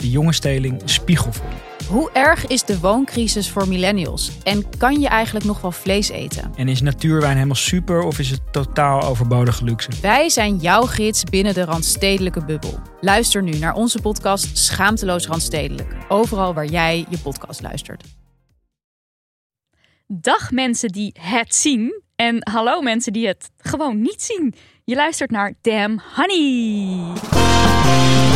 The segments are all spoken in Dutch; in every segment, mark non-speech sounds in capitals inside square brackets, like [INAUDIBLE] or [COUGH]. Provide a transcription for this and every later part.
de jonge steling spiegel voor. Hoe erg is de wooncrisis voor millennials? En kan je eigenlijk nog wel vlees eten? En is natuurwijn helemaal super of is het totaal overbodige luxe? Wij zijn jouw gids binnen de Randstedelijke bubbel. Luister nu naar onze podcast Schaamteloos Randstedelijk. Overal waar jij je podcast luistert. Dag mensen die het zien. En hallo mensen die het gewoon niet zien. Je luistert naar Damn Honey.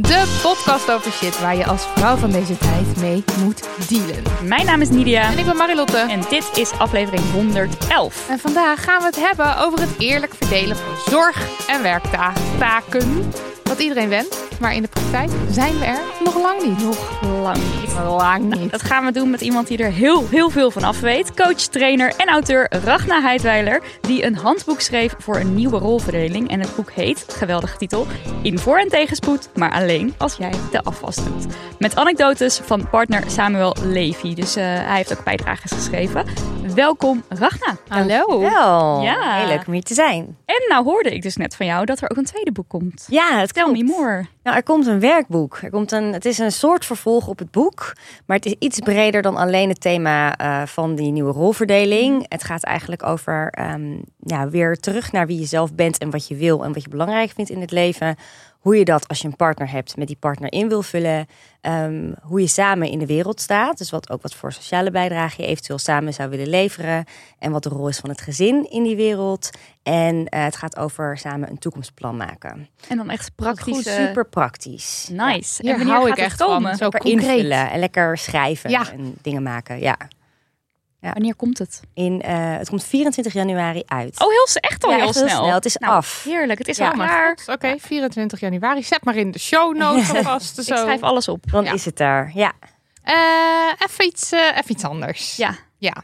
De podcast over shit waar je als vrouw van deze tijd mee moet dealen. Mijn naam is Nidia. En ik ben Marilotte. En dit is aflevering 111. En vandaag gaan we het hebben over het eerlijk verdelen van zorg- en werktaken. Wat iedereen wenst, maar in de praktijk zijn we er nog lang niet. Nog lang niet. Lang niet. Dat gaan we doen met iemand die er heel, heel veel van af weet. Coach, trainer en auteur Ragna Heidweiler. Die een handboek schreef voor een nieuwe rolverdeling. En het boek heet, geweldige titel, In voor- en tegenspoed, maar alleen als jij de afwas doet. Met anekdotes van partner Samuel Levy. Dus eh, hij heeft ook bijdrages geschreven. Welkom Ragna. Hallo. Wel, Ja. heel leuk om hier te zijn. En nou hoorde ik dus net van jou dat er ook een tweede boek komt. Ja, het Tell me klopt. more. Nou, er komt een werkboek. Er komt een, het is een soort vervolg op het boek, maar het is iets breder dan alleen het thema eh, van die nieuwe rolverdeling. Het gaat eigenlijk over ehm, ja, weer terug naar wie je zelf bent en wat je wil en wat je belangrijk vindt in het leven. Hoe je dat als je een partner hebt met die partner in wil vullen. Ehm, hoe je samen in de wereld staat. Dus wat ook wat voor sociale bijdrage je eventueel samen zou willen leveren. En wat de rol is van het gezin in die wereld. En eh, het gaat over samen een toekomstplan maken. En dan echt praktisch. super praktisch. Nice. Hier en hou gaat ik echt van. Zo concreet. invullen en lekker schrijven Ja. en dingen maken. Ja. Wanneer komt het? In, eh, het komt 24 januari uit. Oh, heel, echt al Ja, heel, echt heel snel. snel. Het is Nou, af. Heerlijk, het is Ja. al maar. Oké, 24 januari. Zet maar in de show notes alvast. [LAUGHS] Ik Zo. schrijf alles op. Dan Ja. is het daar. Ja. Eh, even, iets, eh, even iets anders. Ja. Ja.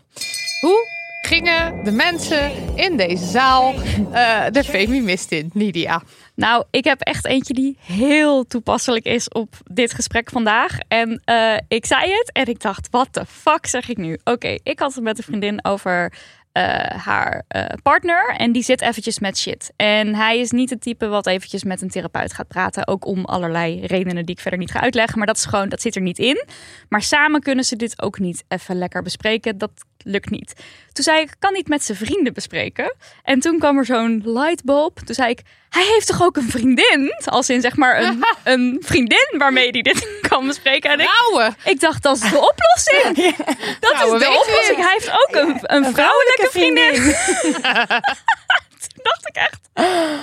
Hoe gingen de mensen in deze zaal eh, de Femimist in, Nidia? Nou, ik heb echt eentje die heel toepasselijk is op dit gesprek vandaag. En eh, ik zei het en ik dacht, wat de fuck zeg ik nu? Oké, ik had het met een vriendin over eh, haar eh, partner en die zit eventjes met shit. En hij is niet het type wat eventjes met een therapeut gaat praten. Ook om allerlei redenen die ik verder niet ga uitleggen. Maar dat is gewoon, dat zit er niet in. Maar samen kunnen ze dit ook niet even lekker bespreken. Dat lukt niet. Toen zei ik, kan niet met zijn vrienden bespreken. En toen kwam er zo'n lightbulb. Toen zei ik, hij heeft toch ook een vriendin? Als in zeg maar een, [LAUGHS] een vriendin waarmee hij dit [LAUGHS] kan bespreken. En ik, Vrouwen! ik dacht, dat is de oplossing. [LAUGHS] Dat Vrouwen is de weten oplossing. Hij heeft ook een, een, vrouwelijke vriendin. Toen dacht ik echt,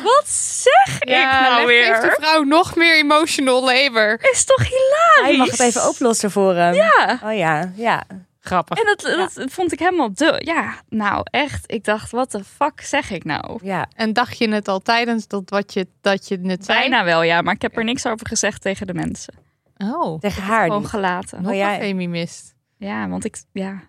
wat zeg ik nou leg- Geeft de weer? vrouw nog meer emotional labor. Is toch hilarisch? Hij mag het even oplossen voor hem. Ja. Oh ja, ja. Grappig. En dat, dat vond ik helemaal de. Ja, nou echt. Ik dacht, wat de fuck zeg ik nou? ja. En dacht je het al tijdens dat, wat je, dat je het zei? Bijna wel, ja. Maar ik heb er niks over gezegd tegen de mensen. Oh, Tegen haar Gewoon gelaten. nog Oh, een Femimist. Ja, want ik. Ja,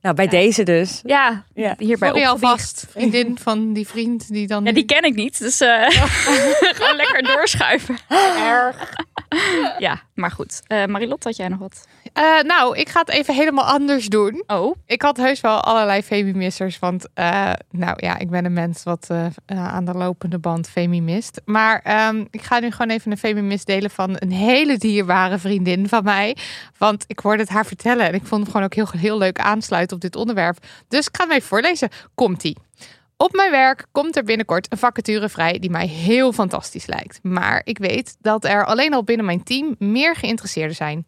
Nou, bij deze dus. ja, Ja. hierbij Sorry alvast, vriendin van die vriend die dan... Ja, die ken ik niet. Dus eh, [LAUGHS] gewoon lekker doorschuiven. [LAUGHS] ja, maar goed. Eh Marilot, had jij nog wat? Eh, nou, ik ga het even helemaal anders doen. Oh, Ik had heus wel allerlei femimissers, want eh, nou ja, ik ben een mens wat eh, aan de lopende band femimist. Maar ehm, ik ga nu gewoon even een femimist delen van een hele dierbare vriendin van mij. Want ik hoorde het haar vertellen en ik vond hem gewoon ook heel, heel leuk aansluiten op dit onderwerp. Dus ik ga hem even voorlezen. Komt-ie. Op mijn werk komt er binnenkort een vacature vrij die mij heel fantastisch lijkt. Maar ik weet dat er alleen al binnen mijn team meer geïnteresseerden zijn.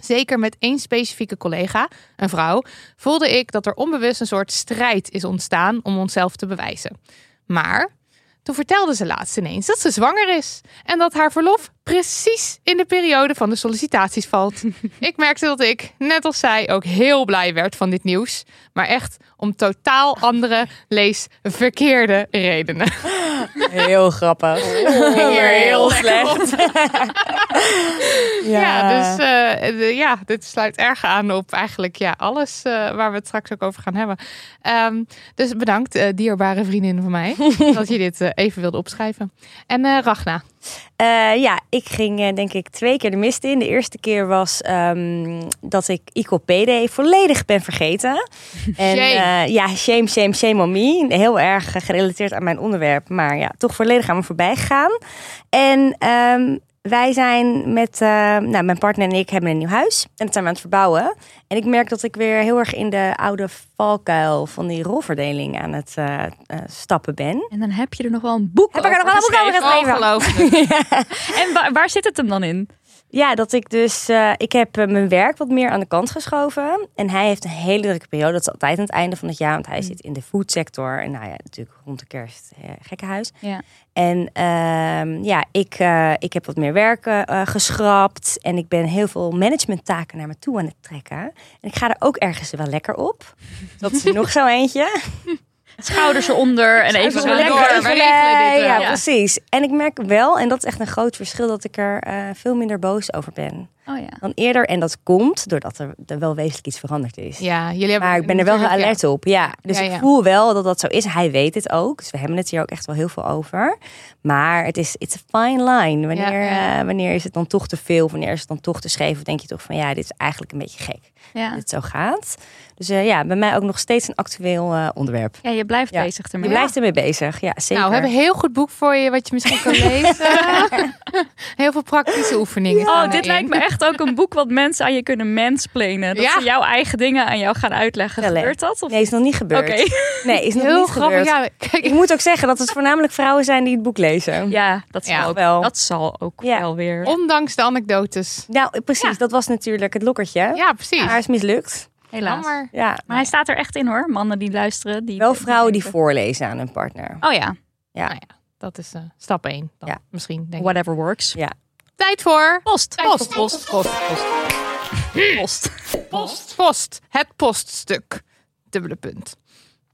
Zeker met één specifieke collega, een vrouw, voelde ik dat er onbewust een soort strijd is ontstaan om onszelf te bewijzen. Maar toen vertelde ze laatst ineens dat ze zwanger is en dat haar verlof precies in de periode van de sollicitaties valt. [LAUGHS] ik merkte dat ik, net als zij, ook heel blij werd van dit nieuws, maar echt om totaal andere, lees verkeerde redenen. [LAUGHS] Heel grappig. Hier heel slecht. [LAUGHS] Ja, Ja, dus eh, de- ja, dit sluit erg aan op eigenlijk ja, alles eh, waar we het straks ook over gaan hebben. Ehm, dus bedankt, eh, dierbare vriendin van mij, [LAUGHS] dat je dit even wilde opschrijven. En Ragna, Eh, ja, ik ging eh, denk ik twee keer de mist in. De eerste keer was ehm, dat ik ICOPD volledig ben vergeten. [LAUGHS] En eh, ja, shame, shame, shame on me. Heel erg gerelateerd aan mijn onderwerp. Maar ja, toch volledig aan me voorbij gegaan. En ehm, wij zijn met, eh, nou, mijn partner en ik hebben een nieuw huis. En dat zijn we aan het verbouwen. En ik merk dat ik weer heel erg in de oude valkuil van die rolverdeling aan het eh, eh, stappen ben. En dan heb je er nog wel een boek Heb ik er nog wel een boek over geschreven. ongelooflijk. [LAUGHS] En waar, waar zit het hem dan in? Ja, dat ik dus. eh, ik heb eh, mijn werk wat meer aan de kant geschoven. En hij heeft een hele drukke periode. Dat is altijd aan het einde van het jaar. Want hij zit in de foodsector. En nou ja, natuurlijk rond de kerst eh, gekkenhuis. Ja. En ehm, ja, ik, ik heb wat meer werk geschrapt. En ik ben heel veel managementtaken naar me toe aan het trekken. En ik ga er ook ergens wel lekker op. Dat is [LAUGHS] nog zo eentje. Schouders eronder en even Zo lekker. lekker. we regelen dit wel. ja, Ja. precies. En ik merk wel, en dat is echt een groot verschil, dat ik er eh, veel minder boos over ben Oh ja. dan eerder. En dat komt doordat er, er wel wezenlijk iets veranderd is. Ja, jullie hebben Maar ik ben er wel natuurlijk, alert op. Ja, dus Ja, ik voel wel dat dat zo is. Hij weet het ook. Dus we hebben het hier ook echt wel heel veel over. Maar het is it's a fine line. Wanneer, Ja, ja. eh, wanneer is het dan toch te veel? Wanneer is het dan toch te scheef? Of denk je toch van ja, dit is eigenlijk een beetje gek Ja. dat het zo gaat. Dus eh, ja, bij mij ook nog steeds een actueel eh, onderwerp. ja, je blijft Ja. bezig Je ermee. blijft ermee bezig. Ja, zeker. Nou, we hebben een heel goed boek voor je, wat je misschien kan [LAUGHS] lezen. [LAUGHS] heel veel praktische oefeningen. Oh, dit erin. lijkt me echt ook een boek wat mensen aan je kunnen mansplainen. Dat Ja. ze jouw eigen dingen aan jou gaan uitleggen. Gebeurt dat? Of? Nee, is nog niet Oké. gebeurd. [LAUGHS] Nee, is nog Heel niet grappig. gebeurd. Ja, kijk, Ik moet ook zeggen dat het voornamelijk vrouwen zijn die het boek lezen. Ja, dat zal, Ja, ook, wel. Dat zal ook Ja. wel weer. ondanks de anekdotes. Nou, precies. Ja. Dat was natuurlijk het lokkertje. Ja, precies. Maar is mislukt. Helaas. Jammer. Ja. Maar hij staat er echt in hoor. Mannen die luisteren. Die Wel vrouwen die voorlezen aan hun partner. Oh ja, Ja. Nou ja, dat is eh, stap 1. Dan, Ja. Misschien. Denk ik. whatever works. Tijd voor Post. post, post, post, post. Post. Post. Post. Het poststuk. Dubbele punt.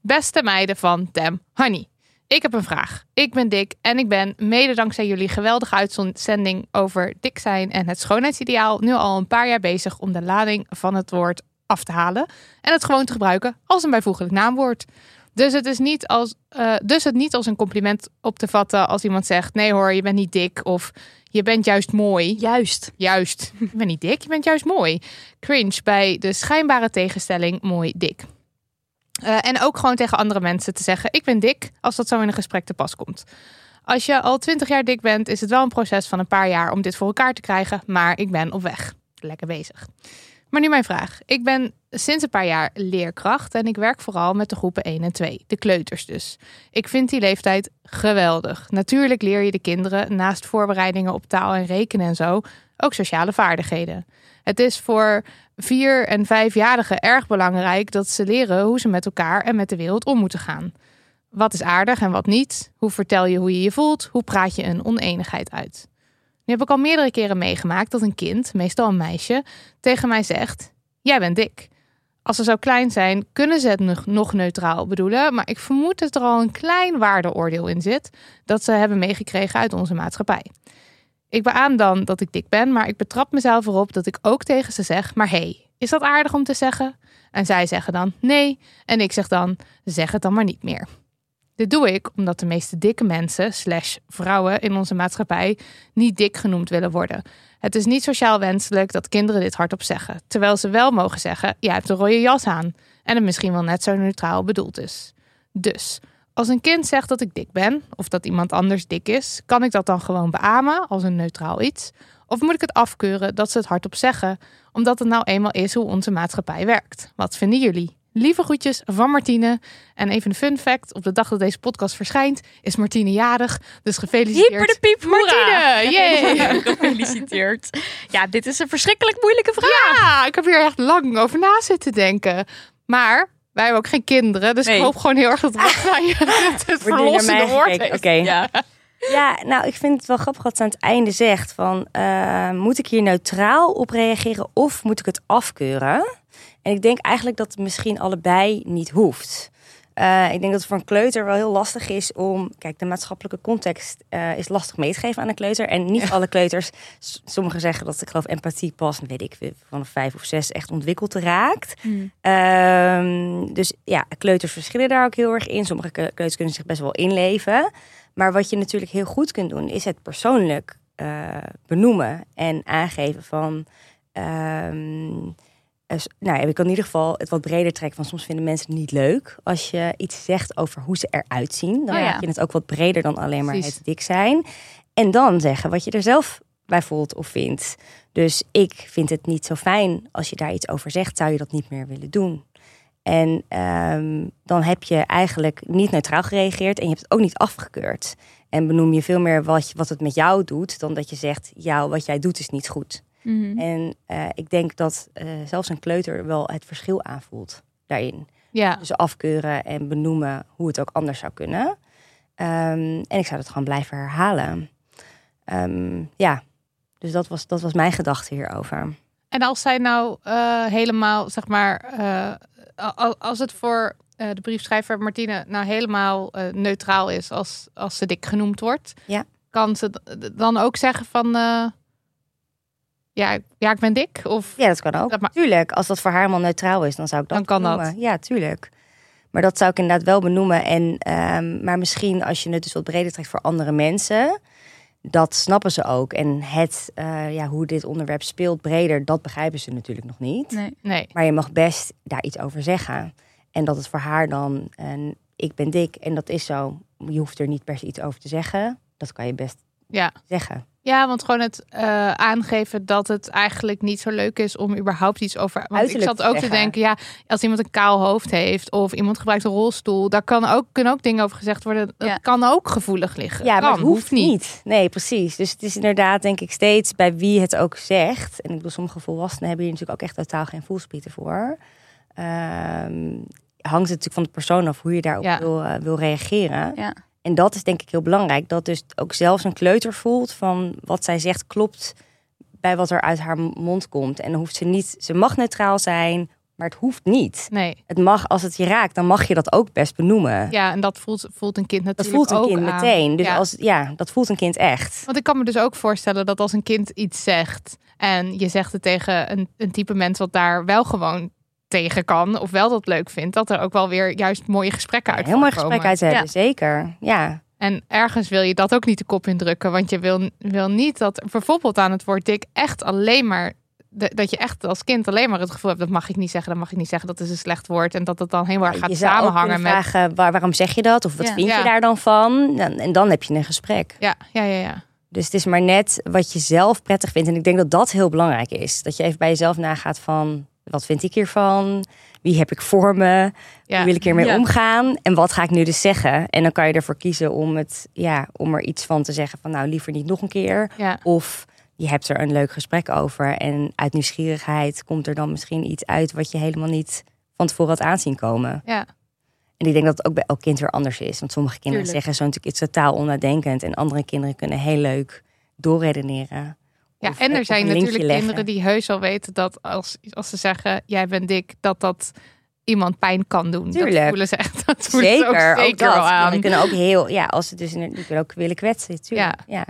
Beste meiden van Tem Honey. Ik heb een vraag. Ik ben dik en ik ben, mede dankzij jullie geweldige uitzending over dik zijn en het schoonheidsideaal, nu al een paar jaar bezig om de lading van het woord af te halen en het gewoon te gebruiken als een bijvoeglijk naamwoord. Dus het, is niet als, eh, dus het niet als een compliment op te vatten als iemand zegt: nee hoor, je bent niet dik of je bent juist mooi. Juist. Juist. [LAUGHS] Je bent niet dik, je bent juist mooi. Cringe bij de schijnbare tegenstelling mooi-dik. Eh, en ook gewoon tegen andere mensen te zeggen: Ik ben dik, als dat zo in een gesprek te pas komt. Als je al twintig jaar dik bent, is het wel een proces van een paar jaar om dit voor elkaar te krijgen, maar ik ben op weg. Lekker bezig. Maar nu mijn vraag. Ik ben sinds een paar jaar leerkracht en ik werk vooral met de groepen 1 en 2, de kleuters dus. Ik vind die leeftijd geweldig. Natuurlijk leer je de kinderen naast voorbereidingen op taal en rekenen en zo ook sociale vaardigheden. Het is voor vier- en vijfjarigen erg belangrijk dat ze leren hoe ze met elkaar en met de wereld om moeten gaan. Wat is aardig en wat niet? Hoe vertel je hoe je je voelt? Hoe praat je een oneenigheid uit? Nu heb ik al meerdere keren meegemaakt dat een kind, meestal een meisje, tegen mij zegt: Jij bent dik. Als ze zo klein zijn, kunnen ze het nog- neutraal bedoelen, maar ik vermoed dat er al een klein waardeoordeel in zit dat ze hebben meegekregen uit onze maatschappij. Ik beaam dan dat ik dik ben, maar ik betrap mezelf erop dat ik ook tegen ze zeg: Maar hey, is dat aardig om te zeggen? En zij zeggen dan nee, en ik zeg dan: Zeg het dan maar niet meer. Dit doe ik omdat de meeste dikke mensen, slash vrouwen in onze maatschappij, niet dik genoemd willen worden. Het is niet sociaal wenselijk dat kinderen dit hardop zeggen, terwijl ze wel mogen zeggen: Jij hebt een rode jas aan. En het misschien wel net zo neutraal bedoeld is. Dus als een kind zegt dat ik dik ben, of dat iemand anders dik is, kan ik dat dan gewoon beamen als een neutraal iets? Of moet ik het afkeuren dat ze het hardop zeggen, omdat het nou eenmaal is hoe onze maatschappij werkt? Wat vinden jullie? Lieve groetjes van Martine. En even een fun fact. Op de dag dat deze podcast verschijnt is Martine jarig. Dus gefeliciteerd. Hyper de piep! Martine, yay! [LAUGHS] Gefeliciteerd. Ja, dit is een verschrikkelijk moeilijke vraag. Ja, ik heb hier echt lang over na zitten denken. Maar wij hebben ook geen kinderen. Dus Nee. ik hoop gewoon heel erg dat het, [LAUGHS] het naar verlossende woord. Oké. Ja. Ja, nou, ik vind het wel grappig wat ze aan het einde zegt. Van, eh, moet ik hier neutraal op reageren of moet ik het afkeuren? En ik denk eigenlijk dat het misschien allebei niet hoeft. Eh, ik denk dat het voor een kleuter wel heel lastig is om... Kijk, de maatschappelijke context eh, is lastig mee te geven aan een kleuter. En niet [LAUGHS] alle kleuters... Sommigen zeggen dat ik geloof empathie pas, weet ik, vanaf vijf of zes echt ontwikkeld raakt. Ehm, dus ja, kleuters verschillen daar ook heel erg in. Sommige kleuters kunnen zich best wel inleven. Maar wat je natuurlijk heel goed kunt doen, is het persoonlijk eh, benoemen en aangeven van. ehm, eh, nou, ja, ik kan in ieder geval het wat breder trekken. Van soms vinden mensen het niet leuk als je iets zegt over hoe ze eruit zien. Dan Oh ja. maak je het ook wat breder dan alleen maar Precies. het dik zijn. En dan zeggen wat je er zelf bij voelt of vindt. Dus ik vind het niet zo fijn als je daar iets over zegt. Zou je dat niet meer willen doen? En ehm, dan heb je eigenlijk niet neutraal gereageerd en je hebt het ook niet afgekeurd. En benoem je veel meer wat, wat het met jou doet, dan dat je zegt, ja, wat jij doet is niet goed. Mhm. En eh, ik denk dat eh, zelfs een kleuter wel het verschil aanvoelt daarin. Ja, Dus afkeuren en benoemen hoe het ook anders zou kunnen. Ehm, en ik zou dat gewoon blijven herhalen. Ehm, ja, dus dat was, dat was mijn gedachte hierover. en als zij nou eh, helemaal, zeg maar, als het voor de briefschrijver Martine nou helemaal neutraal is als, als ze dik genoemd wordt, Ja. kan ze dan ook zeggen van, ja, ja, ik ben dik? Of Ja, dat kan ook. Dat tuurlijk, als dat voor haar helemaal neutraal is, dan zou ik dat Dan kan dat. benoemen. Ja, tuurlijk. Maar dat zou ik inderdaad wel benoemen. En, ehm, maar misschien als je het dus wat breder trekt voor andere mensen, dat snappen ze ook. En het, eh, ja, hoe dit onderwerp speelt breder, dat begrijpen ze natuurlijk nog niet. Nee. nee? Maar je mag best daar iets over zeggen. En dat het voor haar dan, en ik ben dik en dat is zo. Je hoeft er niet per se iets over te zeggen. Dat kan je best Ja. zeggen. Ja, want gewoon het eh, aangeven dat het eigenlijk niet zo leuk is om überhaupt iets over. Want Uiterlijk ik zat ook te denken, ja, als iemand een kaal hoofd heeft of iemand gebruikt een rolstoel, daar kan ook, kunnen ook dingen over gezegd worden. Dat Ja. kan ook gevoelig liggen. Ja, maar het hoeft niet. Nee, precies. Dus het is inderdaad, denk ik, steeds bij wie het ook zegt. En ik bedoel, sommige volwassenen hebben hier natuurlijk ook echt totaal geen voelspieten voor. Ehm, hangt het natuurlijk van de persoon af hoe je daarop Ja. wil, eh, wil reageren. Ja. En dat is denk ik heel belangrijk. Dat dus ook zelfs een kleuter voelt van wat zij zegt klopt bij wat er uit haar mond komt. En dan hoeft ze niet, ze mag neutraal zijn, maar het hoeft niet. Nee. Het mag, als het je raakt, dan mag je dat ook best benoemen. Ja, en dat voelt, voelt een kind dat natuurlijk voelt een ook kind aan. meteen. Dus Ja. als, ja, dat voelt een kind echt. Want ik kan me dus ook voorstellen dat als een kind iets zegt en je zegt het tegen een, een type mens wat daar wel gewoon tegen kan of wel dat leuk vindt, dat er ook wel weer juist mooie gesprekken uit Heel mooi gesprek uit te hebben, Ja. zeker. Ja. En ergens wil je dat ook niet de kop indrukken. Want je wil, wil niet dat bijvoorbeeld aan het woord dik echt alleen maar. de- dat je echt als kind alleen maar het gevoel hebt: dat mag ik niet zeggen, dat mag ik niet zeggen, dat is een slecht woord. En dat het dan helemaal gaat je zou ook samenhangen kunnen met. vragen, waar, waarom zeg je dat? Of wat Ja. vind Ja. je daar dan van? En, en dan heb je een gesprek. Ja, ja, ja, ja. Dus het is maar net wat je zelf prettig vindt. En ik denk dat dat heel belangrijk is. Dat je even bij jezelf nagaat van... wat vind ik hiervan? Wie heb ik voor me? ja. Hoe wil ik hiermee Ja. omgaan? En wat ga ik nu dus zeggen? En dan kan je ervoor kiezen om, het, ja, om er iets van te zeggen van... nou, liever niet nog een keer. ja. Of je hebt er een leuk gesprek over. En uit nieuwsgierigheid komt er dan misschien iets uit... wat je helemaal niet van tevoren had aanzien komen. ja. En ik denk dat het ook bij elk kind weer anders is. Want sommige kinderen Tuurlijk. zeggen zo natuurlijk iets totaal onnadenkend. En andere kinderen kunnen heel leuk doorredeneren. Ja, Of- en er zijn natuurlijk leggen. kinderen die heus al weten dat als, als ze zeggen: jij bent dik, dat dat iemand pijn kan doen. Dat Tuurlijk. voelen ze echt. [LAUGHS] Dat voelen ze Zeker, ook ook, zeker dat. wel aan. Die kunnen ook heel, ja, als ze dus in, die kunnen ook willen kwetsen. Tuurlijk. Ja.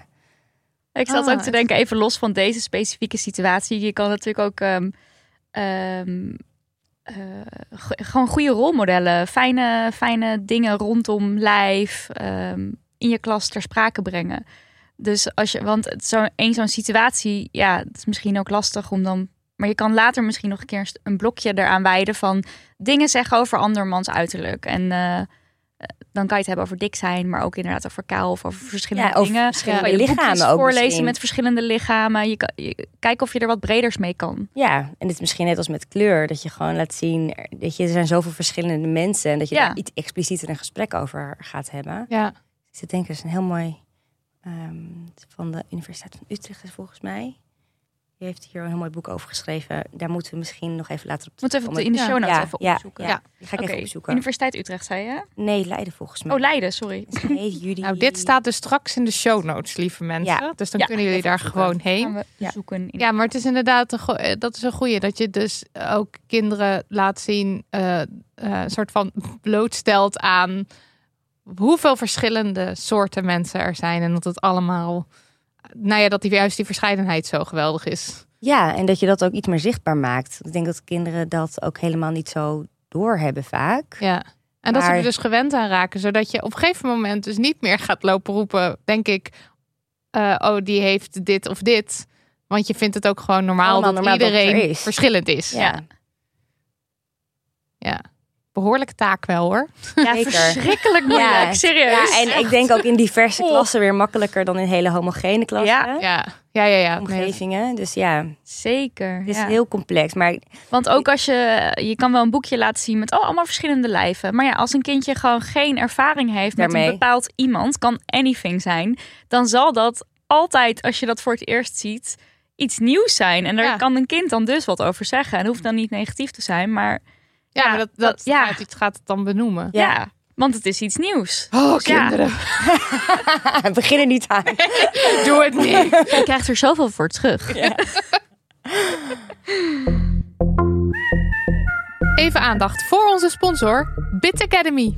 Ik zat Ah, ook te denken, even los van deze specifieke situatie. Je kan natuurlijk ook ehm, ehm, eh, gewoon goede rolmodellen, fijne, fijne dingen rondom lijf ehm, in je klas ter sprake brengen. Dus als je, want het zo één zo'n situatie, ja, het is misschien ook lastig om dan. Maar je kan later misschien nog een keer een blokje eraan wijden van dingen zeggen over andermans uiterlijk. En eh, dan kan je het hebben over dik zijn, maar ook inderdaad over kaal of over verschillende Ja, dingen. verschillende lichamen ook voorlezen misschien. met verschillende lichamen. Je kan je, kijk of je er wat breders mee kan. Ja, en het is misschien net als met kleur, dat je gewoon laat zien dat je er zijn zoveel verschillende mensen en dat je Ja. daar iets explicieter een gesprek over gaat hebben. Ja. Ik zit denken, dat is een heel mooi ehm, van de Universiteit van Utrecht is volgens mij. Die heeft hier een heel mooi boek over geschreven. Daar moeten we misschien nog even later op Moet even op de, terugkomen. in de show notes ja, even ja, opzoeken. Ja, die ga ik even opzoeken. Universiteit Utrecht, zei je? Nee, Leiden volgens mij. Oh, Leiden, sorry. Nee, [LAUGHS] jullie. Nou, dit staat dus straks in de show notes, lieve mensen. Ja. Dus dan Ja, kunnen jullie even daar opzoeken. gewoon heen. Gaan we Ja. zoeken. In... Ja, maar het is inderdaad een eh, dat is een goeie. Dat je dus ook kinderen laat zien, eh, eh, een soort van blootstelt aan hoeveel verschillende soorten mensen er zijn. En dat het allemaal, nou ja, dat die, juist die verscheidenheid zo geweldig is. Ja, en dat je dat ook iets meer zichtbaar maakt. Ik denk dat kinderen dat ook helemaal niet zo doorhebben vaak. Ja. En dat ze er dus gewend aan raken, zodat je op een gegeven moment dus niet meer gaat lopen roepen, denk ik, eh, oh, die heeft dit of dit. Want je vindt het ook gewoon normaal Allemaal dat normaal iedereen er is. verschillend is. Ja. Ja. Behoorlijke taak wel hoor. Ja, Zeker. verschrikkelijk moeilijk. Ja. Serieus. Ja, en ik denk ook in diverse Oh. klassen weer makkelijker dan in hele homogene klassen. Ja. Ja, ja, ja. ja. Nee, Omgevingen. Dus ja, Zeker. het is ja. heel complex. Maar Want ook als je, je kan wel een boekje laten zien met oh, allemaal verschillende lijven. Maar ja, als een kindje gewoon geen ervaring heeft met een bepaald iemand, kan anything zijn, dan zal dat altijd, als je dat voor het eerst ziet, iets nieuws zijn. En daar Ja. kan een kind dan dus wat over zeggen. En hoeft dan niet negatief te zijn, maar ja, Ja, maar dat, dat- dat, ja. gaat, het gaat het dan benoemen. ja. Ja. want het is iets nieuws. Oh, Dus ja. kinderen. [LAUGHS] [LAUGHS] begin er niet aan. [LAUGHS] Doe het niet. Je krijgt er zoveel voor terug. Even aandacht voor onze sponsor, Bit Academy.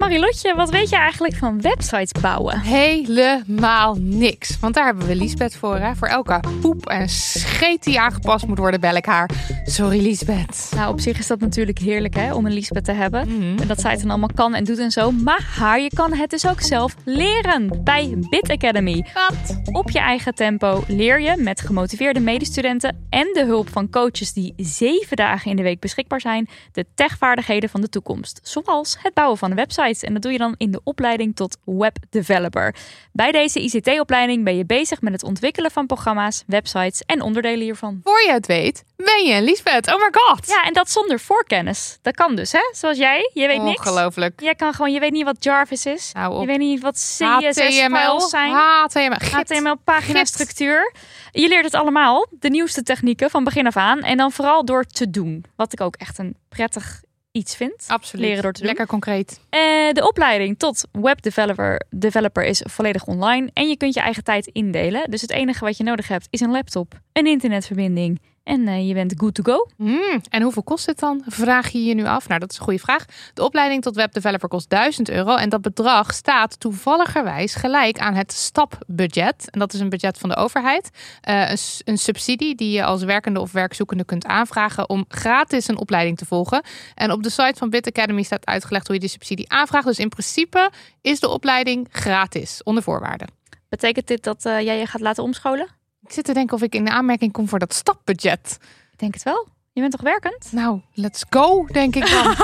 Marilotje, wat weet je eigenlijk van websites bouwen? Helemaal niks. Want daar hebben we Liesbeth voor. Hè? Voor elke poep en scheet die aangepast moet worden, bel ik haar. Sorry, Liesbeth. Nou, op zich is dat natuurlijk heerlijk hè, om een Liesbeth te hebben. Mhm. En dat zij het dan allemaal kan en doet en zo. Maar je kan het dus ook zelf leren bij Bit Academy. Wat? Op je eigen tempo leer je met gemotiveerde medestudenten en de hulp van coaches die zeven dagen in de week beschikbaar zijn, de techvaardigheden van de toekomst. Zoals het bouwen van een website. En dat doe je dan in de opleiding tot webdeveloper. Bij deze ICT-opleiding ben je bezig met het ontwikkelen van programma's, websites en onderdelen hiervan. Voor je het weet, ben je een Liesbeth. Oh my god. Ja, en dat zonder voorkennis. Dat kan dus, hè? Zoals jij, je weet niks. Ongelooflijk. Jij kan gewoon, je weet niet wat Jarvis is. Nou, op Je weet niet wat. CSS-files zijn. HTML. Git. HTML, paginastructuur. Je leert het allemaal, de nieuwste technieken van begin af aan. En dan vooral door te doen. Wat ik ook echt een prettig iets vind. Absoluut. Leren door te doen. Lekker concreet. Eh, de opleiding tot webdeveloper developer is volledig online. En je kunt je eigen tijd indelen. Dus het enige wat je nodig hebt is een laptop, een internetverbinding. En eh, je bent good to go. Hmm, En hoeveel kost het dan? Vraag je je nu af. Nou, dat is een goede vraag. De opleiding tot webdeveloper kost 1000 euro. En dat bedrag staat toevalligerwijs gelijk aan het stapbudget. En dat is een budget van de overheid. Eh, een, een subsidie die je als werkende of werkzoekende kunt aanvragen om gratis een opleiding te volgen. En op de site van Bit Academy staat uitgelegd hoe je die subsidie aanvraagt. Dus in principe is de opleiding gratis, onder voorwaarden. Betekent dit dat eh, jij je gaat laten omscholen? Ik zit te denken of ik in de aanmerking kom voor dat stapbudget. Ik denk het wel. Je bent toch werkend? Nou, let's go, denk ik dan.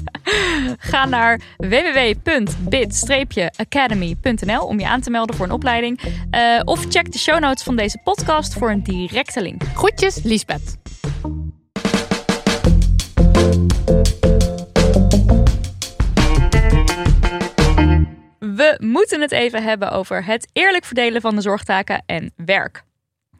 [LAUGHS] Ga naar www.bit-academy.nl om je aan te melden voor een opleiding. Eh, of check de show notes van deze podcast voor een directe link. Groetjes, Liesbeth. We moeten het even hebben over het eerlijk verdelen van de zorgtaken en werk.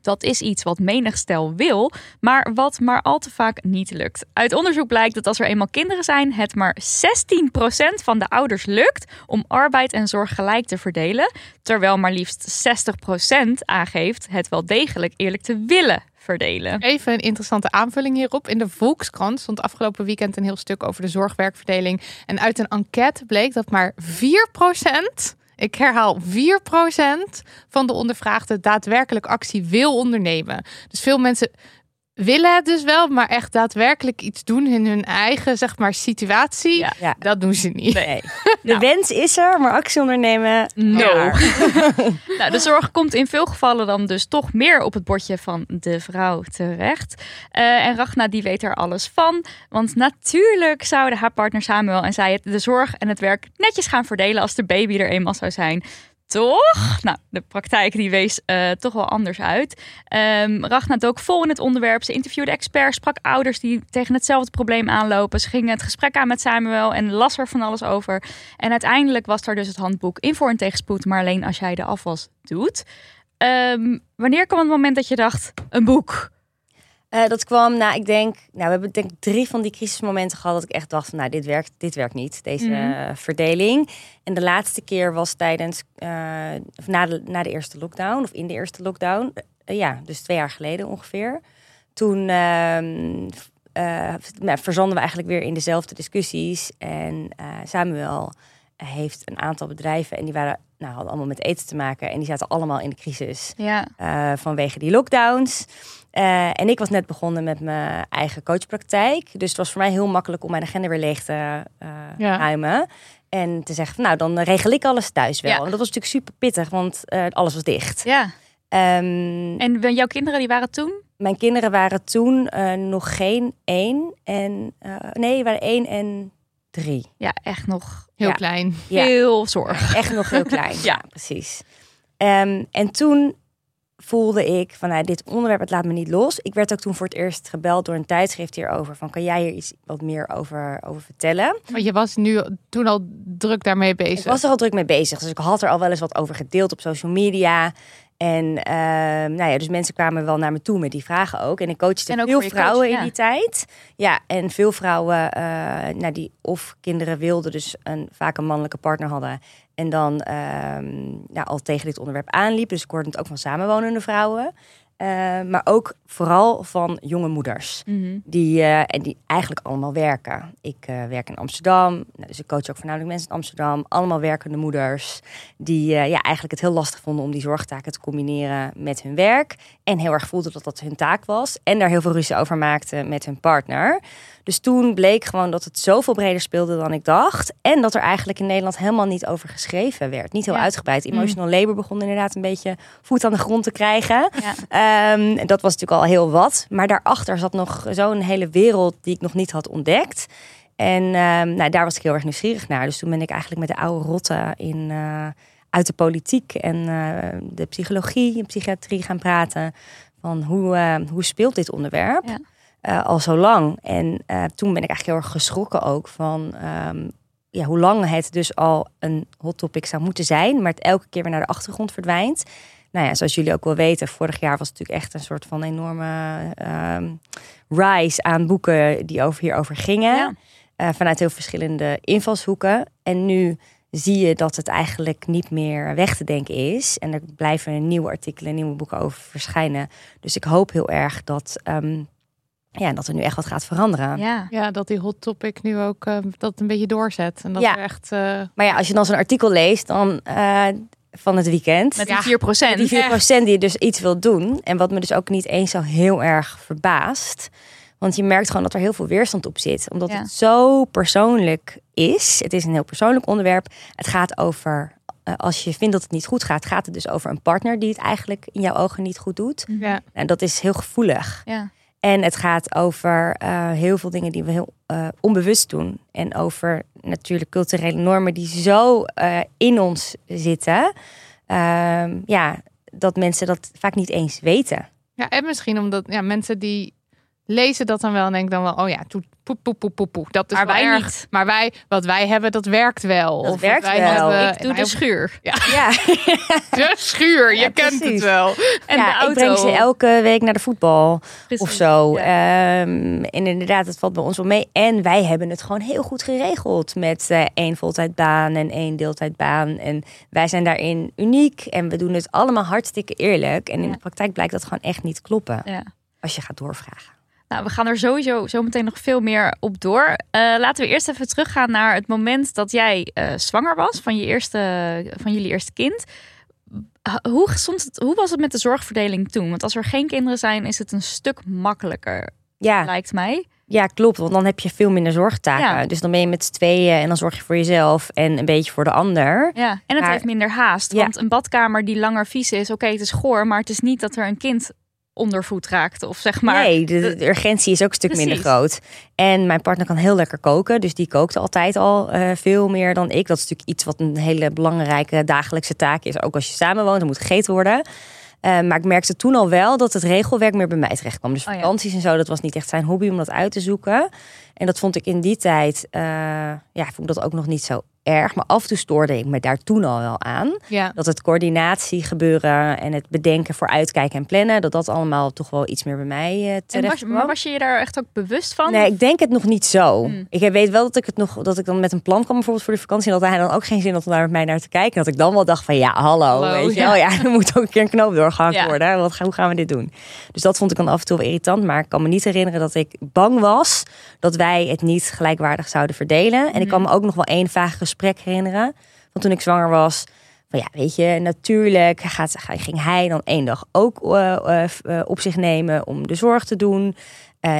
Dat is iets wat menig stel wil, maar wat maar al te vaak niet lukt. Uit onderzoek blijkt dat als er eenmaal kinderen zijn, het maar 16% van de ouders lukt om arbeid en zorg gelijk te verdelen, terwijl maar liefst 60% aangeeft het wel degelijk eerlijk te willen verdelen. Even een interessante aanvulling hierop. In de Volkskrant stond afgelopen weekend een heel stuk over de zorgwerkverdeling. En uit een enquête bleek dat maar 4%, ik herhaal 4% van de ondervraagden daadwerkelijk actie wil ondernemen. Dus veel mensen willen het dus wel, maar echt daadwerkelijk iets doen in hun eigen, zeg maar, situatie. Ja. Ja. Dat doen ze niet. Nee. De wens is er, maar actie ondernemen. No. Ja. [LAUGHS] nou, de zorg komt in veel gevallen dan dus toch meer op het bordje van de vrouw terecht. Eh, en Ragna die weet er alles van. Want natuurlijk zouden haar partner Samuel en zij het, de zorg en het werk netjes gaan verdelen als de baby er eenmaal zou zijn. Toch? Nou, de praktijk die wees eh, toch wel anders uit. Ehm Ragna dook vol in het onderwerp. Ze interviewde experts, sprak ouders die tegen hetzelfde probleem aanlopen. Ze ging het gesprek aan met Samuel en las er van alles over. En uiteindelijk was daar dus het handboek in voor en tegenspoed, maar alleen als jij de afwas doet. Ehm, wanneer kwam het moment dat je dacht, een boek? Eh, dat kwam, nou, ik denk, nou, we hebben denk drie van die crisismomenten gehad dat ik echt dacht, van, nou, dit werkt, dit werkt niet, deze Mhm. verdeling. En de laatste keer was tijdens, of na, de, na de eerste lockdown, of in de eerste lockdown, Eh, ja, dus twee jaar geleden ongeveer. Toen ehm, eh, nou, verzanden we eigenlijk weer in dezelfde discussies. En Samuel heeft een aantal bedrijven en die waren, nou, hadden allemaal met eten te maken en die zaten allemaal in de crisis Ja, vanwege die lockdowns. Eh, en ik was net begonnen met mijn eigen coachpraktijk. Dus het was voor mij heel makkelijk om mijn agenda weer leeg te eh, Ja. ruimen. En te zeggen, van, nou, dan regel ik alles thuis wel. Ja. En dat was natuurlijk super pittig, want eh, alles was dicht. ja. Ehm, En jouw kinderen die waren toen? mijn kinderen waren toen nog geen één. En, nee, waren één en drie. Ja, echt nog Heel Ja. klein. Ja. veel zorg. Echt nog heel [LAUGHS] klein. Ja. ja. precies. Ehm, en toen voelde ik van nou, dit onderwerp het laat me niet los. Ik werd ook toen voor het eerst gebeld door een tijdschrift hierover. Van kan jij hier iets wat meer over, over vertellen? Maar je was nu toen al druk daarmee bezig. Ik was er al druk mee bezig. Dus ik had er al wel eens wat over gedeeld op social media. En ehm, nou ja, dus mensen kwamen wel naar me toe met die vragen ook. En ik coachte En ook veel vrouwen coach, ja. in die tijd. Ja, en veel vrouwen eh, nou, die of kinderen wilden, dus een, vaak een mannelijke partner hadden. En dan ehm, nou, al tegen dit onderwerp aanliepen. Dus ik hoorde het ook van samenwonende vrouwen. Eh, maar ook vooral van jonge moeders. Mhm. Die, eh, en die eigenlijk allemaal werken. Ik eh, werk in Amsterdam, nou, dus ik coach ook voornamelijk mensen in Amsterdam. Allemaal werkende moeders die eh, ja, eigenlijk het heel lastig vonden om die zorgtaken te combineren met hun werk. En heel erg voelden dat dat hun taak was. En daar heel veel ruzie over maakten met hun partner. Dus toen bleek gewoon dat het zoveel breder speelde dan ik dacht. En dat er eigenlijk in Nederland helemaal niet over geschreven werd. Niet heel Ja. uitgebreid. Emotional labor begon inderdaad een beetje voet aan de grond te krijgen. Ja. Ehm, dat was natuurlijk al heel wat. Maar daarachter zat nog zo'n hele wereld die ik nog niet had ontdekt. En ehm, nou, daar was ik heel erg nieuwsgierig naar. Dus toen ben ik eigenlijk met de oude rotten in, eh, uit de politiek en eh, de psychologie en psychiatrie gaan praten. Van hoe, eh, hoe speelt dit onderwerp Ja. Eh, al zo lang? En eh, toen ben ik eigenlijk heel erg geschrokken ook van ehm, ja, hoe lang het dus al een hot topic zou moeten zijn. Maar het elke keer weer naar de achtergrond verdwijnt. Nou ja, zoals jullie ook wel weten, vorig jaar was het natuurlijk echt een soort van enorme ehm, rise aan boeken die over hierover gingen. Ja. Eh, vanuit heel verschillende invalshoeken. En nu zie je dat het eigenlijk niet meer weg te denken is. En er blijven nieuwe artikelen, nieuwe boeken over verschijnen. Dus ik hoop heel erg dat, ehm, ja, dat er nu echt wat gaat veranderen. Ja. Ja, dat die hot topic nu ook eh, dat een beetje doorzet. En dat Ja. er echt... eh, Maar ja, als je dan zo'n artikel leest dan, eh, van het weekend... Met Ja. die 4 procent. die 4% die dus iets wil doen. En wat me dus ook niet eens zo heel erg verbaast. Want je merkt gewoon dat er heel veel weerstand op zit. Omdat Ja. het zo persoonlijk is. Het is een heel persoonlijk onderwerp. Het gaat over, als je vindt dat het niet goed gaat, gaat het dus over een partner die het eigenlijk in jouw ogen niet goed doet. ja. En dat is heel gevoelig. Ja. En het gaat over eh, heel veel dingen die we heel eh, onbewust doen. En over natuurlijk culturele normen die zo eh, in ons zitten. Ehm, ja, dat mensen dat vaak niet eens weten. ja, en misschien omdat ja, mensen die lezen dat dan wel en denken dan wel... Oh ja, toe, poep, poep, poep, poep, poep. Dat is Maar wel wij erg. niet. Maar wij, wat wij hebben, dat werkt wel. Dat Of werkt wij wel. hebben- Ik doe de schuur. [LAUGHS] Ja, De schuur, je Ja, kent het wel. En ja de auto. ik breng ze elke week naar de voetbal Precies. of zo. Ja. Ehm, en inderdaad, het valt bij ons wel mee. En wij hebben het gewoon heel goed geregeld met eh, één voltijdbaan en één deeltijdbaan. En wij zijn daarin uniek en we doen het allemaal hartstikke eerlijk. En in Ja. de praktijk blijkt dat gewoon echt niet kloppen Ja. als je gaat doorvragen. Nou, we gaan er sowieso zo meteen nog veel meer op door. Eh, laten we eerst even teruggaan naar het moment dat jij eh, zwanger was van, je eerste, van jullie eerste kind. hoe, stond het, hoe was het met de zorgverdeling toen? Want als er geen kinderen zijn, is het een stuk makkelijker, Ja, lijkt mij. ja, klopt. Want dan heb je veel minder zorgtaken. Ja. Dus dan ben je met z'n tweeën en dan zorg je voor jezelf en een beetje voor de ander. Ja, en het Maar- heeft minder haast. Ja. Want een badkamer die langer vies is, oké, het is goor, maar het is niet dat er een kind ondervoet raakt. Of zeg maar. nee, de, urgentie is ook een stuk minder groot. En mijn partner kan heel lekker koken. Dus die kookte altijd al eh, veel meer dan ik. Dat is natuurlijk iets wat een hele belangrijke dagelijkse taak is. Ook als je samen woont, dan moet gegeten worden. Eh, maar ik merkte toen al wel dat het regelwerk meer bij mij terecht kwam. Dus Oh ja. vakanties en zo, dat was niet echt zijn hobby om dat uit te zoeken. En dat vond ik in die tijd, eh, ja, ik vond dat ook nog niet zo erg. Maar af en toe stoorde ik me daar toen al wel aan. Ja. Dat het coördinatie gebeuren en het bedenken voor uitkijken en plannen, dat dat allemaal toch wel iets meer bij mij en terecht was, kwam. maar was je je daar echt ook bewust van? Nee, ik denk het nog niet zo. Hmm. Ik weet wel dat ik het nog dat ik dan met een plan kwam bijvoorbeeld voor de vakantie en dat hij dan ook geen zin had om daar met mij naar te kijken. En dat ik dan wel dacht van ja, hallo, Hallo, weet je ja. wel, ja, er moet ook een keer een knoop doorgehakt Ja. worden. Wat, hoe gaan we dit doen? Dus dat vond ik dan af en toe wel irritant, maar ik kan me niet herinneren dat ik bang was dat wij het niet gelijkwaardig zouden verdelen. En ik kan me ook nog wel één vaag gesprek herinneren van toen ik zwanger was. Van ja, weet je, natuurlijk gaat, ging hij dan één dag ook eh, eh, eh, op zich nemen om de zorg te doen.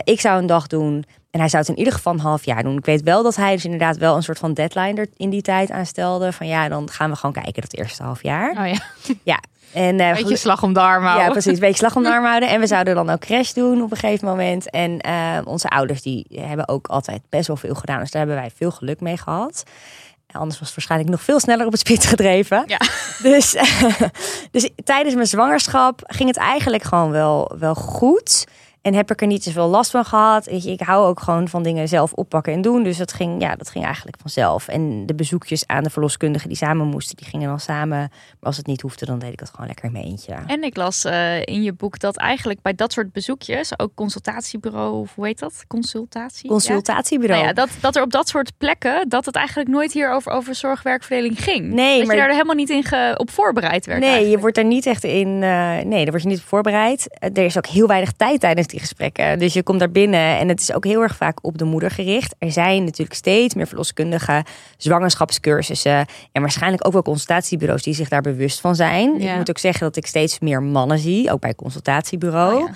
Ik zou een dag doen. En hij zou het in ieder geval een half jaar doen. Ik weet wel dat hij dus inderdaad wel een soort van deadline er in die tijd aanstelde. Van ja, dan gaan we gewoon kijken dat eerste half jaar. Oh ja, [LAUGHS] Ja. En, eh, beetje slag om de arm ja, houden. precies. [LAUGHS] Een beetje slag om de arm houden. En we zouden dan ook crash doen op een gegeven moment. En onze ouders die hebben ook altijd best wel veel gedaan. Dus daar hebben wij veel geluk mee gehad. Anders was het waarschijnlijk nog veel sneller op het spit gedreven. Ja. [LAUGHS] Dus, [LAUGHS] dus tijdens mijn zwangerschap ging het eigenlijk gewoon wel, wel goed. En heb ik er niet zoveel last van gehad. Weet je, ik hou ook gewoon van dingen zelf oppakken en doen. Dus dat ging, ja, dat ging eigenlijk vanzelf. En de bezoekjes aan de verloskundigen die samen moesten, die gingen dan samen. Maar als het niet hoefde, dan deed ik dat gewoon lekker in mijn eentje. En ik las eh, in je boek dat eigenlijk bij dat soort bezoekjes, ook consultatiebureau, of hoe heet dat? Consultatie? Ja? Consultatiebureau. Nou ja, dat, dat er op dat soort plekken, dat het eigenlijk nooit hier over, over zorgwerkverdeling ging. Nee, dat maar- je daar helemaal niet in ge, op voorbereid werd. Nee, je wordt er niet echt in. eh, nee, daar word je niet op voorbereid. Er is ook heel weinig tijd tijdens die gesprekken. Dus je komt daar binnen en het is ook heel erg vaak op de moeder gericht. Er zijn natuurlijk steeds meer verloskundigen, zwangerschapscursussen en waarschijnlijk ook wel consultatiebureaus die zich daar bewust van zijn. Ja. Ik moet ook zeggen dat ik steeds meer mannen zie, ook bij consultatiebureau. Oh ja.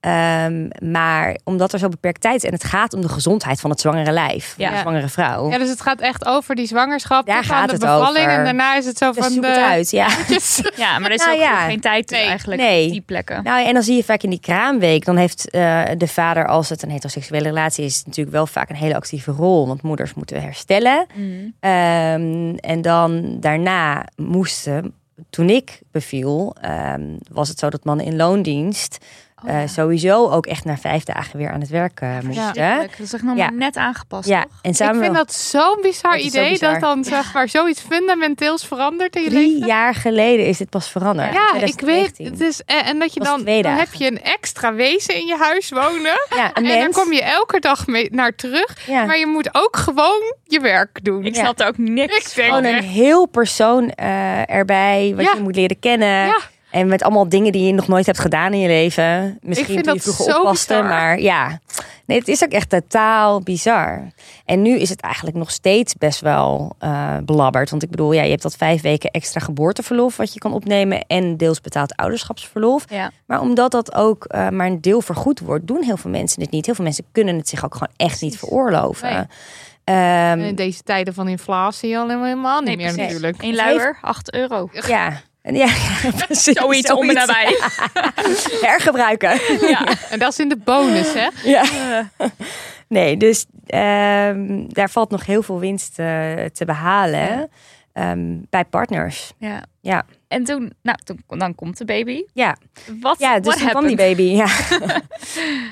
Ehm, maar omdat er zo beperkt tijd is en het gaat om de gezondheid van het zwangere lijf, van Ja. de zwangere vrouw. Ja, dus het gaat echt over die zwangerschap. Daar gaat de het bevalling. over. En daarna is het zo Dus van de... het uit, ja. [LAUGHS] Ja, maar er is Nou ook ja. geen tijd Nee. eigenlijk Nee. op die plekken. Nou, en dan zie je vaak in die kraamweek, dan heeft eh, de vader, als het een heteroseksuele relatie is, natuurlijk wel vaak een hele actieve rol. Want moeders moeten herstellen. Mm. Ehm, en dan daarna moesten, toen ik beviel, ehm, was het zo dat mannen in loondienst Oh, eh, ja. sowieso ook echt na vijf dagen weer aan het werk eh, moesten. Verschrikkelijk. Dat is echt nog Ja. maar net aangepast, Ja, toch? en Ik samen vind dat zo'n bizar zo idee bizar. dat dan zeg maar zoiets fundamenteels verandert in je drie leven. jaar geleden is dit pas veranderd. Ja, ik weet. 2019. Het is, en, en dat je dan, dan heb je een extra wezen in je huis wonen. [LAUGHS] Ja, En dan kom je elke dag mee naar terug. ja. Maar je moet ook gewoon je werk doen. Ik Ja. snap er ook niks Ik denk- van. Gewoon een heel persoon eh, erbij, wat Ja. je moet leren kennen. Ja. En met allemaal dingen die je nog nooit hebt gedaan in je leven. Misschien vind toen je vroeger zo oppaste, bizar. maar ja. Nee, het is ook echt totaal bizar. En nu is het eigenlijk nog steeds best wel eh, belabberd. Want ik bedoel, ja, je hebt dat vijf weken extra geboorteverlof wat je kan opnemen. En deels betaald ouderschapsverlof. Ja. Maar omdat dat ook eh, maar een deel vergoed wordt, doen heel veel mensen het niet. Heel veel mensen kunnen het zich ook gewoon echt niet veroorloven. Nee. Ehm, in deze tijden van inflatie al helemaal niet Nee, meer precies. natuurlijk. Eén luier, 8 euro. ja. En [LAUGHS] Ja, precies. Zoiets om en nabij. [LAUGHS] Hergebruiken. Ja. En dat is in de bonus, hè? [LAUGHS] Ja. Nee, dus ehm, daar valt nog heel veel winst eh, te behalen ehm, bij partners. ja. Ja. En toen, nou, toen, dan komt de baby. Ja, Wat, ja dus toen kwam die baby. Ja.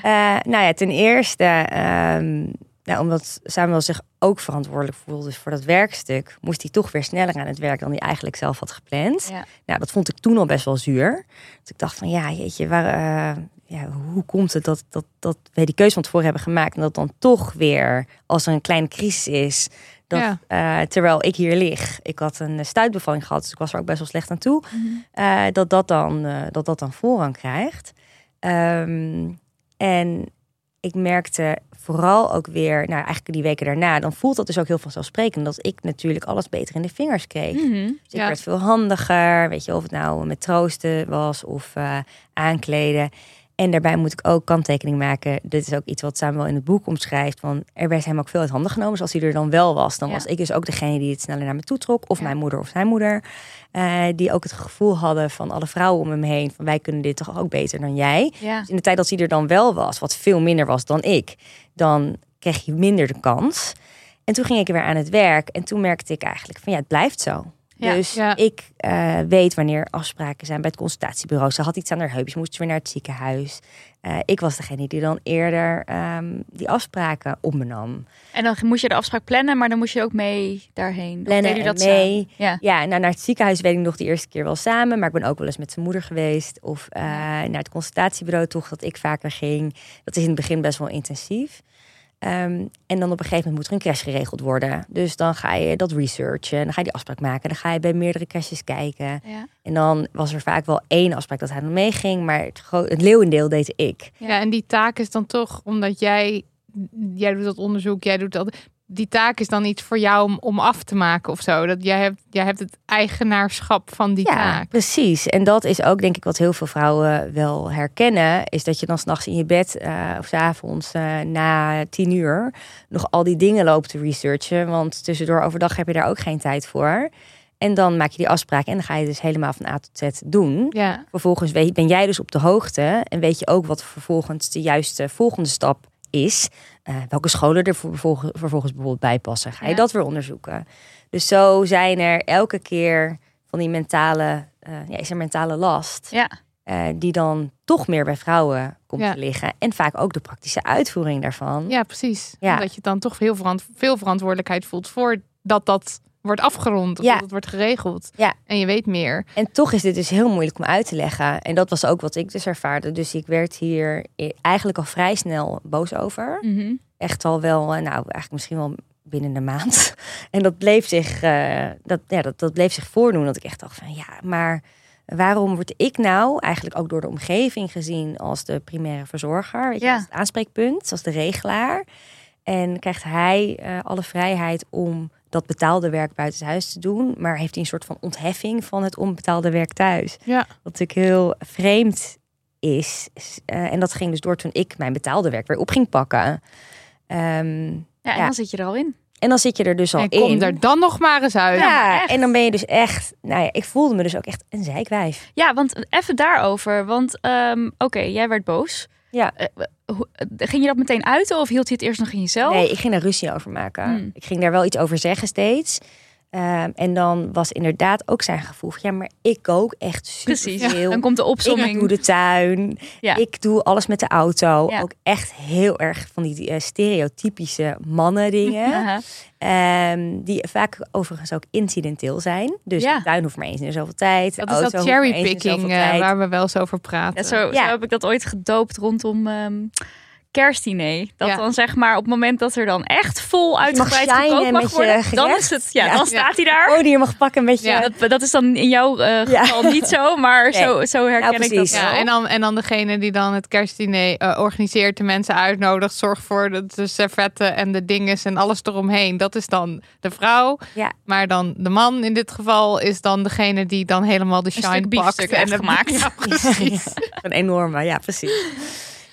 Eh, nou ja, ten eerste, ehm, nou, omdat Samuel zich ook verantwoordelijk voelde voor dat werkstuk, moest hij toch weer sneller aan het werk dan hij eigenlijk zelf had gepland. Ja. Nou, dat vond ik toen al best wel zuur. Dus ik dacht van ja, jeetje, waar, eh, ja, hoe komt het dat, dat, dat wij die keuze van tevoren hebben gemaakt en dat dan toch weer als er een kleine crisis is, dat, Ja. eh, terwijl ik hier lig, ik had een stuitbevalling gehad, dus ik was er ook best wel slecht aan toe, Mhm. eh, dat, dat, dan, dat dat dan voorrang krijgt. Ehm, en ik merkte vooral ook weer, nou eigenlijk die weken daarna, dan voelt dat dus ook heel vanzelfsprekend dat ik natuurlijk alles beter in de vingers kreeg. Mhm. Dus ik Ja. werd veel handiger, weet je, of het nou met troosten was of eh, aankleden. En daarbij moet ik ook kanttekening maken. Dit is ook iets wat Samuel in het boek omschrijft. Van er werd hem ook veel uit handen genomen. Dus als hij er dan wel was, dan Ja. was ik dus ook degene die het sneller naar me toe trok. Of Ja. mijn moeder of zijn moeder. Eh, die ook het gevoel hadden van alle vrouwen om hem heen. Van wij kunnen dit toch ook beter dan jij. Ja. Dus in de tijd dat hij er dan wel was, wat veel minder was dan ik, dan kreeg je minder de kans. En toen ging ik weer aan het werk en toen merkte ik eigenlijk van ja, het blijft zo. Ja. Dus Ja. ik eh, weet wanneer afspraken zijn bij het consultatiebureau. Ze had iets aan haar heupjes, moest weer naar het ziekenhuis. Eh, ik was degene die dan eerder ehm, die afspraken op me nam. En dan moest je de afspraak plannen, maar dan moest je ook mee daarheen. Plannen deed u dat mee. samen? Ja. Ja, nou, naar het ziekenhuis weet ik nog de eerste keer wel samen. Maar ik ben ook wel eens met zijn moeder geweest. Of eh, naar het consultatiebureau toch, dat ik vaker ging. Dat is in het begin best wel intensief. Ehm, en dan op een gegeven moment moet er een crash geregeld worden. Dus dan ga je dat researchen. Dan ga je die afspraak maken. Dan ga je bij meerdere crashes kijken. Ja. En dan was er vaak wel één afspraak dat hij dan meeging. Maar het, het leeuwendeel deed ik. Ja. en die taak is dan toch, omdat jij, jij doet dat onderzoek, jij doet dat. Die taak is dan iets voor jou om, om af te maken of zo. Dat jij hebt, jij hebt het eigenaarschap van die Ja, taak. precies. En dat is ook denk ik wat heel veel vrouwen wel herkennen. Is dat je dan s'nachts in je bed eh, of 's avonds eh, na tien uur nog al die dingen loopt te researchen. Want tussendoor overdag heb je daar ook geen tijd voor. En dan maak je die afspraak en dan ga je dus helemaal van A tot Z doen. Ja, Vervolgens ben jij dus op de hoogte en weet je ook wat vervolgens de juiste volgende stap is. Eh, welke scholen er vervolgens, vervolgens bijvoorbeeld bij passen. Ga je Ja. dat weer onderzoeken. Dus zo zijn er elke keer van die mentale, eh, ja, is er mentale last. Ja. eh, die dan toch meer bij vrouwen komt Ja. te liggen. En vaak ook de praktische uitvoering daarvan. ja precies. Ja. Dat je dan toch heel verant- veel verantwoordelijkheid voelt voor dat dat wordt afgerond of Ja. dat het wordt geregeld. Ja. En je weet meer. En toch is dit dus heel moeilijk om uit te leggen. En dat was ook wat ik dus ervaarde. Dus ik werd hier eigenlijk al vrij snel boos over. Mhm. echt al wel, eh, nou eigenlijk misschien wel binnen een maand. [LAUGHS] En dat bleef zich, eh, dat, ja, dat, dat bleef zich voordoen. Dat ik echt dacht van ja, maar waarom word ik nou eigenlijk ook door de omgeving gezien als de primaire verzorger? Weet je, Ja. als het aanspreekpunt, als de regelaar. En krijgt hij eh, alle vrijheid om dat betaalde werk buiten huis te doen, maar heeft hij een soort van ontheffing van het onbetaalde werk thuis. Ja. Wat natuurlijk heel vreemd is. Eh, en dat ging dus door toen ik mijn betaalde werk weer op ging pakken. Ehm, Ja, en Ja. dan zit je er al in. en dan zit je er dus al En in. kom er dan nog maar eens uit. ja, echt. en dan ben je dus echt... Nou ja, ik voelde me dus ook echt een zeikwijf. Ja, want even daarover. Want ehm, oké, jij werd boos. Ja. Eh, eh, ging je dat meteen uiten of hield je het eerst nog in jezelf? Nee, ik ging daar ruzie over maken. Hmm. Ik ging daar wel iets over zeggen steeds. Ehm, en dan was inderdaad ook zijn gevoel. Ja, maar ik kook echt super. Dan komt de Ik opzomming. doe de tuin. Ja. Ik doe alles met de auto. Ja. Ook echt heel erg van die eh, stereotypische mannen dingen. [LAUGHS] Ehm, die vaak overigens ook incidenteel zijn. Dus Ja. de tuin hoeft maar eens in zoveel tijd. de Dat is auto dat in de cherrypicking eh, waar we wel eens over praten. Zo heb ik dat ooit gedoopt rondom ehm kerstdiner. Dat Ja. dan zeg maar op het moment dat er dan echt vol uitgebreid gekookt mag worden, dan is het, ja, Ja. dan staat hij daar. Oh, die je mag pakken met je... Ja. Dat, dat is dan in jouw eh, Ja. geval niet zo, maar Nee. zo, zo herken Nou, ik dat. Ja, en dan, en dan degene die dan het kerstdiner eh, organiseert, de mensen uitnodigt, zorgt voor de, de servetten en de dinges en alles eromheen. Dat is dan de vrouw. Ja. Maar dan de man in dit geval is dan degene die dan helemaal de shine pakt. de- gemaakt. [LAUGHS] Ja. [LAUGHS] Een enorme, ja, precies.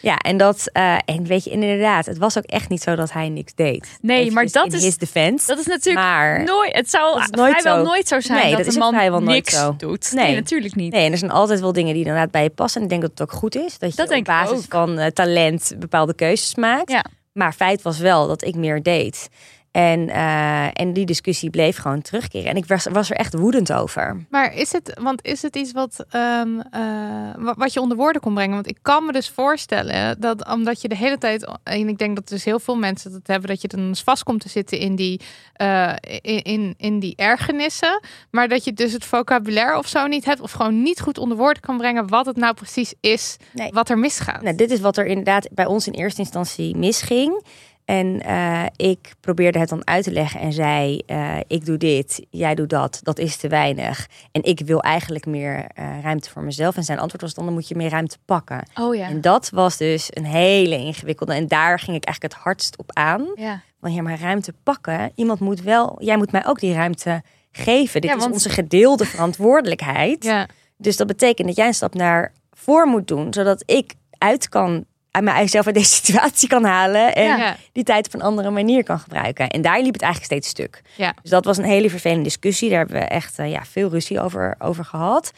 Ja, en dat, eh, en weet je, inderdaad, het was ook echt niet zo dat hij niks deed. Nee, maar dat is- his defense. Dat is natuurlijk Maar- nooit. Het zou nooit vrijwel zo. nooit zo zijn Nee, dat, dat een man vrijwel nooit niks zo. doet. Nee. Nee. natuurlijk niet. Nee, en er zijn altijd wel dingen die inderdaad bij je passen. En ik denk dat het ook goed is. Dat je Dat op basis ook. van eh, talent bepaalde keuzes maakt. Ja. Maar feit was wel dat ik meer deed. En, eh, en die discussie bleef gewoon terugkeren. En ik was, was er echt woedend over. Maar is het, want is het iets wat, ehm, eh, wa- wat je onder woorden kon brengen? Want ik kan me dus voorstellen dat omdat je de hele tijd, en ik denk dat dus heel veel mensen dat hebben, dat je dan vast komt te zitten in die, eh, in, in, in die ergernissen, maar dat je dus het vocabulaire of zo niet hebt, of gewoon niet goed onder woorden kan brengen wat het nou precies is Nee. wat er misgaat. Nou, dit is wat er inderdaad bij ons in eerste instantie misging. En eh, ik probeerde het dan uit te leggen en zei: eh, Ik doe dit, jij doet dat, dat is te weinig. En ik wil eigenlijk meer eh, ruimte voor mezelf. En zijn antwoord was dan: dan moet je meer ruimte pakken. Oh ja. En dat was dus een hele ingewikkelde. En daar ging ik eigenlijk het hardst op aan. ja. Want ja, maar ruimte pakken. Iemand moet wel, jij moet mij ook die ruimte geven. Dit Ja, is onze gedeelde verantwoordelijkheid. Ja. Dus dat betekent dat jij een stap naar voor moet doen, zodat ik uit kan, uit mijzelf uit deze [LAUGHS] situatie kan halen en Ja. die tijd op een andere manier kan gebruiken. En daar liep het eigenlijk steeds stuk. Ja. Dus dat was een hele vervelende discussie. Daar hebben we echt eh, ja, veel ruzie over, over gehad.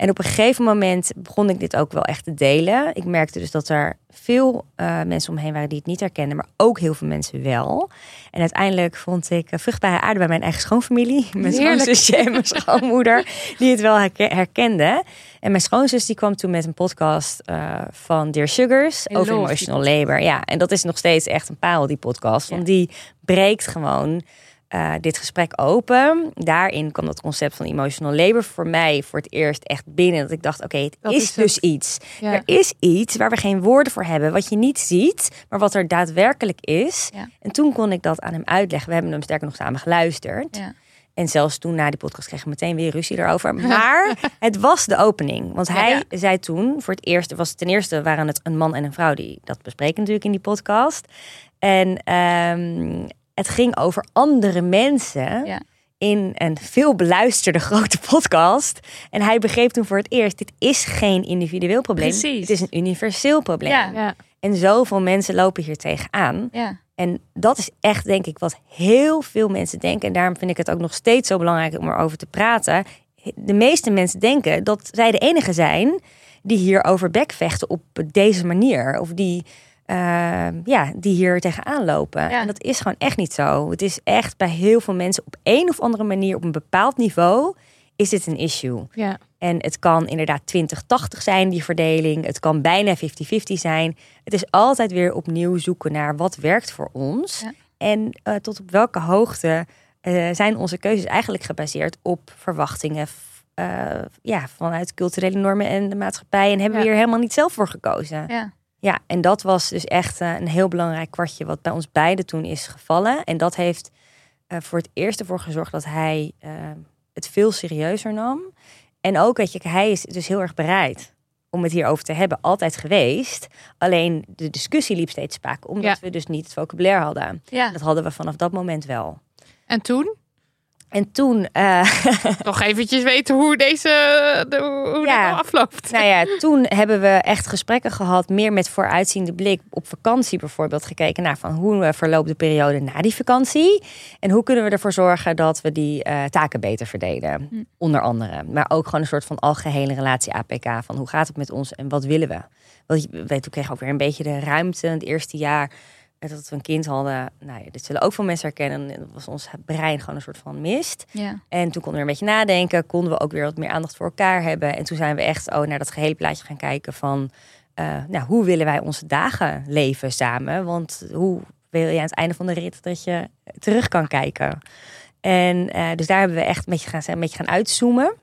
En op een gegeven moment begon ik dit ook wel echt te delen. Ik merkte dus dat er veel eh, mensen omheen waren die het niet herkenden, maar ook heel veel mensen wel. En uiteindelijk vond ik vruchtbare aarde bij mijn eigen schoonfamilie. [LAUGHS] Mijn Heerlijk. schoonzusje en mijn schoonmoeder, die het wel herke- herkenden. En mijn schoonzus die kwam toen met een podcast eh, van Dear Sugars over emotional labor. Ja, en dat is nog steeds echt een paal, die podcast. Want die breekt gewoon eh, dit gesprek open. Daarin kwam dat concept van emotional labor voor mij voor het eerst echt binnen. Dat ik dacht, oké, het Dat is, is dus het. iets. Ja. Er is iets waar we geen woorden voor hebben, wat je niet ziet, maar wat er daadwerkelijk is. Ja. En toen kon ik dat aan hem uitleggen. We hebben hem sterker nog samen geluisterd. Ja. En zelfs toen na die podcast kregen we meteen weer ruzie erover. [LAUGHS] Maar het was de opening. Want hij Ja. zei toen voor het eerst, was ten eerste waren het een man en een vrouw die dat bespreken natuurlijk in die podcast. En ehm, het ging over andere mensen Ja. in een veel beluisterde [LAUGHS] grote podcast. En hij begreep toen voor het eerst, dit is geen individueel probleem. Precies. Het is een universeel probleem. Ja. Ja. En zoveel mensen lopen hier tegenaan. Ja. En dat is echt, denk ik, wat heel veel mensen denken. En daarom vind ik het ook nog steeds zo belangrijk om erover te praten. De meeste mensen denken dat zij de enige zijn die hierover bekvechten op deze manier. Of die, eh, ja, die hier tegenaan lopen. Ja. En dat is gewoon echt niet zo. Het is echt bij heel veel mensen op een of andere manier, op een bepaald niveau, is dit een issue. Ja. En het kan inderdaad 20-80 zijn, die verdeling. Het kan bijna 50-50 zijn. Het is altijd weer opnieuw zoeken naar wat werkt voor ons. Ja. En eh, tot op welke hoogte eh, zijn onze keuzes eigenlijk gebaseerd op verwachtingen eh, ja, vanuit culturele normen en de maatschappij. En hebben we hier helemaal niet zelf voor gekozen. Ja. Ja, en dat was dus echt eh, een heel belangrijk kwartje wat bij ons beiden toen is gevallen. En dat heeft eh, voor het eerst ervoor gezorgd dat hij eh, het veel serieuzer nam. En ook, weet je, hij is dus heel erg bereid om het hierover te hebben. Altijd geweest. Alleen de discussie liep steeds spaak, omdat Ja. we dus niet het vocabulaire hadden. Ja. Dat hadden we vanaf dat moment wel. En toen? En toen, eh, [LAUGHS] Nog eventjes weten hoe deze de, hoe Ja. dit nou afloopt. nou ja, toen hebben we echt gesprekken gehad, meer met vooruitziende blik op vakantie bijvoorbeeld gekeken naar van hoe eh, verloopt de periode na die vakantie en hoe kunnen we ervoor zorgen dat we die eh, taken beter verdelen, Hm. onder andere. Maar ook gewoon een soort van algehele relatie APK van hoe gaat het met ons en wat willen we? Want toen kregen we ook weer een beetje de ruimte het eerste jaar dat we een kind hadden. Nou ja, dit zullen ook veel mensen herkennen. Dat was ons brein gewoon een soort van mist. Ja. En toen konden we weer een beetje nadenken. Konden we ook weer wat meer aandacht voor elkaar hebben. En toen zijn we echt oh, naar dat gehele plaatje gaan kijken van... eh, nou, hoe willen wij onze dagen leven samen? Want hoe wil je aan het einde van de rit dat je terug kan kijken? En eh, dus daar hebben we echt een beetje gaan, een beetje gaan uitzoomen.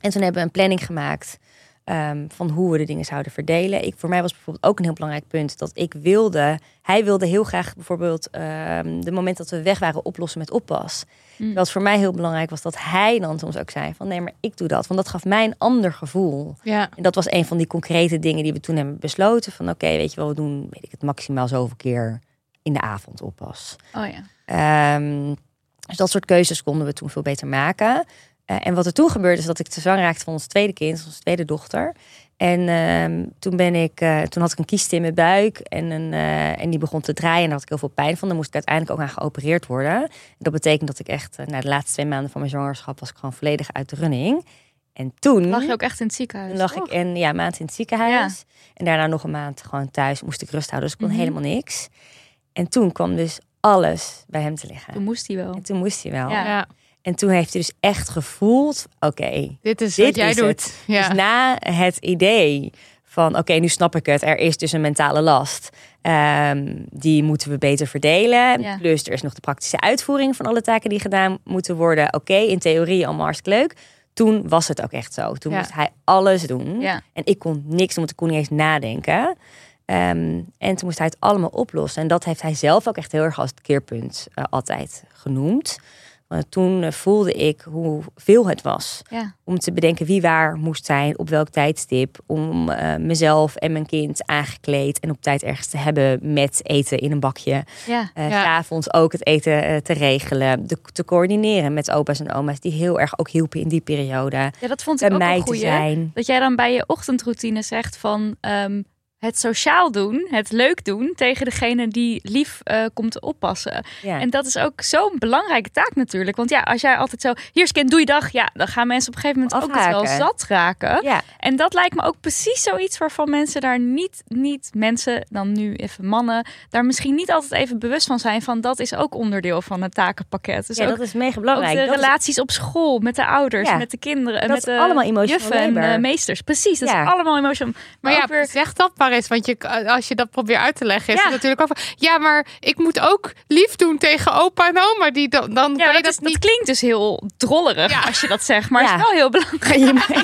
En toen hebben we een planning gemaakt ehm, van hoe we de dingen zouden verdelen. Ik, voor mij was bijvoorbeeld ook een heel belangrijk punt dat ik wilde... Hij wilde heel graag bijvoorbeeld ehm, de moment dat we weg waren oplossen met oppas. Mm. Wat voor mij heel belangrijk was dat hij dan soms ook zei van nee, maar ik doe dat. Want dat gaf mij een ander gevoel. Ja. En dat was een van die concrete dingen die we toen hebben besloten. Van oké, weet je wel, we doen weet ik het maximaal zoveel keer in de avond oppas. Oh ja. Ehm, dus dat soort keuzes konden we toen veel beter maken. Eh, en wat er toen gebeurde is dat ik te zwanger raakte van ons tweede kind, onze tweede dochter. En ehm, toen ben ik, eh, toen had ik een kiest in mijn buik en, een, eh, en die begon te draaien. En daar had ik heel veel pijn van. Daar moest ik uiteindelijk ook aan geopereerd worden. En dat betekent dat ik echt, na de laatste twee maanden van mijn zwangerschap, was ik gewoon volledig uit de running. En toen Lag je ook echt in het ziekenhuis? toen lag ik een ja, maand in het ziekenhuis. En daarna nog een maand gewoon thuis. Moest ik rust houden. Dus ik kon Mhm. helemaal niks. En toen kwam dus alles bij hem te liggen. Toen moest hij wel. En toen moest hij wel. Ja. Ja. En toen heeft hij dus echt gevoeld... Oké, Dit is Dit wat jij is doet. het. Ja. dus na het idee van... Oké, nu snap ik het. Er is dus een mentale last. Ehm, die moeten we beter verdelen. Ja. Plus er is nog de praktische uitvoering van alle taken die gedaan moeten worden. Oké, in theorie allemaal hartstikke leuk. Toen was het ook echt zo. Toen Ja. moest hij alles doen. En ik kon niks want ik kon niet eens nadenken. Ehm, en toen moest hij het allemaal oplossen. En dat heeft hij zelf ook echt heel erg als het keerpunt eh, altijd genoemd. Want toen eh, voelde ik hoeveel het was. Ja. Om te bedenken wie waar moest zijn, op welk tijdstip. Om eh, mezelf en mijn kind aangekleed en op tijd ergens te hebben met eten in een bakje. Ja. Uh, Ja. S'avonds ook het eten eh, te regelen. De, te coördineren met opa's en oma's die heel erg ook hielpen in die periode. ja, dat vond ik Bij ook mij een te goeie. zijn. Dat jij dan bij je ochtendroutine zegt van ehm, het sociaal doen, het leuk doen tegen degene die lief eh, komt te oppassen. Ja. En dat is ook zo'n belangrijke taak natuurlijk. Want ja, als jij altijd zo, hier is kind, doe je dag. Ja, dan gaan mensen op een gegeven moment ook het wel zat raken. ja. En dat lijkt me ook precies zoiets waarvan mensen daar niet, niet mensen, dan nu even mannen, daar misschien niet altijd even bewust van zijn. Van dat is ook onderdeel van het takenpakket. Dus ja, ook, dat is mega ook belangrijk. de Dat is- relaties op school, met de ouders, Ja. met de kinderen, Dat met is de allemaal emotional juffen en meesters. Precies, dat Ja. is allemaal emotional. Maar ook ja, weer- zeg dat maar Want je, als je dat probeert uit te leggen, is Ja. het natuurlijk ook van... Ja, maar ik moet ook lief doen tegen opa en oma. Die dan, dan ja, kan je dat, is, dat niet... dat klinkt dus heel drollerig Ja. als je dat zegt, maar het Ja. is wel heel belangrijk.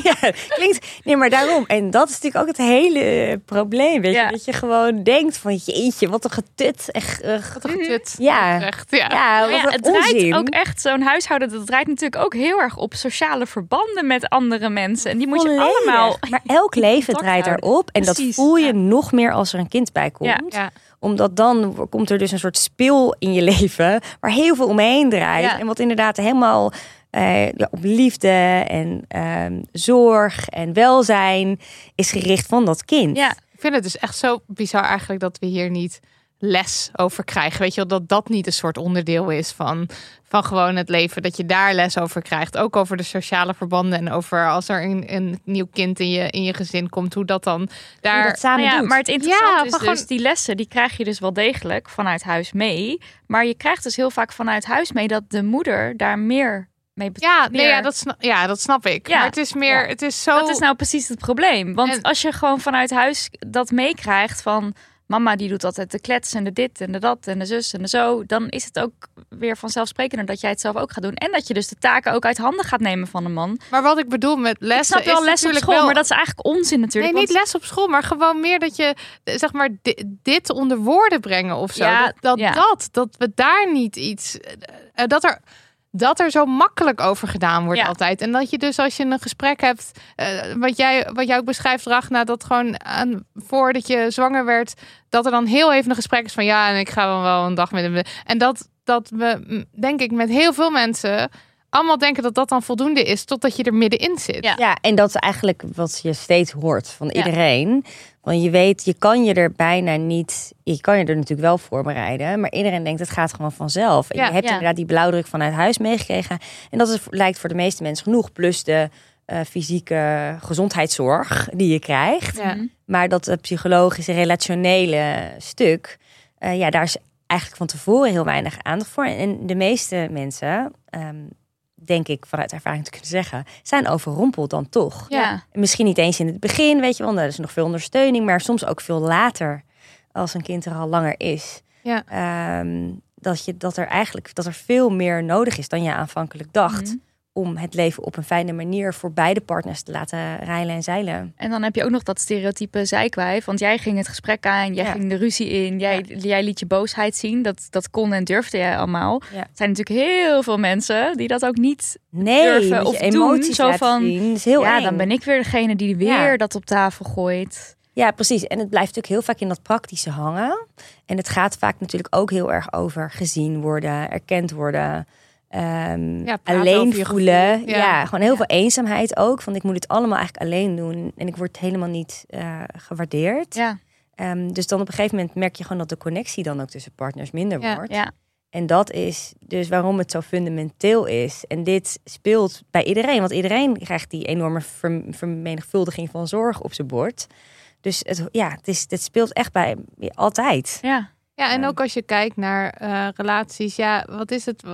Ja, klinkt. Nee, maar daarom. En dat is natuurlijk ook het hele probleem. Weet Ja. je? Dat je gewoon denkt van jeetje, wat een getut. Echt, eh, Wat een getut. Ja. Echt, ja. ja, wat een het draait ook echt, zo'n huishouden, dat draait natuurlijk ook heel erg op sociale verbanden met andere mensen. En die moet je Volledig. allemaal. Maar elk leven draait daarop. En Precies, dat voel je nog meer als er een kind bij komt. Ja. Omdat dan komt er dus een soort speel in je [LAUGHS] leven waar heel veel omheen draait. En wat inderdaad helemaal eh, ja, op liefde en ehm, zorg en welzijn is gericht van dat kind. Ja, Ik vind het dus echt zo bizar eigenlijk dat we hier niet les over krijgen. Weet je wel, dat dat niet een soort onderdeel is van, van gewoon het leven. Dat je daar les over krijgt. Ook over de sociale verbanden en over als er een, een nieuw kind in je, in je gezin komt. Hoe dat dan daar... dat samen Nou ja, doet. maar het interessante Ja, is dus, gewoon- die lessen, die krijg je dus wel degelijk vanuit huis mee. Maar je krijgt dus heel vaak vanuit huis mee dat de moeder daar meer mee. Ja, nee, meer- ja, dat snap, ja, dat snap ik. Ja. Maar het is meer, Ja. het is zo... Dat is nou precies het probleem. Want En- als je gewoon vanuit huis dat meekrijgt van... Mama die doet altijd de klets en de dit en de dat en de zus en de zo. Dan is het ook weer vanzelfsprekender dat jij het zelf ook gaat doen. En dat je dus de taken ook uit handen gaat nemen van een man. Maar wat ik bedoel met lessen Ik snap wel is les op school, wel... maar dat is eigenlijk onzin natuurlijk. Nee, niet les op school, maar gewoon meer dat je, eh, zeg maar, di- dit onder woorden brengen of zo. Ja, dat, dat, ja. dat, dat we daar niet iets, eh, eh, dat er, dat er zo makkelijk over gedaan wordt Ja. altijd. En dat je dus als je een gesprek hebt, eh, wat, jij, wat jij ook beschrijft, Ragna, dat gewoon aan, voordat je zwanger werd, dat er dan heel even een gesprek is van ja, en ik ga dan wel een dag met hem. En dat, dat we, denk ik, met heel veel mensen allemaal denken dat dat dan voldoende is, totdat je er middenin zit. Ja. Ja, en dat is eigenlijk wat je steeds hoort van Ja. iedereen. Want je weet, je kan je er bijna niet... Je kan je er natuurlijk wel voorbereiden. Maar iedereen denkt, het gaat gewoon vanzelf. En Ja, je hebt ja. inderdaad die blauwdruk vanuit huis meegekregen. En dat is, lijkt voor de meeste mensen genoeg. Plus de eh, fysieke gezondheidszorg die je krijgt. Ja. Mhm. Maar dat eh, psychologische, relationele stuk... eh, ja, daar is eigenlijk van tevoren heel weinig aandacht voor. En de meeste mensen... ehm, denk ik vanuit ervaring te kunnen zeggen, zijn overrompeld dan toch. Ja. Misschien niet eens in het begin, weet je wel, er is nog veel ondersteuning, maar soms ook veel later, als een kind er al langer is. Ja. Ehm, dat, je, dat er eigenlijk dat er veel meer nodig is dan je aanvankelijk dacht. Mhm. Om het leven op een fijne manier voor beide partners te laten rijlen en zeilen. En dan heb je ook nog dat stereotype zijkwijf. Want jij ging het gesprek aan, jij Ja. ging de ruzie in, jij, jij liet je boosheid zien. Dat, dat kon en durfde jij allemaal. Ja. Er zijn natuurlijk heel veel mensen die dat ook niet. Nee, Durven of je doen, emoties zo van, heel ja, eng. dan ben ik weer degene die weer dat op tafel gooit. Ja, precies. En het blijft natuurlijk heel vaak in dat praktische hangen. En het gaat vaak natuurlijk ook heel erg over gezien worden, erkend worden. Ehm, Ja, alleen voelen. Ja. Ja. gewoon heel veel eenzaamheid ook. Want ik moet het allemaal eigenlijk alleen doen. En ik word helemaal niet eh, gewaardeerd. Ja, Ehm, dus dan op een gegeven moment merk je gewoon dat de connectie dan ook tussen partners minder wordt. ja. En dat is dus waarom het zo fundamenteel is. En dit speelt bij iedereen. Want iedereen krijgt die enorme ver- vermenigvuldiging van zorg op zijn bord. Dus het, ja, het, is, het speelt echt bij altijd. ja. Ja, en ook als je kijkt naar eh, relaties, ja, wat is het? 40%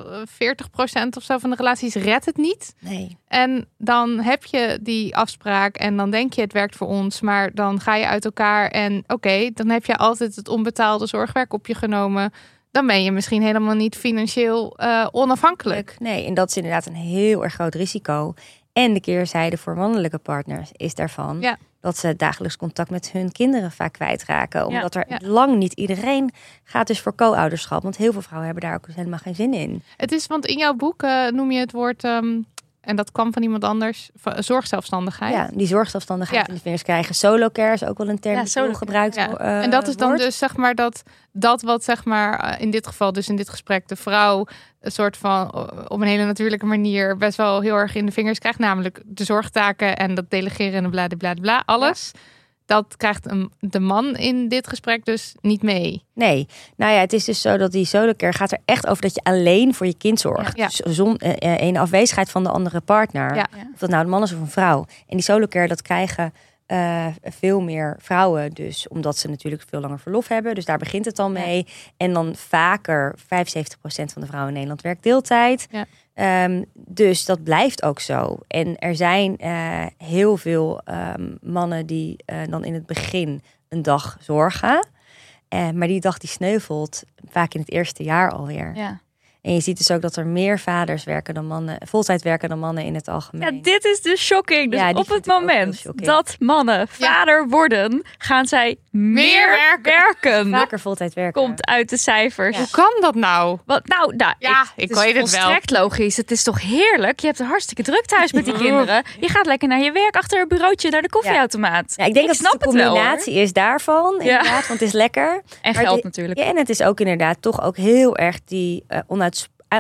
of zo van de relaties redt het niet. Nee. En dan heb je die afspraak en dan denk je het werkt voor ons, maar dan ga je uit elkaar en oké, dan heb je altijd het onbetaalde zorgwerk op je genomen. Dan ben je misschien helemaal niet financieel eh, onafhankelijk. Nee, en dat is inderdaad een heel erg groot risico. En de keerzijde voor mannelijke partners is daarvan Ja. Dat ze dagelijks contact met hun kinderen vaak kwijtraken. Omdat er Ja. lang niet iedereen gaat dus voor co-ouderschap. Want heel veel vrouwen hebben daar ook dus helemaal geen zin in. Het is, want in jouw boek eh, noem je het woord, ehm, en dat kwam van iemand anders, van zorgzelfstandigheid. Ja, die zorgzelfstandigheid Ja. in de vingers krijgen. Solo care is ook wel een term Ja, die solo gebruikt Ja. eh, en dat is dan wordt. dus zeg maar dat, dat wat zeg maar eh, in dit geval, dus in dit gesprek, de vrouw een soort van eh, op een hele natuurlijke manier best wel heel erg in de vingers krijgt. Namelijk de zorgtaken en dat delegeren en bla bla bla, alles. Dat krijgt een, de man in dit gesprek dus niet mee. Nee, nou ja, het is dus zo dat die solo care gaat er echt over dat je alleen voor je kind zorgt. Ja. Dus zon, eh, eh, in afwezigheid van de andere partner. Ja. Of dat nou een man is of een vrouw. En die solo care, dat krijgen eh, veel meer vrouwen dus. Omdat ze natuurlijk veel langer verlof hebben. Dus daar begint het al mee. En dan vaker, 75% van de vrouwen in Nederland werkt deeltijd. Ja. Ehm, dus dat blijft ook zo. En er zijn eh, heel veel ehm, mannen die eh, dan in het begin een dag zorgen. Eh, maar die dag die sneuvelt vaak in het eerste jaar alweer. Ja. En je ziet dus ook dat er meer vaders werken dan mannen, voltijd werken dan mannen in het algemeen. Ja, dit is dus shocking. Dus Ja, op het moment dat mannen vader worden, gaan zij meer, werken. werken. Vaker voltijd werken. Komt uit de cijfers. Hoe kan dat nou? Wat, nou, nou, Ja, ik, ik het weet het wel. volstrekt logisch. Het is toch heerlijk? Je hebt het hartstikke druk thuis met die kinderen. Je gaat lekker naar je werk achter een bureautje naar de koffieautomaat. Ja, ik denk Ik dat het snap de het wel, combinatie is daarvan, inderdaad, want het is lekker. [LAUGHS] En Maar geld natuurlijk. Ja, en het is ook inderdaad toch ook heel erg die eh,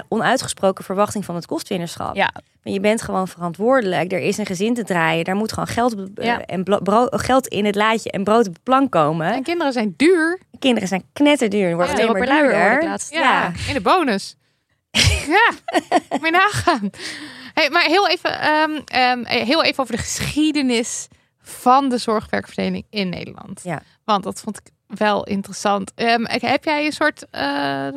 onuitgesproken verwachting van het kostwinnerschap. Ja. Maar je bent gewoon verantwoordelijk. Er is een gezin te draaien. Daar moet gewoon geld, eh, Ja. en geld in het laadje en brood op de plank komen. En kinderen zijn duur. Kinderen zijn knetterduur. Worden Ja, alleen maar Euro per luier hoorde ik duurder. laatst. Ja, in de bonus. [LAUGHS] ja, moet je nagaan. Hey, maar heel even, ehm, ehm, heel even over de geschiedenis van de zorgwerkverdeling in Nederland. Ja. Want dat vond ik wel interessant. Ehm, heb jij een soort, eh,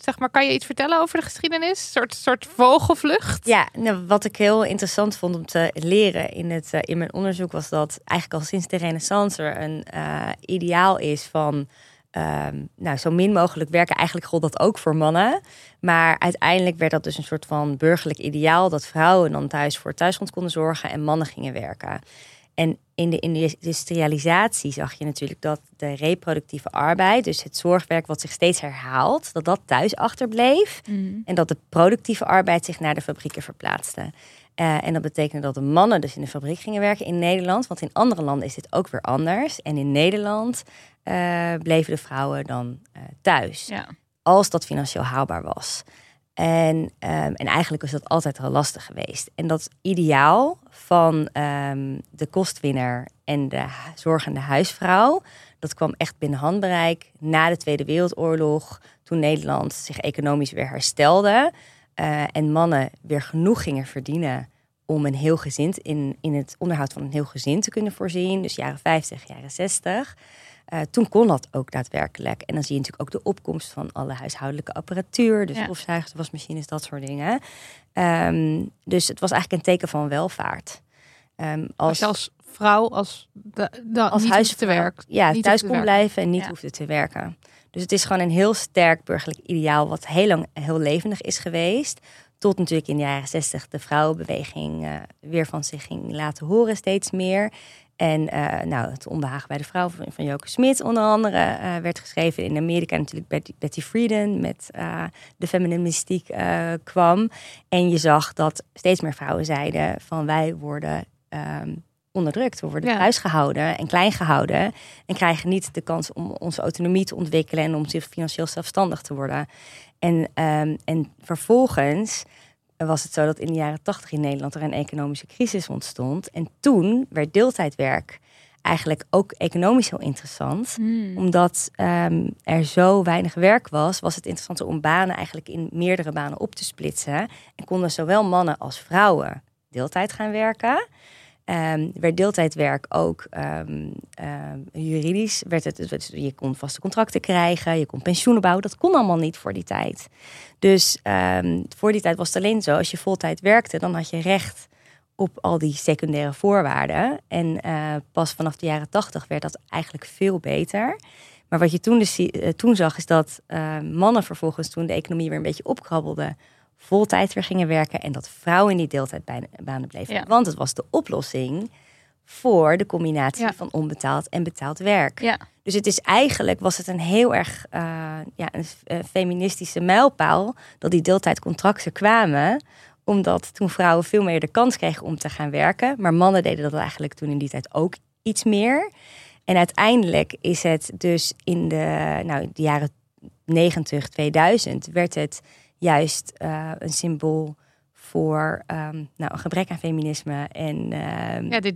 zeg maar, kan je iets vertellen over de geschiedenis? Een soort, soort vogelvlucht? Ja, nou, wat ik heel interessant vond om te leren in, het, eh, in mijn onderzoek was dat eigenlijk al sinds de Renaissance er een eh, ideaal is van ehm, nou, zo min mogelijk werken. Eigenlijk gold dat ook voor mannen. Maar uiteindelijk werd dat dus een soort van burgerlijk ideaal dat vrouwen dan thuis voor thuisgrond konden zorgen en mannen gingen werken. En in de industrialisatie zag je natuurlijk dat de reproductieve arbeid, dus het zorgwerk wat zich steeds herhaalt, dat dat thuis achterbleef. En dat de productieve arbeid zich naar de fabrieken verplaatste. Eh, en dat betekende dat de mannen dus in de fabriek gingen werken in Nederland. Want in andere landen is dit ook weer anders. En in Nederland eh, bleven de vrouwen dan eh, thuis. Ja. Als dat financieel haalbaar was. En, ehm, en eigenlijk is dat altijd al lastig geweest. En dat ideaal van ehm, de kostwinner en de zorgende huisvrouw, dat kwam echt binnen handbereik na de Tweede Wereldoorlog, toen Nederland zich economisch weer herstelde eh, en mannen weer genoeg gingen verdienen om een heel gezin in, in het onderhoud van een heel gezin te kunnen voorzien. Dus jaren 50, jaren 60. Eh, toen kon dat ook daadwerkelijk. En dan zie je natuurlijk ook de opkomst van alle huishoudelijke apparatuur. Dus Ja. stofzuigers, wasmachines, dat soort dingen. Ehm, dus het was eigenlijk een teken van welvaart. Ehm, Als als, vrouw, als, de, de, als niet huis hoeft te werken. Ja, niet thuis kon werken. blijven en niet Ja. hoefde te werken. Dus het is gewoon een heel sterk burgerlijk ideaal, wat heel lang heel levendig is geweest. Tot natuurlijk in de jaren zestig de vrouwenbeweging eh, weer van zich ging laten horen, steeds meer. En eh, nou, het onbehagen bij de vrouw van, van Joke Smit onder andere eh, werd geschreven. In Amerika natuurlijk Betty, Betty Friedan met eh, de feminine mystiek kwam. En je zag dat steeds meer vrouwen zeiden van wij worden ehm, onderdrukt. We worden Ja. thuis gehouden en klein gehouden. En krijgen niet de kans om onze autonomie te ontwikkelen en om zich financieel zelfstandig te worden. En, ehm, en vervolgens was het zo dat in de jaren tachtig in Nederland er een economische crisis ontstond. En toen werd deeltijdwerk eigenlijk ook economisch heel interessant. Omdat ehm, er zo weinig werk was, was het interessant om banen eigenlijk in meerdere banen op te splitsen. En konden zowel mannen als vrouwen deeltijd gaan werken. Ehm, werd deeltijdwerk ook ehm, ehm, juridisch. Werd het, je kon vaste contracten krijgen, je kon pensioenen bouwen. Dat kon allemaal niet voor die tijd. Dus voor die tijd was het alleen zo, als je voltijd werkte, dan had je recht op al die secundaire voorwaarden. En eh, pas vanaf de jaren tachtig werd dat eigenlijk veel beter. Maar wat je toen, dus, eh, toen zag, is dat eh, mannen vervolgens, toen de economie weer een beetje opkrabbelde, voltijd weer gingen werken. En dat vrouwen in die deeltijdbanen bleven. Ja. Want het was de oplossing voor de combinatie Ja. van onbetaald en betaald werk. Ja. Dus het is eigenlijk, was het een heel erg eh, ja, een, eh, feministische mijlpaal dat die deeltijdcontracten kwamen omdat toen vrouwen veel meer de kans kregen om te gaan werken. Maar mannen deden dat eigenlijk toen in die tijd ook iets meer. En uiteindelijk is het dus in de, nou, de jaren 90, 2000 werd het juist eh, een symbool voor ehm, nou, een gebrek aan feminisme en ehm, Ja, de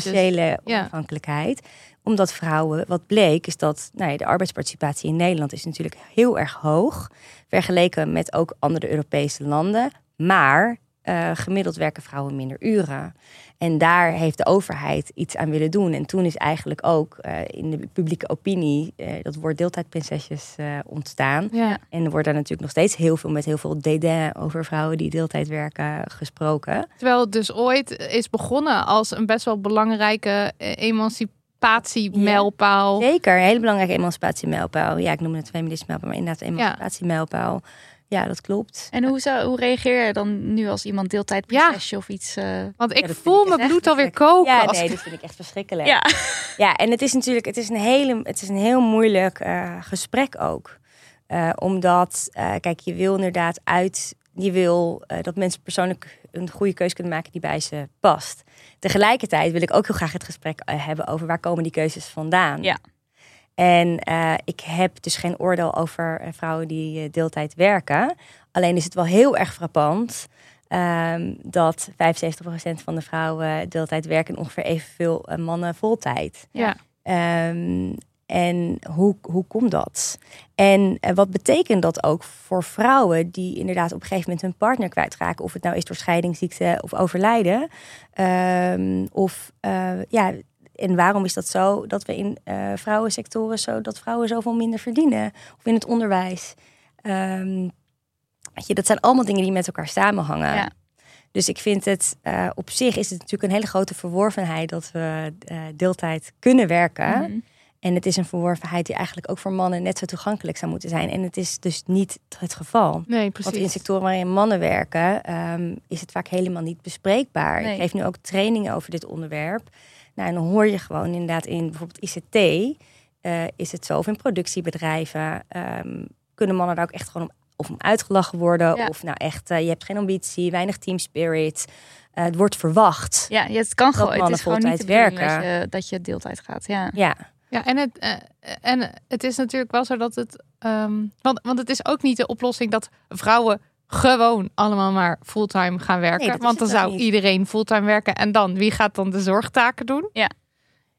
financiële Ja. onafhankelijkheid. Omdat vrouwen, wat bleek, is dat nou ja, de arbeidsparticipatie in Nederland is natuurlijk heel erg hoog. Vergeleken met ook andere Europese landen. Maar eh, gemiddeld werken vrouwen minder uren. En daar heeft de overheid iets aan willen doen. En toen is eigenlijk ook eh, in de publieke opinie eh, dat woord deeltijdprinsesjes ontstaan. Ja. En er wordt daar natuurlijk nog steeds heel veel met heel veel dédain over vrouwen die deeltijd werken gesproken. Terwijl het dus ooit is begonnen als een best wel belangrijke eh, emancipatiemijlpaal. Zeker, een hele belangrijke emancipatiemijlpaal. Ja, ik noem het feminisme-mijlpaal, maar inderdaad emancipatiemijlpaal. Ja, dat klopt. En hoe, zou, hoe reageer je dan nu als iemand deeltijdprinsesje of iets? eh, Want ik Ja, voel ik mijn bloed alweer koken. Ja, als nee, ik- dat vind ik echt verschrikkelijk. Ja. Ja, en het is natuurlijk, het is een, hele, het is een heel moeilijk eh, gesprek ook. Eh, omdat, eh, kijk, je wil inderdaad uit, je wil dat mensen persoonlijk een goede keuze kunnen maken die bij ze past. Tegelijkertijd wil ik ook heel graag het gesprek hebben over waar komen die keuzes vandaan. Ja. En eh, ik heb dus geen oordeel over eh, vrouwen die eh, deeltijd werken. Alleen is het wel heel erg frappant ehm, dat 75% van de vrouwen deeltijd werken en ongeveer evenveel mannen voltijd. Ja. Ehm, en hoe, hoe komt dat? En wat betekent dat ook voor vrouwen die inderdaad op een gegeven moment hun partner kwijtraken? Of het nou is door scheiding, ziekte of overlijden. Ehm, of ja, en waarom is dat zo dat we in eh, vrouwensectoren zo dat vrouwen zoveel minder verdienen? Of in het onderwijs. Ehm, weet je, dat zijn allemaal dingen die met elkaar samenhangen. Ja. Dus ik vind het eh, op zich is het natuurlijk een hele grote verworvenheid dat we eh, deeltijd kunnen werken. mhm. En het is een verworvenheid die eigenlijk ook voor mannen net zo toegankelijk zou moeten zijn. En het is dus niet het geval. Nee, Want in precies. sectoren waarin mannen werken, ehm, is het vaak helemaal niet bespreekbaar. Nee. Ik geef nu ook trainingen over dit onderwerp. Nou, en dan hoor je gewoon inderdaad in bijvoorbeeld ICT, eh, is het zo, of in productiebedrijven, ehm, kunnen mannen daar ook echt gewoon om, of om uitgelachen worden. Ja. Of nou echt, eh, je hebt geen ambitie, weinig team spirit. Eh, het wordt verwacht. Ja, het kan gewoon. Het mannen is gewoon niet werken. Dat je, dat je deeltijd gaat. Ja. Ja, Ja, en het, eh, en het is natuurlijk wel zo dat het. ehm, want, want het is ook niet de oplossing dat vrouwen gewoon allemaal maar fulltime gaan werken. Nee, want dan ook zou niet. iedereen fulltime werken. En dan, wie gaat dan de zorgtaken doen? Ja.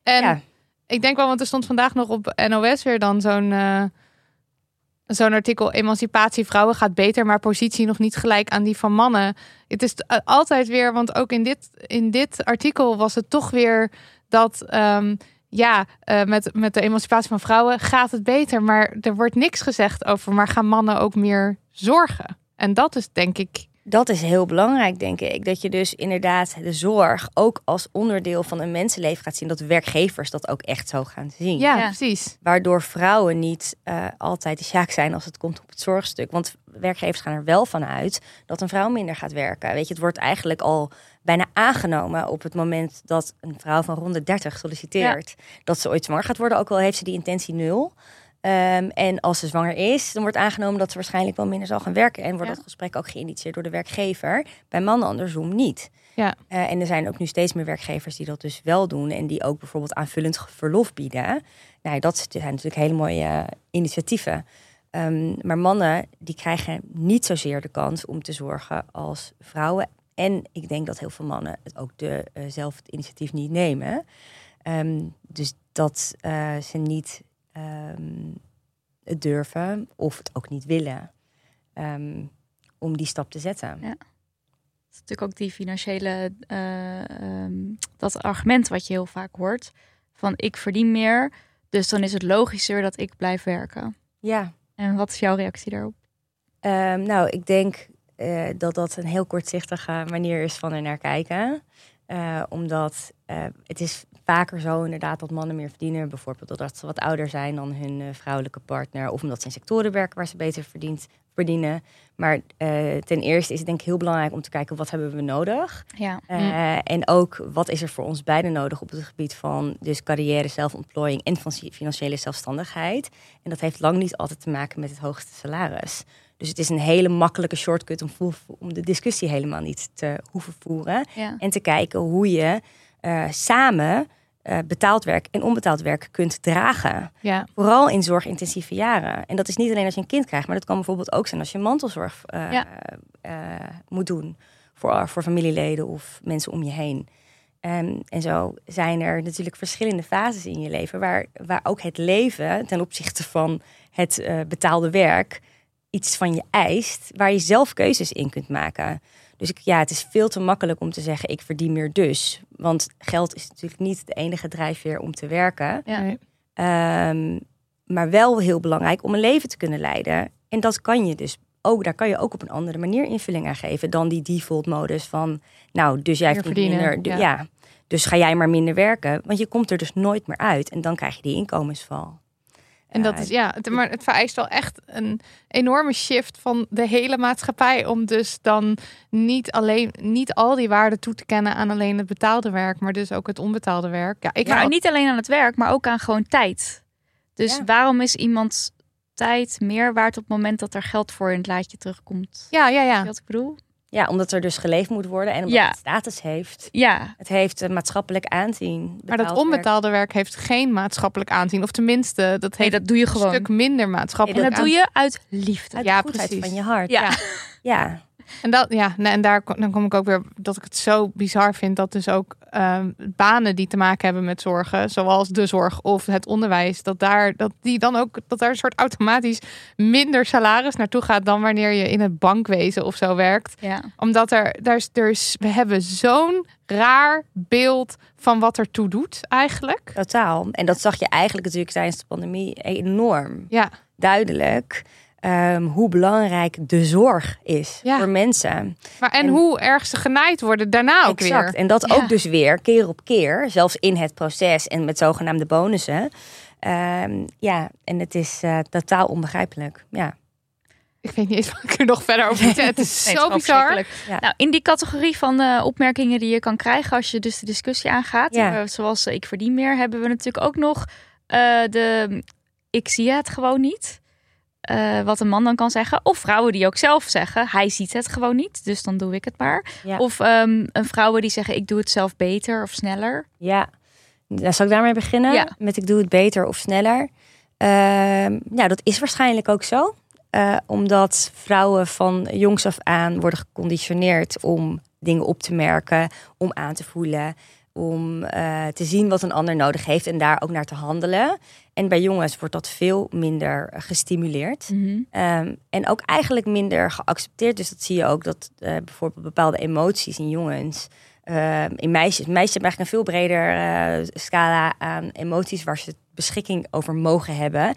En ja. ik denk wel, want er stond vandaag nog op NOS weer dan zo'n. eh, Zo'n artikel, emancipatie vrouwen gaat beter, maar positie nog niet gelijk aan die van mannen. Het is eh, altijd weer, want ook in dit, in dit artikel was het toch weer dat, ehm, ja, eh, met, met de emancipatie van vrouwen gaat het beter. Maar er wordt niks gezegd over, maar gaan mannen ook meer zorgen? En dat is denk ik, Dat is heel belangrijk, denk ik. Dat je dus inderdaad de zorg ook als onderdeel van een mensenleven gaat zien. Dat werkgevers dat ook echt zo gaan zien. ja, Ja. precies. Waardoor vrouwen niet eh, altijd de sjaak zijn als het komt op het zorgstuk. Want werkgevers gaan er wel van uit dat een vrouw minder gaat werken. Weet je, het wordt eigenlijk al bijna aangenomen op het moment dat een vrouw van rond de 30 solliciteert. Dat ze ooit zwanger gaat worden, ook al heeft ze die intentie nul. Ehm, en als ze zwanger is, dan wordt aangenomen dat ze waarschijnlijk wel minder zal gaan werken. En wordt Ja. dat gesprek ook geïnitieerd door de werkgever. Bij mannen andersom niet. Ja. Eh, en er zijn ook nu steeds meer werkgevers die dat dus wel doen. En die ook bijvoorbeeld aanvullend verlof bieden. Nou, dat zijn natuurlijk hele mooie initiatieven. Ehm, maar mannen die krijgen niet zozeer de kans om te zorgen als vrouwen. En ik denk dat heel veel mannen het ook de, eh, zelf het initiatief niet nemen. Ehm, dus dat eh, ze niet ehm, het durven of het ook niet willen ehm, om die stap te zetten. Ja. Dat is natuurlijk ook die financiële, ehm, dat argument wat je heel vaak hoort. Van ik verdien meer, dus dan is het logischer dat ik blijf werken. Ja. En wat is jouw reactie daarop? Nou, ik denk eh, dat dat een heel kortzichtige manier is van er naar kijken. Eh, omdat het is vaker zo inderdaad dat mannen meer verdienen. Bijvoorbeeld doordat ze wat ouder zijn dan hun eh, vrouwelijke partner. Of omdat ze in sectoren werken waar ze beter verdient, verdienen. Maar eh, ten eerste is het denk ik heel belangrijk om te kijken wat hebben we nodig. Ja. Uh, En ook wat is er voor ons beiden nodig op het gebied van dus carrière, zelfontplooiing en van financiële zelfstandigheid. En dat heeft lang niet altijd te maken met het hoogste salaris. Dus het is een hele makkelijke shortcut om, om de discussie helemaal niet te hoeven voeren. Ja. En te kijken hoe je uh, samen uh, betaald werk en onbetaald werk kunt dragen. Ja. Vooral in zorgintensieve jaren. En dat is niet alleen als je een kind krijgt, maar dat kan bijvoorbeeld ook zijn als je mantelzorg uh, Ja. moet doen voor, voor familieleden of mensen om je heen. Um, en zo zijn er natuurlijk verschillende fases in je leven, waar, waar ook het leven ten opzichte van het betaalde werk iets van je eist, waar je zelf keuzes in kunt maken. Dus ik, ja, het is veel te makkelijk om te zeggen: ik verdien meer dus. Want geld is natuurlijk niet de enige drijfveer om te werken. Ja. Um, maar wel heel belangrijk om een leven te kunnen leiden. En dat kan je dus ook, daar kan je ook op een andere manier invulling aan geven dan die default modus van, nou, dus jij verdient minder. ja. ja. dus ga jij maar minder werken, want je komt er dus nooit meer uit en dan krijg je die inkomensval. En dat is ja, het, maar het vereist wel echt een enorme shift van de hele maatschappij om dus dan niet alleen niet al die waarden toe te kennen aan alleen het betaalde werk, maar dus ook het onbetaalde werk. Ja, ik Ja, hou en niet alleen aan het werk, maar ook aan gewoon tijd. Dus Ja. waarom is iemands tijd meer waard op het moment dat er geld voor in het laadje terugkomt? Ja, ja, ja. wat ik bedoel? Ja, omdat er dus geleefd moet worden en omdat Ja. het status heeft. Ja, Het heeft een maatschappelijk aanzien. Maar dat werk. onbetaalde werk heeft geen maatschappelijk aanzien. Of tenminste, dat nee, heeft dat doe je een gewoon. stuk minder En maatschappelijk dat doe je uit liefde. Uit Ja, de goedheid precies. van je hart. Ja. ja. En, dat, ja, en daar dan kom ik ook weer dat ik het zo bizar vind dat dus ook ehm, banen die te maken hebben met zorgen, zoals de zorg of het onderwijs, dat daar dat die dan ook dat daar een soort automatisch minder salaris naartoe gaat dan wanneer je in het bankwezen of zo werkt. Ja. Omdat er, daar is, er is, we hebben zo'n raar beeld van wat er toe doet eigenlijk. Totaal. En dat zag je eigenlijk natuurlijk tijdens de pandemie enorm Ja, duidelijk. Ehm, hoe belangrijk de zorg is Ja. voor mensen. maar en, En- hoe erg ze genaaid worden daarna ook exact. weer. En dat Ja. ook dus weer keer op keer, zelfs in het proces en met zogenaamde bonussen. Ehm, ja, en het is eh, totaal onbegrijpelijk. Ja. Ik weet niet eens wat ik er nog verder over moet zeggen. Het is Nee, zo het is bizar. Ja. Nou, in die categorie van eh, opmerkingen die je kan krijgen als je dus de discussie aangaat, Ja. eh, zoals ik verdien meer, hebben we natuurlijk ook nog eh, de ik zie het gewoon niet. Eh, wat een man dan kan zeggen. Of vrouwen die ook zelf zeggen, hij ziet het gewoon niet, dus dan doe ik het maar. Ja. Of ehm, een vrouwen die zeggen, ik doe het zelf beter of sneller. Ja, dan zal ik daarmee beginnen. Ja. Met ik doe het beter of sneller. Ehm, nou, dat is waarschijnlijk ook zo. Eh, omdat vrouwen van jongs af aan worden geconditioneerd om dingen op te merken, om aan te voelen, om eh, te zien wat een ander nodig heeft en daar ook naar te handelen. En bij jongens wordt dat veel minder eh, gestimuleerd. Ehm, en ook eigenlijk minder geaccepteerd. Dus dat zie je ook dat eh, bijvoorbeeld bepaalde emoties in jongens. ehm, in meisjes. Meisjes hebben eigenlijk een veel breder scala aan emoties waar ze beschikking over mogen hebben.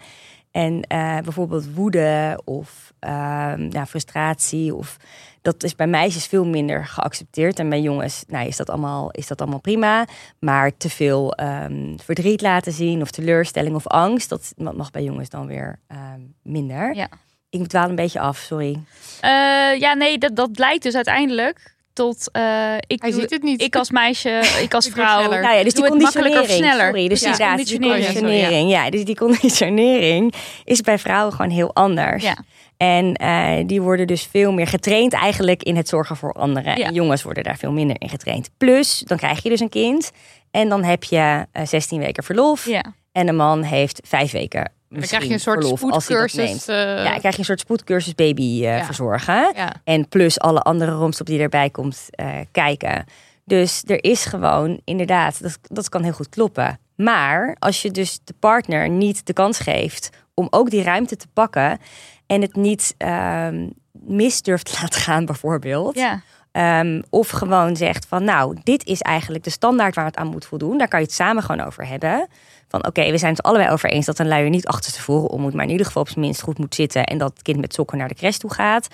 En eh, bijvoorbeeld woede of ehm, ja, frustratie. Of, dat is bij meisjes veel minder geaccepteerd. En bij jongens nou, is, dat allemaal, is dat allemaal prima. Maar te veel ehm, verdriet laten zien of teleurstelling of angst. Dat mag bij jongens dan weer ehm, minder. Ja. Ik dwaal een beetje af, sorry. Eh, ja, nee, dat, dat leidt dus uiteindelijk tot eh, ik, Hij ziet het niet. ik als meisje, ik als [LAUGHS] vrouw. Nou ja, dus die conditionering. sneller. Sorry, dus Ja, die conditionering. conditionering. Ja, dus die conditionering is bij vrouwen gewoon heel anders. Ja. En eh, die worden dus veel meer getraind eigenlijk in het zorgen voor anderen. Ja. En jongens worden daar veel minder in getraind. Plus, dan krijg je dus een kind. En dan heb je eh, 16 weken verlof. Ja. En een man heeft vijf weken Dan krijg je een soort verlof spoedcursus. eh, Ja, dan krijg je een soort spoedcursus baby eh, Ja. verzorgen. ja. En plus alle andere romstop die erbij komt eh, kijken. Dus er is gewoon, inderdaad, dat, dat kan heel goed kloppen. Maar als je dus de partner niet de kans geeft om ook die ruimte te pakken en het niet ehm, mis durft te [LAUGHS] laten gaan, bijvoorbeeld. Ja. Ehm, of gewoon zegt van nou, dit is eigenlijk de standaard waar het aan moet voldoen. Daar kan je het samen gewoon over hebben. Van oké, we zijn het allebei over eens dat een luier niet achter tevoren om moet, maar in ieder geval op zijn minst goed moet zitten en dat het kind met sokken naar de crash toe gaat.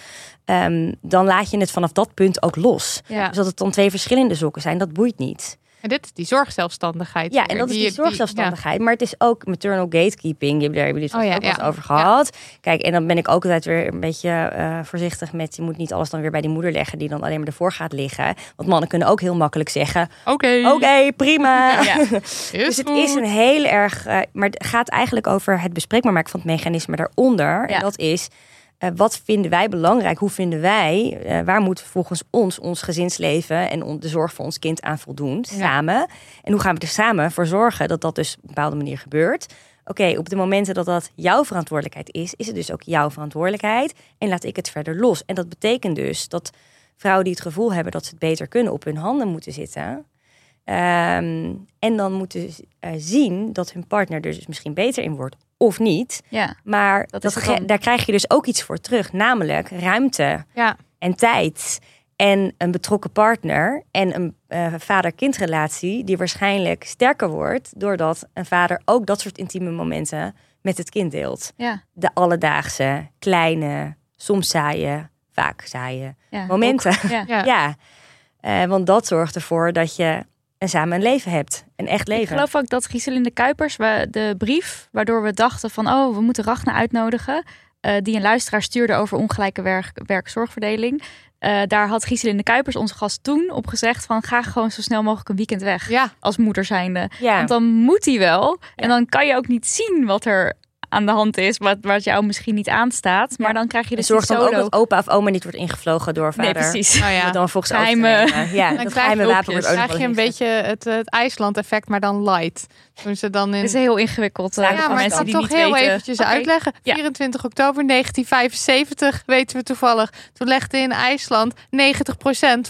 Ehm, dan laat je het vanaf dat punt ook los. Ja. Dus dat het dan twee verschillende sokken zijn, dat boeit niet. En dit is die zorgzelfstandigheid. Ja, en dat is die zorgzelfstandigheid. Maar het is ook maternal gatekeeping. Daar hebben jullie het Oh ja, ook ja. over gehad. Kijk, en dan ben ik ook altijd weer een beetje eh, voorzichtig met... je moet niet alles dan weer bij die moeder leggen... die dan alleen maar ervoor gaat liggen. Want mannen kunnen ook heel makkelijk zeggen... Oké. oké, prima. [LAUGHS] [LAUGHS] Dus het is een heel erg... eh, maar het gaat eigenlijk over het bespreekbaar maken van het mechanisme daaronder. Ja. En dat is... eh, wat vinden wij belangrijk? Hoe vinden wij? eh, waar moeten volgens ons ons gezinsleven en on- de zorg voor ons kind aan voldoen? Samen. En hoe gaan we er samen voor zorgen dat dat dus op een bepaalde manier gebeurt? Oké, op de momenten dat dat jouw verantwoordelijkheid is, is het dus ook jouw verantwoordelijkheid. En laat ik het verder los. En dat betekent dus dat vrouwen die het gevoel hebben dat ze het beter kunnen, op hun handen moeten zitten. Ehm, en dan moeten eh, zien dat hun partner er dus misschien beter in wordt of niet. Ja. Maar Dat dat ge- daar krijg je dus ook iets voor terug, namelijk ruimte Ja. en tijd. En een betrokken partner en een eh, vader-kindrelatie die waarschijnlijk sterker wordt doordat een vader ook dat soort intieme momenten met het kind deelt. Ja. De alledaagse, kleine, soms saaie, vaak saaie momenten. Ja. [LAUGHS] Ja. Ja, Eh, want dat zorgt ervoor dat je een samen een leven hebt. Een echt Ik leven. geloof ook dat Giselinde Kuipers, de brief waardoor we dachten van oh, we moeten Rachna uitnodigen, eh, die een luisteraar stuurde over ongelijke werk, werk-zorgverdeling. Eh, daar had Giselinde Kuipers, onze gast, toen op gezegd van ga gewoon zo snel mogelijk een weekend weg. Ja. Als moeder zijnde. Ja. Want dan moet hij wel. En dan kan je ook niet zien wat er aan de hand is, wat, wat jou misschien niet aanstaat. Maar dan krijg je dus zorg dan ook dat opa of oma niet wordt ingevlogen door vader. Nee, precies. Ja. [LAUGHS] Dat dan volgens Geheime-. Ja, [LAUGHS] Dan dat krijg geheime je, wapen wordt ook nog krijg je een beetje het, het IJsland-effect, maar dan light. Toen ze dan in... Is heel ingewikkeld. eh, Ja, maar ik mensen kan die toch niet heel weten. eventjes uitleggen. Ja. 24 oktober 1975, weten we toevallig. Toen legde in IJsland 90%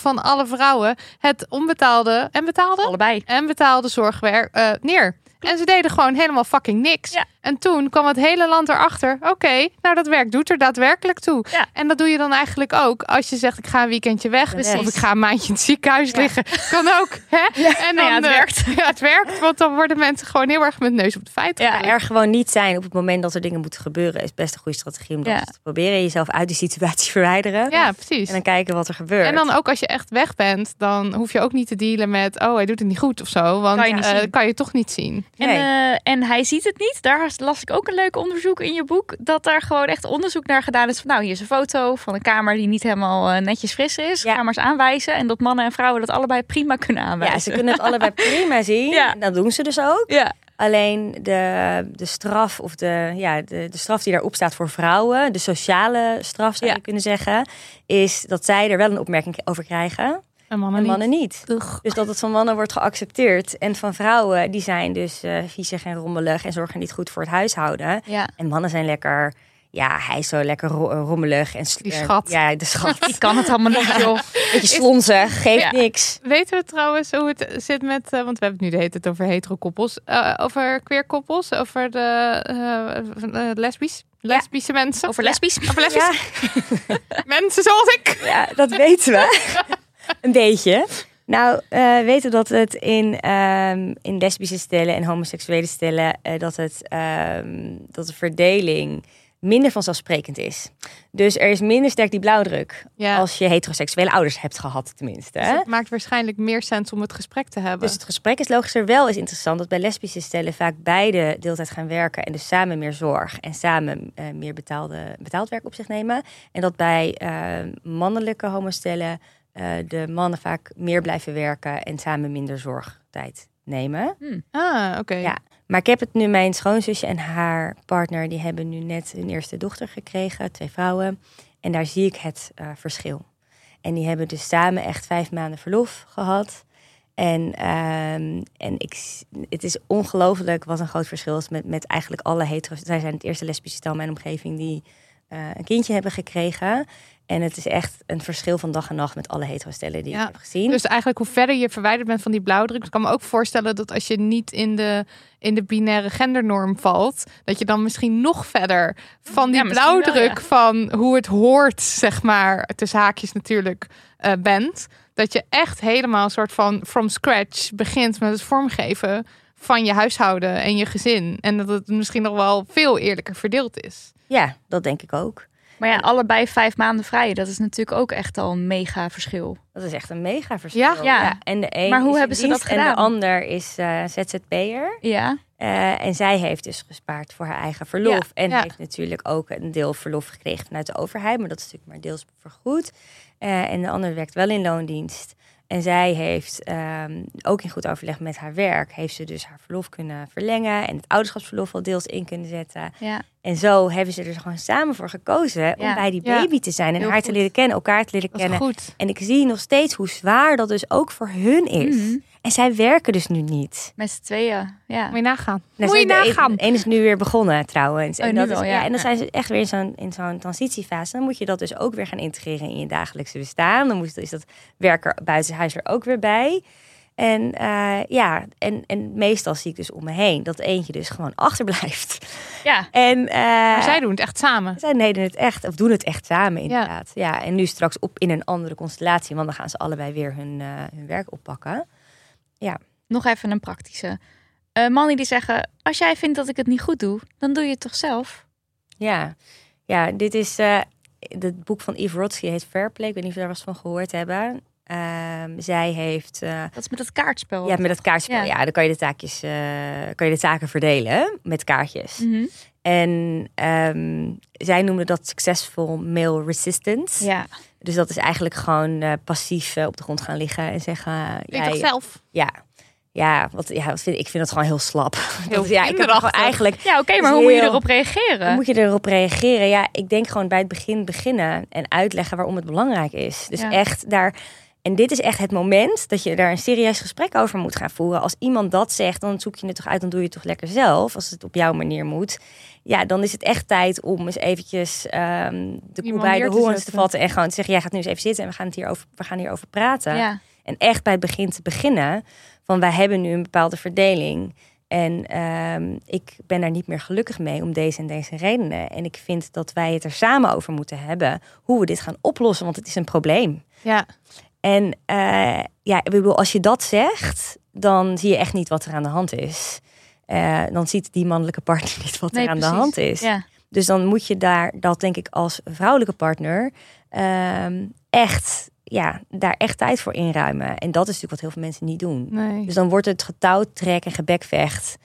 van alle vrouwen het onbetaalde en betaalde Allebei. en betaalde zorgwerk eh, neer. En ze deden gewoon helemaal fucking niks. Ja. En toen kwam het hele land erachter. Oké, nou dat werk doet er daadwerkelijk toe. Ja. En dat doe je dan eigenlijk ook als je zegt ik ga een weekendje weg. Precies. Of ik ga een maandje in het ziekenhuis liggen. Kan ook. Hè? En Nou ja, het eh, werkt. [LAUGHS] Ja, het werkt. Want dan worden mensen gewoon heel erg met neus op de feiten. Ja, Ja, er gewoon niet zijn op het moment dat er dingen moeten gebeuren... is best een goede strategie om dat Ja. te proberen. Jezelf uit die situatie [LAUGHS] verwijderen. Ja, precies. En dan kijken wat er gebeurt. En dan ook als je echt weg bent, dan hoef je ook niet te dealen met, oh, hij doet het niet goed of zo. Want Kan je eh, kan je toch niet zien. En, Nee. eh, en hij ziet het niet. Daar las ik ook een leuk onderzoek in je boek. Dat daar gewoon echt onderzoek naar gedaan is. Van, nou, hier is een foto van een kamer die niet helemaal eh, netjes fris is. Ja. Eens aanwijzen. En dat mannen en vrouwen dat allebei prima kunnen aanwijzen. ja, ze kunnen het allebei [LAUGHS] prima zien. Ja. Dat doen ze dus ook. Ja, Alleen de, de straf of de, ja, de, de straf die daarop staat voor vrouwen, de sociale straf zou Ja. je kunnen zeggen, is dat zij er wel een opmerking over krijgen En mannen en niet. mannen niet. Dus dat het van mannen wordt geaccepteerd en van vrouwen, die zijn dus eh viezig en rommelig en zorgen niet goed voor het huishouden. ja. En mannen zijn lekker, ja, hij is zo lekker ro- rommelig en Die eh, schat. ja, de schat. Die kan het allemaal niet, joh. Beetje slonzig, geeft Ja. niks. Weten we trouwens hoe het zit met, eh, want we hebben het nu de hele tijd over hetero-koppels, eh, over queer-koppels, over de eh, eh, lesbisch, lesbische mensen. Over lesbisch. Over lesbische Ja, [LAUGHS] mensen zoals ik. Ja, dat weten we. [LAUGHS] een beetje. Nou, eh weten dat het in, ehm, in lesbische stellen en homoseksuele stellen... eh, dat, het, ehm, dat de verdeling minder vanzelfsprekend is. Dus er is minder sterk die blauwdruk. Ja. Als je heteroseksuele ouders hebt gehad, tenminste. Dus het maakt waarschijnlijk meer sens om het gesprek te hebben. Dus het gesprek is logischer wel is interessant dat bij lesbische stellen vaak beide deeltijd gaan werken en dus samen meer zorg en samen eh, meer betaalde, betaald werk op zich nemen. En dat bij eh, mannelijke homostellen eh, de mannen vaak meer blijven werken en samen minder zorgtijd nemen. ah, oké. Ja. Maar ik heb het nu, mijn schoonzusje en haar partner, die hebben nu net hun eerste dochter gekregen, twee vrouwen. En daar zie ik het eh, verschil. En die hebben dus samen echt vijf maanden verlof gehad. En, ehm, en ik, het is ongelooflijk wat een groot verschil is met, met eigenlijk alle hetero's. Zij zijn het eerste lesbische stel in mijn omgeving die eh, een kindje hebben gekregen. En het is echt een verschil van dag en nacht met alle hetero-stellen die Ja. ik heb gezien. Dus eigenlijk hoe verder je verwijderd bent van die blauwdruk, ik kan me ook voorstellen dat als je niet in de, in de binaire gendernorm valt, dat je dan misschien nog verder van die Ja, misschien wel, blauwdruk ja. van hoe het hoort, zeg maar, tussen haakjes natuurlijk, eh, bent. Dat je echt helemaal een soort van from scratch begint met het vormgeven van je huishouden en je gezin. En dat het misschien nog wel veel eerlijker verdeeld is. Ja, dat denk ik ook. Maar ja, allebei vijf maanden vrij. Dat is natuurlijk ook echt al een mega verschil. Dat is echt een mega verschil. Ja? Ja. En de een Maar hoe hebben ze dat dienst En gedaan? de ander is eh, ZZP'er. Ja. Eh, en zij heeft dus gespaard voor haar eigen verlof. Ja, en ja. heeft natuurlijk ook een deel verlof gekregen vanuit de overheid. Maar dat is natuurlijk maar deels vergoed. Eh, en de ander werkt wel in loondienst. En zij heeft ehm, ook in goed overleg met haar werk... heeft ze dus haar verlof kunnen verlengen... en het ouderschapsverlof al deels in kunnen zetten. Ja. En zo hebben ze er gewoon samen voor gekozen... om bij die Ja. baby te zijn en Heel haar te leren kennen... elkaar te leren kennen. goed. En ik zie nog steeds hoe zwaar dat dus ook voor hun is. Mhm. En zij werken dus nu niet. Met z'n tweeën. Ja. Moet je nagaan. Nou, Moet je nagaan. Een is nu weer begonnen trouwens. Oh, en, nu dat wel, is, ja. en dan Ja. zijn ze echt weer in zo'n, in zo'n transitiefase. Dan moet je dat dus ook weer gaan integreren in je dagelijkse bestaan. Dan moet, is dat werker buiten huis er ook weer bij. En eh, ja, en, en meestal zie ik dus om me heen dat eentje dus gewoon achterblijft. Ja. [LAUGHS] En eh, Maar zij doen het echt samen. zij deden het echt, of doen het echt samen inderdaad. Ja. en nu straks op in een andere constellatie, want dan gaan ze allebei weer hun, eh, hun werk oppakken. Nog even een praktische. Eh, mannen die zeggen, als jij vindt dat ik het niet goed doe, dan doe je het toch zelf? Ja, ja dit is eh, het boek van Eve Rodsky heet Fair Play. Ik weet niet of je daar was van gehoord hebben. Ehm, zij heeft uh, Dat is met het kaartspel. ja met dat kaartspel. Ja. Ja. dan kan je de taakjes, uh, kan je de taken verdelen met kaartjes. Mhm. En um, zij noemde dat successful male resistance. Ja. Dus dat is eigenlijk gewoon uh, passief op de grond gaan liggen en zeggen. Doe je toch zelf? Ja, ja, wat, ja wat vind, ik vind het gewoon heel slap. [LAUGHS] Heel dat, ja, ik heb gewoon eigenlijk. Ja, oké, okay, maar hoe moet je erop reageren? Hoe moet je erop reageren? Ja, ik denk gewoon bij het begin beginnen en uitleggen waarom het belangrijk is. Dus ja. echt daar. En dit is echt het moment dat je daar een serieus gesprek over moet gaan voeren. Als iemand dat zegt, dan zoek je het toch uit, dan doe je het toch lekker zelf. Als het op jouw manier moet. Ja, dan is het echt tijd om eens eventjes um, de koe bij de horens te, te vatten. En gewoon te zeggen, jij gaat nu eens even zitten en we gaan, het hierover, we gaan hierover praten. Ja. En echt bij het begin te beginnen. Van wij hebben nu een bepaalde verdeling. En um, ik ben daar niet meer gelukkig mee om deze en deze redenen. En ik vind dat wij het er samen over moeten hebben. Hoe we dit gaan oplossen, want het is een probleem. Ja. En uh, ja, ik bedoel, als je dat zegt, dan zie je echt niet wat er aan de hand is. Uh, dan ziet die mannelijke partner niet wat nee, er aan precies. de hand is. Ja. Dus dan moet je daar, dat denk ik als vrouwelijke partner, um, echt, ja, daar echt tijd voor inruimen. En dat is natuurlijk wat heel veel mensen niet doen. Nee. Dus dan wordt het getouwtrek en gebekvecht.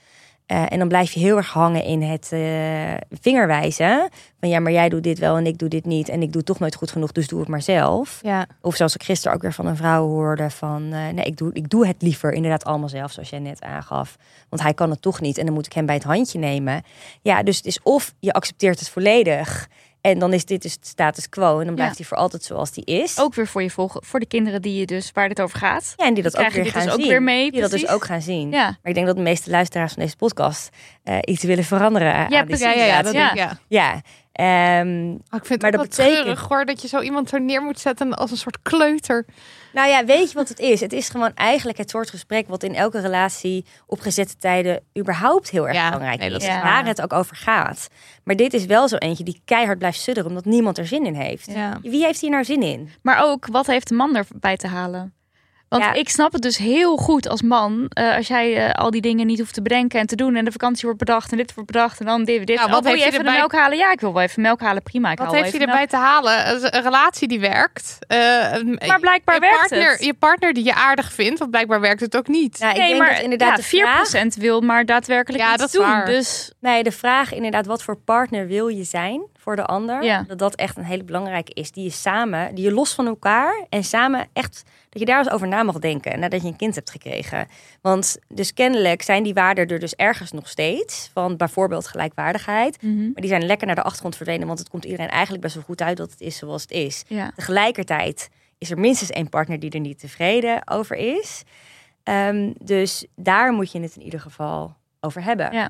Uh, en dan blijf je heel erg hangen in het uh, vingerwijzen. Van ja, maar jij doet dit wel en ik doe dit niet. En ik doe toch nooit goed genoeg, dus doe het maar zelf. Ja. Of zoals ik gisteren ook weer van een vrouw hoorde van... Uh, nee, ik doe, ik doe het liever inderdaad allemaal zelf, zoals jij net aangaf. Want hij kan het toch niet en dan moet ik hem bij het handje nemen. Ja, dus het is of je accepteert het volledig... En dan is dit dus de status quo. En dan blijft Ja. hij voor altijd zoals die is. Ook weer voor je volgen, voor de kinderen die je dus waar dit over gaat. Ja, en die dat ook weer dit gaan dus ook zien. weer mee, die dat dus ook gaan zien. Ja. Maar ik denk dat de meeste luisteraars van deze podcast eh, iets willen veranderen. aan Ja, die precies. Ja, ja, dat Ja. ik, ja. Ja, ehm, Oh, ik vind het Maar dat betekent- treurig hoor, dat je zo iemand zo neer moet zetten als een soort kleuter. nou ja, weet je wat het is? Het is gewoon eigenlijk het soort gesprek wat in elke relatie op gezette tijden überhaupt heel erg Ja, belangrijk nee, dat is. is waar. Waar het ook over gaat. Maar dit is wel zo eentje die keihard blijft sudderen omdat niemand er zin in heeft. Ja. Wie heeft hier nou zin in? Maar ook, wat heeft de man erbij te halen? Want Ja. ik snap het dus heel goed als man. eh, als jij eh, al die dingen niet hoeft te bedenken en te doen. En de vakantie wordt bedacht en dit wordt bedacht. En dan dit, dit. Ja, Oh, wat wil heeft je even erbij- de melk halen? Ja, ik wil wel even melk halen. Prima, ik Wat haal wel heeft hij even erbij te halen? Een- relatie die werkt. Eh, een- Maar blijkbaar je werkt partner, het. Je partner die je aardig vindt, want blijkbaar werkt het ook niet. Nou, ik Nee, denk maar dat inderdaad ja, de 4% vraag... wil maar daadwerkelijk Ja, iets dat is doen. waar. Dus Nee, de vraag inderdaad, wat voor partner wil je zijn voor de ander? Ja. Dat dat echt een hele belangrijke is. Die je samen, die je los van elkaar en samen echt, dat je daar eens over na mag denken nadat je een kind hebt gekregen. Want dus kennelijk zijn die waarden er dus ergens nog steeds. Van bijvoorbeeld gelijkwaardigheid. Mhm. Maar die zijn lekker naar de achtergrond verdwenen, want het komt iedereen eigenlijk best wel goed uit dat het is zoals het is. ja. Tegelijkertijd is er minstens één partner die er niet tevreden over is. Ehm, dus daar moet je het in ieder geval over hebben. Ja.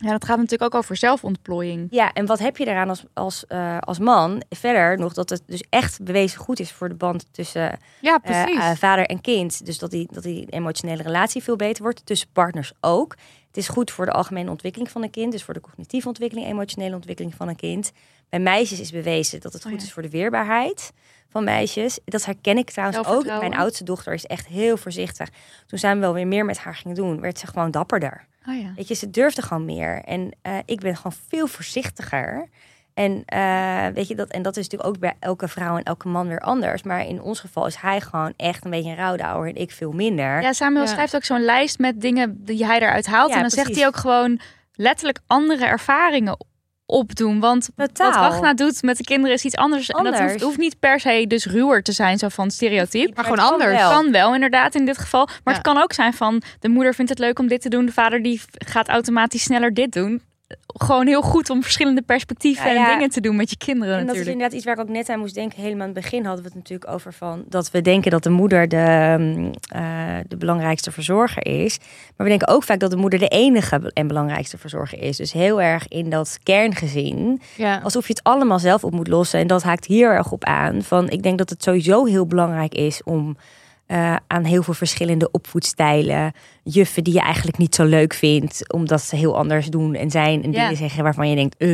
Ja, dat gaat natuurlijk ook over zelfontplooiing. Ja, en wat heb je daaraan als, als, eh, als man? Verder nog dat het dus echt bewezen goed is voor de band tussen Ja, eh, eh, vader en kind. Dus dat die, dat die emotionele relatie veel beter wordt. Tussen partners ook. Het is goed voor de algemene ontwikkeling van een kind. Dus voor de cognitieve ontwikkeling, emotionele ontwikkeling van een kind. Bij meisjes is bewezen dat het Oh goed ja. is voor de weerbaarheid van meisjes. Dat herken ik trouwens ook. Mijn oudste dochter is echt heel voorzichtig. Toen zijn we wel weer meer met haar gingen doen, werd ze gewoon dapperder. Oh ja. Weet je, ze durfde gewoon meer. En eh, ik ben gewoon veel voorzichtiger. En, eh, weet je, dat, en dat is natuurlijk ook bij elke vrouw en elke man weer anders. Maar in ons geval is hij gewoon echt een beetje een rouwdouwer en ik veel minder. Ja, Samuel Ja. schrijft ook zo'n lijst met dingen die hij eruit haalt. Ja, en dan zegt hij ook gewoon letterlijk andere ervaringen opdoen. Want Totaal. wat Ragna doet met de kinderen is iets anders. En dat Anders. hoeft, hoeft niet per se dus ruwer te zijn, zo van stereotype. Maar gewoon het kan anders. wel. Kan wel inderdaad in dit geval. Maar Ja. het kan ook zijn van de moeder vindt het leuk om dit te doen. De vader die gaat automatisch sneller dit doen. Gewoon heel goed om verschillende perspectieven Ja, ja. en dingen te doen met je kinderen En dat is inderdaad iets waar ik ook net aan moest denken. Helemaal aan het begin hadden we het natuurlijk over van dat we denken dat de moeder de, mm, eh, de belangrijkste verzorger is. Maar we denken ook vaak dat de moeder de enige en belangrijkste verzorger is. Dus heel erg in dat kerngezin. Ja. Alsof je het allemaal zelf op moet lossen. En dat haakt hier erg op aan. Van ik denk dat het sowieso heel belangrijk is om eh, aan heel veel verschillende opvoedstijlen. Juffen die je eigenlijk niet zo leuk vindt. Omdat ze heel anders doen en zijn. En Ja. dingen zeggen waarvan je denkt. eh,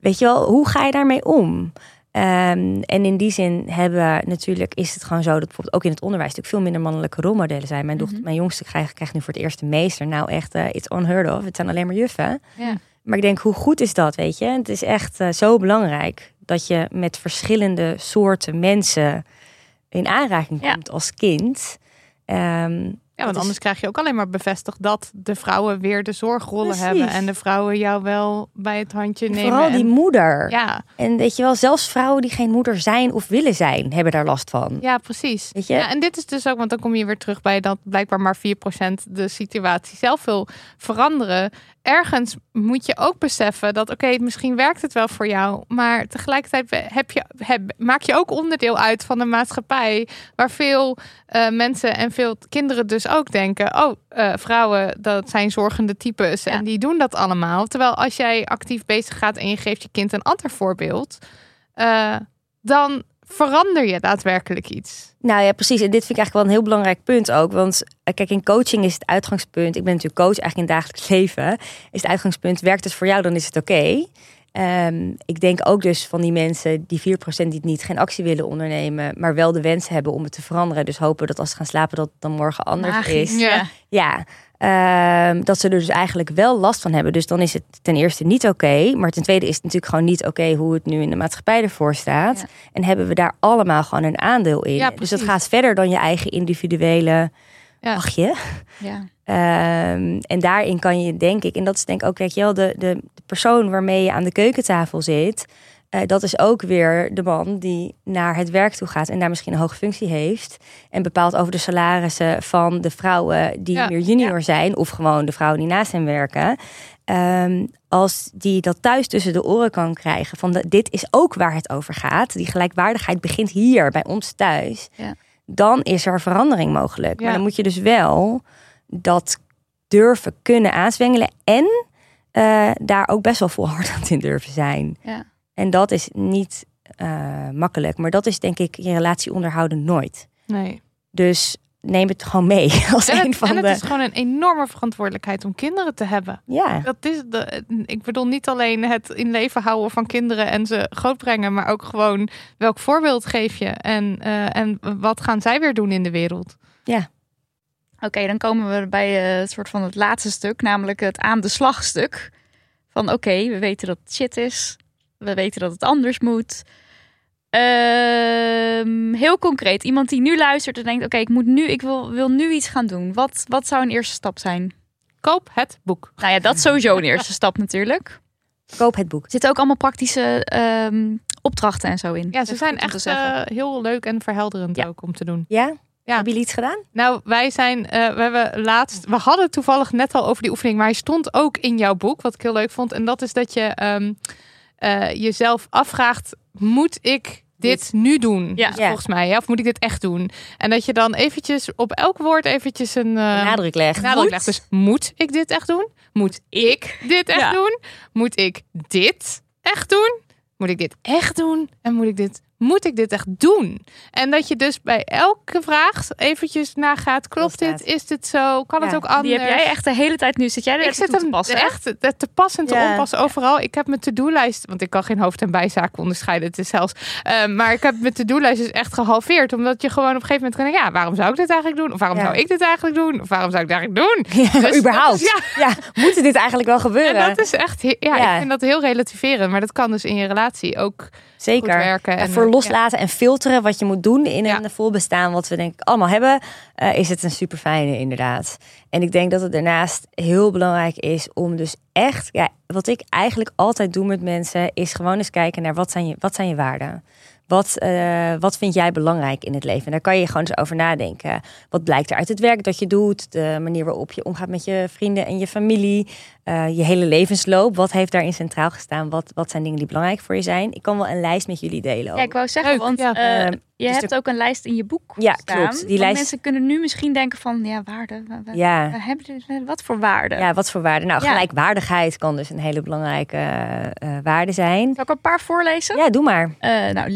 weet je wel, hoe ga je daarmee om? Ehm, en in die zin hebben natuurlijk is het gewoon zo dat bijvoorbeeld ook in het onderwijs natuurlijk veel minder mannelijke rolmodellen zijn. Mijn dochter, Mhm. mijn jongste krijgt, krijgt nu voor het eerst een meester. Nou echt, eh, it's unheard of. Het zijn alleen maar juffen. Ja. Maar ik denk, hoe goed is dat, weet je? Het is echt zo belangrijk dat je met verschillende soorten mensen in aanraking Ja. komt als kind. Ehm, Ja, want is- anders krijg je ook alleen maar bevestigd dat de vrouwen weer de zorgrollen Precies. hebben. En de vrouwen jou wel bij het handje nemen. vooral die en- moeder. ja, En weet je wel, zelfs vrouwen die geen moeder zijn of willen zijn, hebben daar last van. ja, precies. Weet je? Ja, en dit is dus ook, want dan kom je weer terug bij dat blijkbaar maar 4% de situatie zelf wil veranderen. Ergens moet je ook beseffen dat, oké, misschien werkt het wel voor jou, maar tegelijkertijd heb je, heb, maak je ook onderdeel uit van een maatschappij waar veel eh, mensen en veel kinderen dus ook denken, oh, eh, vrouwen, dat zijn zorgende types Ja. en die doen dat allemaal. Terwijl als jij actief bezig gaat en je geeft je kind een ander voorbeeld, eh, dan verander je daadwerkelijk iets. Nou ja, precies. En dit vind ik eigenlijk wel een heel belangrijk punt ook. Want eh, kijk, in coaching is het uitgangspunt. Ik ben natuurlijk coach eigenlijk in het dagelijks leven. Is het uitgangspunt, werkt het voor jou, dan is het oké. Ehm, ik denk ook dus van die mensen, die 4% die het niet geen actie willen ondernemen, maar wel de wens hebben om het te veranderen. Dus hopen dat als ze gaan slapen, dat het dan morgen anders Magisch. is. Ja. Ja, ehm, dat ze er dus eigenlijk wel last van hebben. Dus dan is het ten eerste niet oké. maar ten tweede is het natuurlijk gewoon niet oké hoe het nu in de maatschappij ervoor staat. Ja. En hebben we daar allemaal gewoon een aandeel in. Ja, dus dat gaat verder dan je eigen individuele Ja. lachje. Ja. Ehm, en daarin kan je denk ik, en dat is denk ik ook, weet je wel, de, de, de persoon waarmee je aan de keukentafel zit. Eh, dat is ook weer de man die naar het werk toe gaat en daar misschien een hoge functie heeft. En bepaalt over de salarissen van de vrouwen die Ja, meer junior zijn. Of gewoon de vrouwen die naast hem werken. Ehm, als die dat thuis tussen de oren kan krijgen. Van de, dit is ook waar het over gaat. Die gelijkwaardigheid begint hier bij ons thuis. Ja. Dan is er verandering mogelijk. Maar dan moet je dus wel dat durven kunnen aanzwengelen. En eh, daar ook best wel volhardend in durven zijn. Ja. En dat is niet eh, makkelijk. Maar dat is denk ik je relatie onderhouden nooit. Nee. Dus neem het gewoon mee [LAUGHS] als En, een het, van en de... het is gewoon een enorme verantwoordelijkheid om kinderen te hebben. Ja, Dat is de, ik bedoel niet alleen het in leven houden van kinderen en ze grootbrengen, maar ook gewoon welk voorbeeld geef je en, eh, en wat gaan zij weer doen in de wereld. Oké, dan komen we bij eh, het soort van het laatste stuk, namelijk het aan de slag stuk. Van oké, we weten dat het shit is. We weten dat het anders moet. Ehm, heel concreet, iemand die nu luistert en denkt: oké, ik moet nu, ik wil, wil nu iets gaan doen. Wat, wat zou een eerste stap zijn? Koop het boek. Nou ja, dat is sowieso een eerste [LAUGHS] stap natuurlijk. koop het boek. Er zitten ook allemaal praktische ehm, opdrachten en zo in. Ja, ze zijn echt eh, heel leuk en verhelderend Ja. ook om te doen. Ja? Ja. Hebben jullie iets gedaan? Nou, wij zijn, eh, we hebben laatst, we hadden toevallig net al over die oefening, maar hij stond ook in jouw boek, wat ik heel leuk vond. En dat is dat je ehm, eh, jezelf afvraagt, moet ik dit nu doen? Ja. Dus. Volgens mij, of moet ik dit echt doen? En dat je dan eventjes op elk woord eventjes een eh, Nadruk legt. nadruk Moet. legt. Dus moet ik dit echt doen? Moet ik dit echt Ja. doen? Moet ik dit echt doen? Moet ik dit echt doen? En moet ik dit moet ik dit echt doen? En dat je dus bij elke vraag eventjes nagaat, klopt Klopt dit? Is dit zo? Kan het ook anders? Die heb jij echt de hele tijd nu. Zit jij er ik echt zit te hem passen? echt te, te passen en te Ja. overal. Ik heb mijn to-do-lijst, want ik kan geen hoofd- en bijzaken onderscheiden. Het is zelfs, eh, maar ik heb mijn to-do-lijst dus echt gehalveerd. Omdat je gewoon op een gegeven moment kan ja, waarom zou ik dit eigenlijk doen? Of waarom Ja. zou ik dit eigenlijk doen? Of waarom zou ik dit eigenlijk doen? [LAUGHS] Ja, Dus überhaupt. is- ja. moet dit eigenlijk wel gebeuren? En dat is echt, ja, ik vind dat heel relativerend. Maar dat kan dus in je relatie ook goed Zeker. werken. En En, voor loslaten en filteren wat je moet doen in een vol bestaan, wat we denk ik allemaal hebben, eh, is het een super fijne inderdaad. En ik denk dat het daarnaast heel belangrijk is om dus echt, ja, wat ik eigenlijk altijd doe met mensen, is gewoon eens kijken naar wat zijn je, wat zijn je waarden. Wat, eh, wat vind jij belangrijk in het leven? En daar kan je gewoon eens over nadenken. Wat blijkt er uit het werk dat je doet? De manier waarop je omgaat met je vrienden en je familie. eh, je hele levensloop. Wat heeft daarin centraal gestaan? Wat, wat zijn dingen die belangrijk voor je zijn? Ik kan wel een lijst met jullie delen. Ja, ik wou zeggen, Leuk, want ja. eh, Ehm, je dus hebt ook een lijst in je boek Ja, staan. klopt. Die lijst- Mensen kunnen nu misschien denken van, ja, waarde. wa- wa- Ja. wat voor waarde? Ja, wat voor waarde? Nou, Ja. gelijkwaardigheid kan dus een hele belangrijke waarde zijn. Zal ik een paar voorlezen? Ja, doe maar. Eh, nou,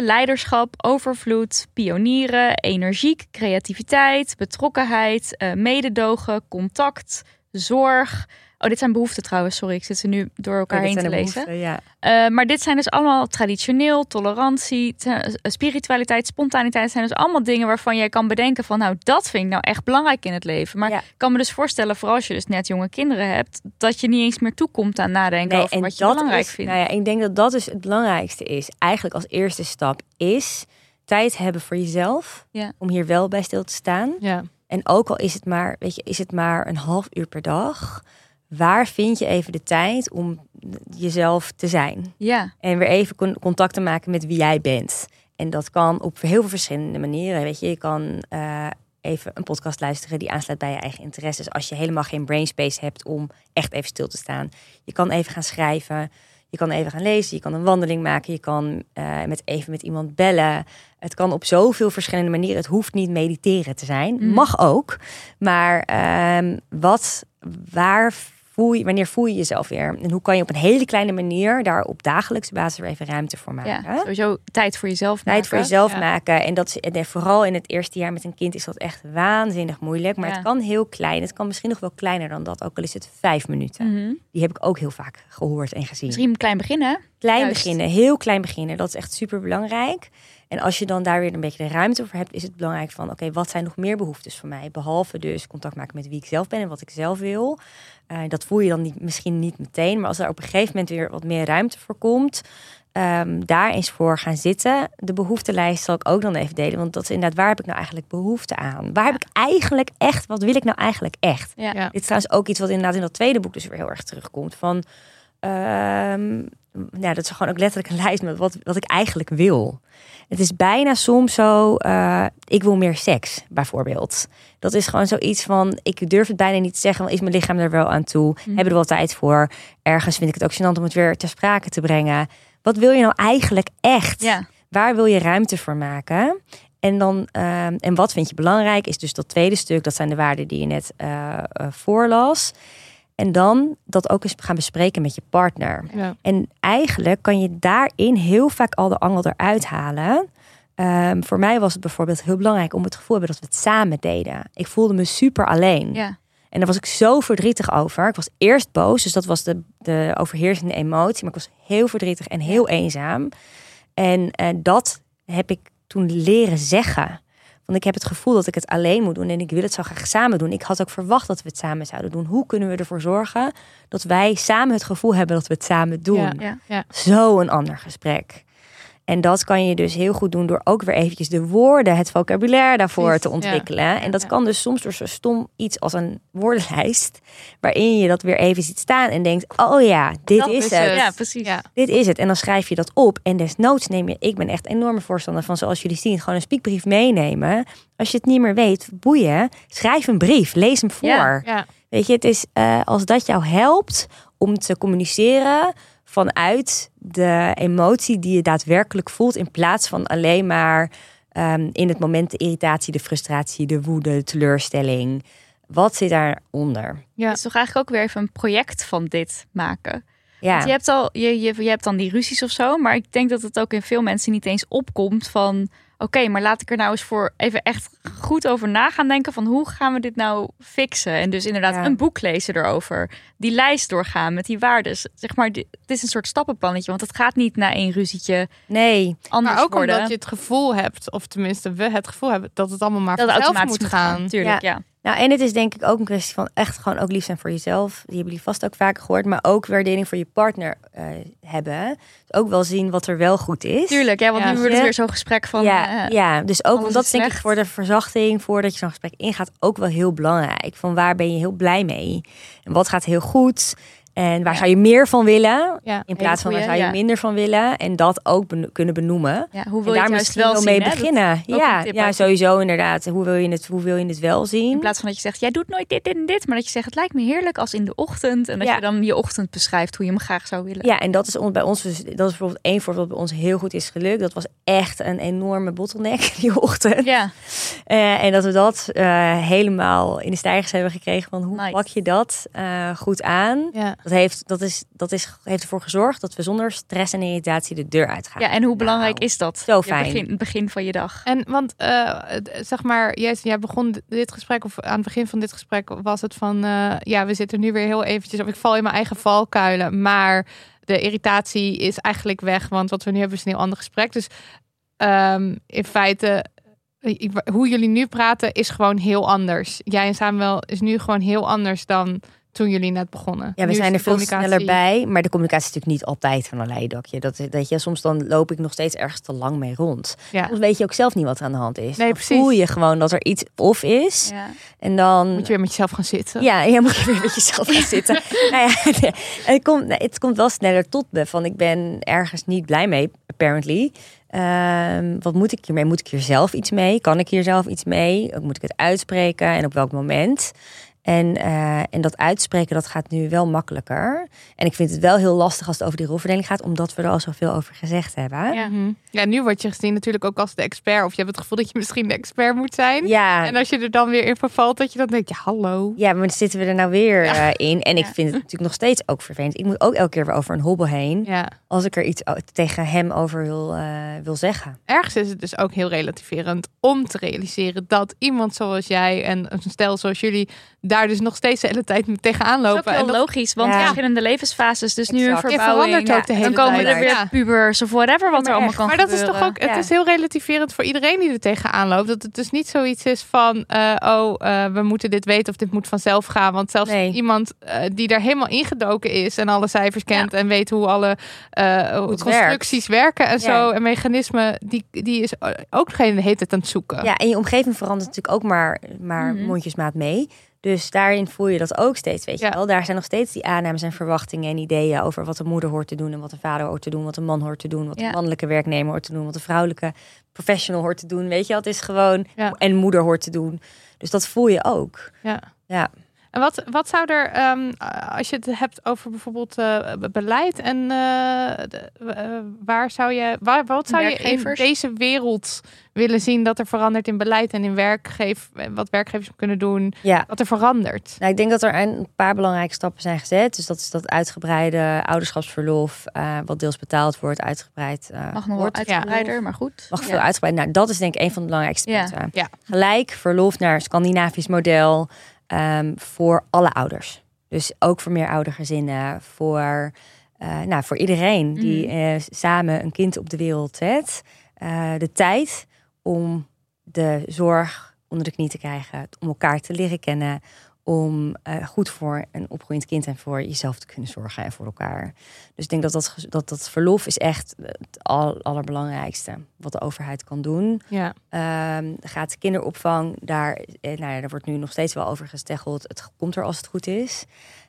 leiderschap, overvloed, pionieren, energiek, creativiteit, betrokkenheid, eh, mededogen, contact, zorg. Oh, dit zijn behoeften trouwens. Sorry, ik zit ze nu door elkaar Ja, dit heen te lezen. Ja. Eh, maar dit zijn dus allemaal traditioneel, tolerantie, te- eh, spiritualiteit, spontaniteit. zijn dus allemaal dingen waarvan jij kan bedenken van, nou, dat vind ik nou echt belangrijk in het leven. Maar Ja. ik kan me dus voorstellen, vooral als je dus net jonge kinderen hebt, dat je niet eens meer toekomt aan nadenken over wat je belangrijk is, vindt. Nou ja, ik denk dat dat dus het belangrijkste is. Eigenlijk als eerste stap is tijd hebben voor jezelf. Om hier wel bij stil te staan. Ja. En ook al is het maar, weet je, is het maar een half uur per dag. Waar vind je even de tijd om jezelf te zijn? Ja, En weer even con- contact te maken met wie jij bent. En dat kan op heel veel verschillende manieren. Weet je, je kan eh, even een podcast luisteren die aansluit bij je eigen interesses. Als je helemaal geen brain space hebt om echt even stil te staan. Je kan even gaan schrijven. Je kan even gaan lezen. Je kan een wandeling maken. Je kan eh, met even met iemand bellen. Het kan op zoveel verschillende manieren. Het hoeft niet mediteren te zijn. Mhm. Mag ook. Maar ehm, wat, waar voel je, wanneer voel je jezelf weer? En hoe kan je op een hele kleine manier daar op dagelijkse basis weer even ruimte voor maken? ja, sowieso tijd voor jezelf Tijd voor maken. jezelf Ja. maken. En dat en vooral in het eerste jaar met een kind is dat echt waanzinnig moeilijk. Maar Ja. het kan heel klein. Het kan misschien nog wel kleiner dan dat. Ook al is het vijf minuten. Mhm. Die heb ik ook heel vaak gehoord en gezien. Misschien klein beginnen. Klein Juist. beginnen, heel klein beginnen. Dat is echt super belangrijk. En als je dan daar weer een beetje de ruimte voor hebt, is het belangrijk van: oké, wat zijn nog meer behoeftes van mij? Behalve dus contact maken met wie ik zelf ben en wat ik zelf wil. Eh, dat voel je dan niet, misschien niet meteen, maar als er op een gegeven moment weer wat meer ruimte voor komt, ehm, daar eens voor gaan zitten. De behoeftelijst zal ik ook dan even delen, want dat is inderdaad waar heb ik nou eigenlijk behoefte aan? Waar heb ik eigenlijk echt? Wat wil ik nou eigenlijk echt? Ja. Ja. Dit is trouwens ook iets wat inderdaad in dat tweede boek dus weer heel erg terugkomt. Van, ehm, ja, dat is gewoon ook letterlijk een [LAUGHS] lijst met wat, wat ik eigenlijk wil. Het is bijna soms zo, eh, ik wil meer seks, bijvoorbeeld. Dat is gewoon zoiets van, ik durf het bijna niet te zeggen, want is mijn lichaam er wel aan toe? Hebben we er wel tijd voor? Ergens vind ik het ook gênant om het weer ter sprake te brengen. Wat wil je nou eigenlijk echt? Ja. Waar wil je ruimte voor maken? En, dan, ehm, en wat vind je belangrijk? Is dus dat tweede stuk. Dat zijn de waarden die je net eh, eh, voorlas. En dan dat ook eens gaan bespreken met je partner. Ja. En eigenlijk kan je daarin heel vaak al de angel eruit halen. Ehm, voor mij was het bijvoorbeeld heel belangrijk om het gevoel te hebben dat we het samen deden. Ik voelde me super alleen. Ja. En daar was ik zo verdrietig over. Ik was eerst boos, dus dat was de, de overheersende emotie. Maar ik was heel verdrietig en heel eenzaam. En eh, dat heb ik toen leren zeggen. Want ik heb het gevoel dat ik het alleen moet doen en ik wil het zo graag samen doen. Ik had ook verwacht dat we het samen zouden doen. Hoe kunnen we ervoor zorgen dat wij samen het gevoel hebben dat we het samen doen? Ja. Ja. Zo een ander gesprek. En dat kan je dus heel goed doen door ook weer eventjes de woorden, het vocabulaire daarvoor Precies, te ja. ontwikkelen. En dat Ja. kan dus soms door zo stom iets als een woordenlijst, waarin je dat weer even ziet staan en denkt, oh ja, dit Dat is, is het. het. Ja, precies. Ja. Dit is het. En dan schrijf je dat op. En desnoods neem je, ik ben echt enorme voorstander van, zoals jullie zien, gewoon een spiekbrief meenemen. Als je het niet meer weet, boeien, schrijf een brief, lees hem voor. Ja. Ja. Weet je, het is eh, als dat jou helpt om te communiceren vanuit de emotie die je daadwerkelijk voelt, in plaats van alleen maar ehm, in het moment de irritatie, de frustratie, de woede, de teleurstelling. Wat zit daaronder? Ja. Is toch eigenlijk ook weer even een project van dit maken. Ja. Want je hebt, al, je, je, je hebt dan die ruzies of zo. Maar ik denk dat het ook in veel mensen niet eens opkomt van... Oké, maar laat ik er nou eens voor even echt goed over na gaan denken... van hoe gaan we dit nou fixen? En dus inderdaad Ja. een boek lezen erover. Die lijst doorgaan met die waardes. Zeg maar, het is een soort stappenplannetje. Want het gaat niet na één ruzietje Nee, anders Maar ook worden. omdat je het gevoel hebt, of tenminste we het gevoel hebben, dat het allemaal maar dat vanzelf automatisch moet gaan. Tuurlijk, ja. Nou, en het is denk ik ook een kwestie van echt gewoon ook lief zijn voor jezelf. Die hebben jullie vast ook vaker gehoord. Maar ook waardering voor je partner eh, hebben. Dus ook wel zien wat er wel goed is. Tuurlijk, ja, want Ja. nu wordt het weer zo'n gesprek van... ja, eh, ja, dus ook, want dat is denk ik voor de verzachting, voordat je zo'n gesprek ingaat, ook wel heel belangrijk. Van waar ben je heel blij mee? En wat gaat heel goed? En waar zou je meer van willen? Ja. In plaats van waar goeie, zou je ja. minder van willen? En dat ook beno- kunnen benoemen. hoe wil je daar juist misschien wel wel zien, mee hè? Beginnen. ja, ja, sowieso inderdaad. Hoe wil, je het, hoe wil je het wel zien? In plaats van dat je zegt, jij doet nooit dit, dit en dit. Maar dat je zegt, het lijkt me heerlijk als in de ochtend. En dat je dan je ochtend beschrijft hoe je hem graag zou willen. Ja, en dat is bij ons, dus- dat is bijvoorbeeld één voorbeeld dat bij ons heel goed is gelukt. Dat was echt een enorme bottleneck die ochtend. Ja, Eh, en dat we dat eh, helemaal in de stijgers hebben gekregen van hoe Nice. pak je dat eh, goed aan. Ja. Dat, heeft, dat, is, dat is, heeft ervoor gezorgd dat we zonder stress en irritatie de deur uitgaan. ja en hoe belangrijk Nou, is dat? zo fijn. Begin, het begin van je dag. En want eh, zeg maar, jij, jij begon dit gesprek, of aan het begin van dit gesprek was het van, eh, ja, we zitten nu weer heel eventjes, of ik val in mijn eigen valkuilen, maar de irritatie is eigenlijk weg, want wat we nu hebben is een heel ander gesprek. Dus ehm, in feite, hoe jullie nu praten is gewoon heel anders. Jij en Samuel is nu gewoon heel anders dan toen jullie net begonnen. Ja, we Nu zijn er veel communicatie- sneller bij. Maar de communicatie is natuurlijk niet altijd van een leidakje. Dat, dat je, soms dan loop ik nog steeds ergens te lang mee rond. Ja. Soms weet je ook zelf niet wat er aan de hand is. Nee, dan precies. voel je gewoon dat er iets of is. Ja. En dan Moet je weer met jezelf gaan zitten. Ja, je moet weer met jezelf gaan [LAUGHS] zitten. nou ja, [LAUGHS] en het, komt, het komt wel sneller tot me van ik ben ergens niet blij mee, apparently. Ehm, wat moet ik hiermee? Moet ik hier zelf iets mee? Kan ik hier zelf iets mee? Moet ik het uitspreken en op welk moment? En, eh, en dat uitspreken, dat gaat nu wel makkelijker. En ik vind het wel heel lastig als het over die rolverdeling gaat, omdat we er al zoveel over gezegd hebben. Ja. Mhm. Ja, nu word je gezien natuurlijk ook als de expert. Of je hebt het gevoel dat je misschien de expert moet zijn. Ja, En als je er dan weer in vervalt, dat je dan denkt, ja, hallo. Ja, maar dan zitten we er nou weer Ja. eh, in. En ik vind het natuurlijk nog steeds ook vervelend. Ik moet ook elke keer weer over een hobbel heen. Ja. Als ik er iets tegen hem over wil, eh, wil zeggen. Ergens is het dus ook heel relativerend om te realiseren dat iemand zoals jij en een stel zoals jullie daar dus nog steeds de hele tijd mee tegenaan Dat is lopen. ook heel en dat, logisch, want Ja. verschillende levensfases. Dus nu een verbouwing. ook de hele dan komen tijd. er weer Ja. pubers of whatever wat er allemaal echt. kan maar dat is toch ook, het Ja. is heel relativerend voor iedereen die er tegenaan loopt. Dat het dus niet zoiets is van, eh, oh, eh, we moeten dit weten of dit moet vanzelf gaan. Want zelfs Nee. iemand eh, die daar helemaal ingedoken is en alle cijfers kent en weet hoe alle eh, constructies werken en Ja. zo en mechanismen, die, die is ook geen de hele tijd aan het zoeken. Ja, en je omgeving verandert natuurlijk ook maar, maar Mhm. mondjesmaat mee. Dus daarin voel je dat ook steeds, weet je Ja. wel. Daar zijn nog steeds die aannames en verwachtingen en ideeën over wat een moeder hoort te doen en wat een vader hoort te doen, wat een man hoort te doen, wat Ja. een mannelijke werknemer hoort te doen, wat een vrouwelijke professional hoort te doen. Weet je, wel, het is gewoon en moeder hoort te doen. Dus dat voel je ook. Ja. Ja. En wat, wat zou er, ehm, als je het hebt over bijvoorbeeld eh, be- beleid en eh, de- eh, waar zou je, waar, wat zou je in deze wereld willen zien dat er verandert in beleid en in werkgeef, wat werkgevers kunnen doen, Ja. wat er verandert? Nou, ik denk dat er een paar belangrijke stappen zijn gezet. Dus dat is dat uitgebreide ouderschapsverlof, eh, wat deels betaald wordt, uitgebreid eh, Mag nog wel wordt. uitgebreider, maar goed. Mag Ja. veel uitgebreid. Nou, dat is denk ik een van de belangrijkste Ja. punten. Ja. Gelijk verlof naar Scandinavisch model ehm, voor alle ouders. Dus ook voor meer oudergezinnen, voor, eh, nou, voor iedereen die Mhm. eh, samen een kind op de wereld zet. Eh, de tijd om de zorg onder de knie te krijgen, om elkaar te leren kennen, om eh, goed voor een opgroeiend kind en voor jezelf te kunnen zorgen en voor elkaar. Dus ik denk dat dat, dat, dat verlof is echt het al, allerbelangrijkste wat de overheid kan doen. Ja. Ehm gaat kinderopvang, daar, eh, nou ja, daar wordt nu nog steeds wel over gesteggeld. Het komt er als het goed is.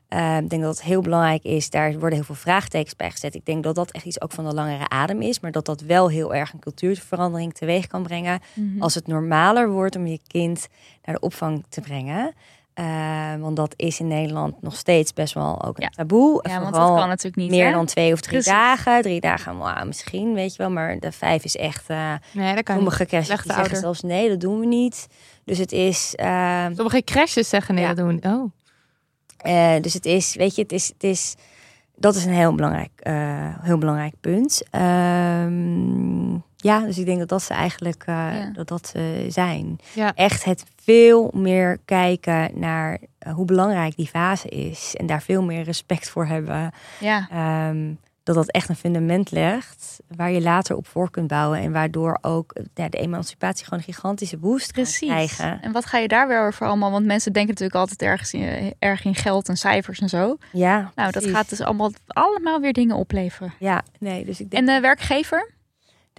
Ehm, ik denk dat het heel belangrijk is. Daar worden heel veel vraagtekens bij gezet. Ik denk dat dat echt iets ook van de langere adem is. Maar dat dat wel heel erg een cultuurverandering teweeg kan brengen. Mhm. Als het normaler wordt om je kind naar de opvang te brengen. Ehm, want dat is in Nederland nog steeds best wel ook een Ja. taboe. Ja, want dat Vooral kan natuurlijk niet. meer hè? dan twee of drie Precies. dagen. Drie dagen, wow, misschien, weet je wel. Maar de vijf is echt... eh, Nee, dat kan niet. Sommige crashes zeggen ouder. zelfs nee, dat doen we niet. Dus het is, ehm, Sommige crashes zeggen nee, Ja. dat doen. Oh. eh, dus het is, weet je, het is, het is dat is een heel belangrijk, eh, heel belangrijk punt. Ehm, ja, dus ik denk dat dat ze eigenlijk eh, Ja. dat dat ze zijn. Ja. Echt het veel meer kijken naar eh, hoe belangrijk die fase is en daar veel meer respect voor hebben. Ja. Ehm, dat dat echt een fundament legt waar je later op voor kunt bouwen en waardoor ook eh, ja, de emancipatie gewoon een gigantische boost Precies. krijgen. En wat ga je daar weer over allemaal? Want mensen denken natuurlijk altijd ergens in, erg in geld en cijfers en zo. Ja, Nou, dat gaat dus allemaal, allemaal weer dingen opleveren. Ja, nee, dus ik denk En de werkgever?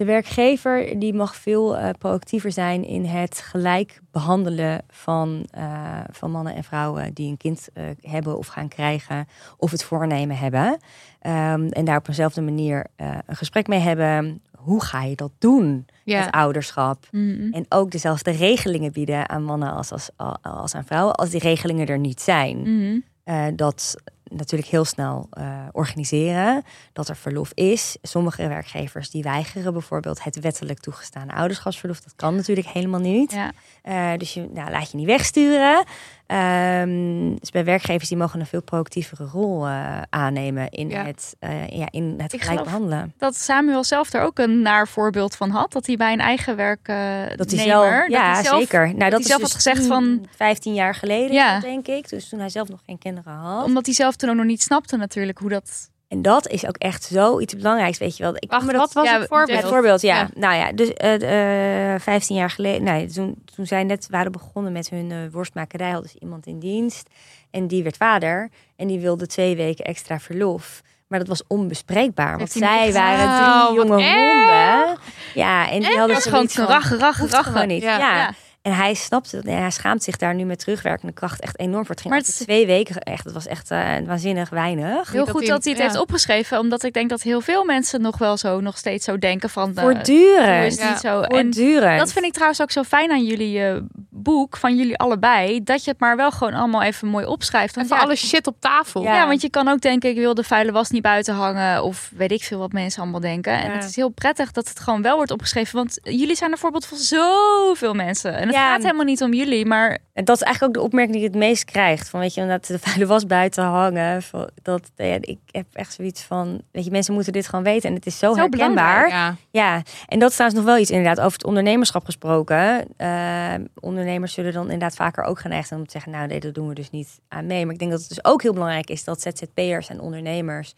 De werkgever die mag veel eh, proactiever zijn in het gelijk behandelen van, eh, van mannen en vrouwen die een kind eh, hebben of gaan krijgen of het voornemen hebben. Ehm, en daar op eenzelfde manier een gesprek mee hebben. Hoe ga je dat doen, Ja. het ouderschap? Mhm. En ook dezelfde regelingen bieden aan mannen als, als, als aan vrouwen, als die regelingen er niet zijn. Mhm. Eh, dat natuurlijk heel snel eh, organiseren. Dat er verlof is. Sommige werkgevers die weigeren bijvoorbeeld het wettelijk toegestane ouderschapsverlof. Dat kan natuurlijk helemaal niet. Ja. Eh, dus je nou, laat je niet wegsturen. Ehm, dus bij werkgevers die mogen een veel proactievere rol eh, aannemen in Ja. het, eh, ja, in het Ik gelijk behandelen. Dat Samuel zelf er ook een naar voorbeeld van had. Dat hij bij een eigen werk eh Dat hij zelf, ja, hij zelf- zeker. Nou, dat, hij is zelf dus had gezegd 10, van- 15 jaar geleden, Ja. denk ik. Dus toen hij zelf nog geen kinderen had. Omdat hij zelf toen ook nog niet snapte natuurlijk hoe dat... En dat is ook echt zoiets belangrijks, weet je wel. Ik kan Wacht, me dat wat was ja, het voorbeeld? Bijvoorbeeld, ja. Ja. Nou ja, dus eh, eh, 15 jaar geleden, nee, toen, toen zij net waren begonnen met hun eh, worstmakerij, hadden ze iemand in dienst. En die werd vader. En die wilde twee weken extra verlof. Maar dat was onbespreekbaar. Want zij waren Oh, drie wat jonge honden. Ja, en die hadden Dat is gewoon hoeft rachen. gewoon niet. Ja. Ja. En hij snapte dat. En hij schaamt zich daar nu met terugwerkende kracht echt enorm voor. Het ging Maar het- twee weken echt. Het was echt eh, waanzinnig weinig. Heel dat goed hij- dat hij het ja. heeft opgeschreven. Omdat ik denk dat heel veel mensen nog wel zo, nog steeds zo denken van... hoe Voortdurend. niet Ja. zo? En Voortdurend. dat vind ik trouwens ook zo fijn aan jullie eh, boek, van jullie allebei. Dat je het maar wel gewoon allemaal even mooi opschrijft. Want Even ja, alle shit op tafel. Ja. Ja, want je kan ook denken, ik wil de vuile was niet buiten hangen. Of weet ik veel wat mensen allemaal denken. En het is heel prettig dat het gewoon wel wordt opgeschreven. Want jullie zijn een voorbeeld van zoveel mensen. En het Ja. gaat helemaal niet om jullie, maar En dat is eigenlijk ook de opmerking die het meest krijgt. Van weet je, omdat de vuile was buiten hangen. Dat, ja, ik heb echt zoiets van, weet je, mensen moeten dit gewoon weten. En het is zo, Zo herkenbaar. Ja. Ja. en dat is trouwens nog wel iets inderdaad over het ondernemerschap gesproken. Eh, ondernemers zullen dan inderdaad vaker ook geneigd zijn om te zeggen, nou nee, dat doen we dus niet aan mee. Maar ik denk dat het dus ook heel belangrijk is dat ZZP'ers en ondernemers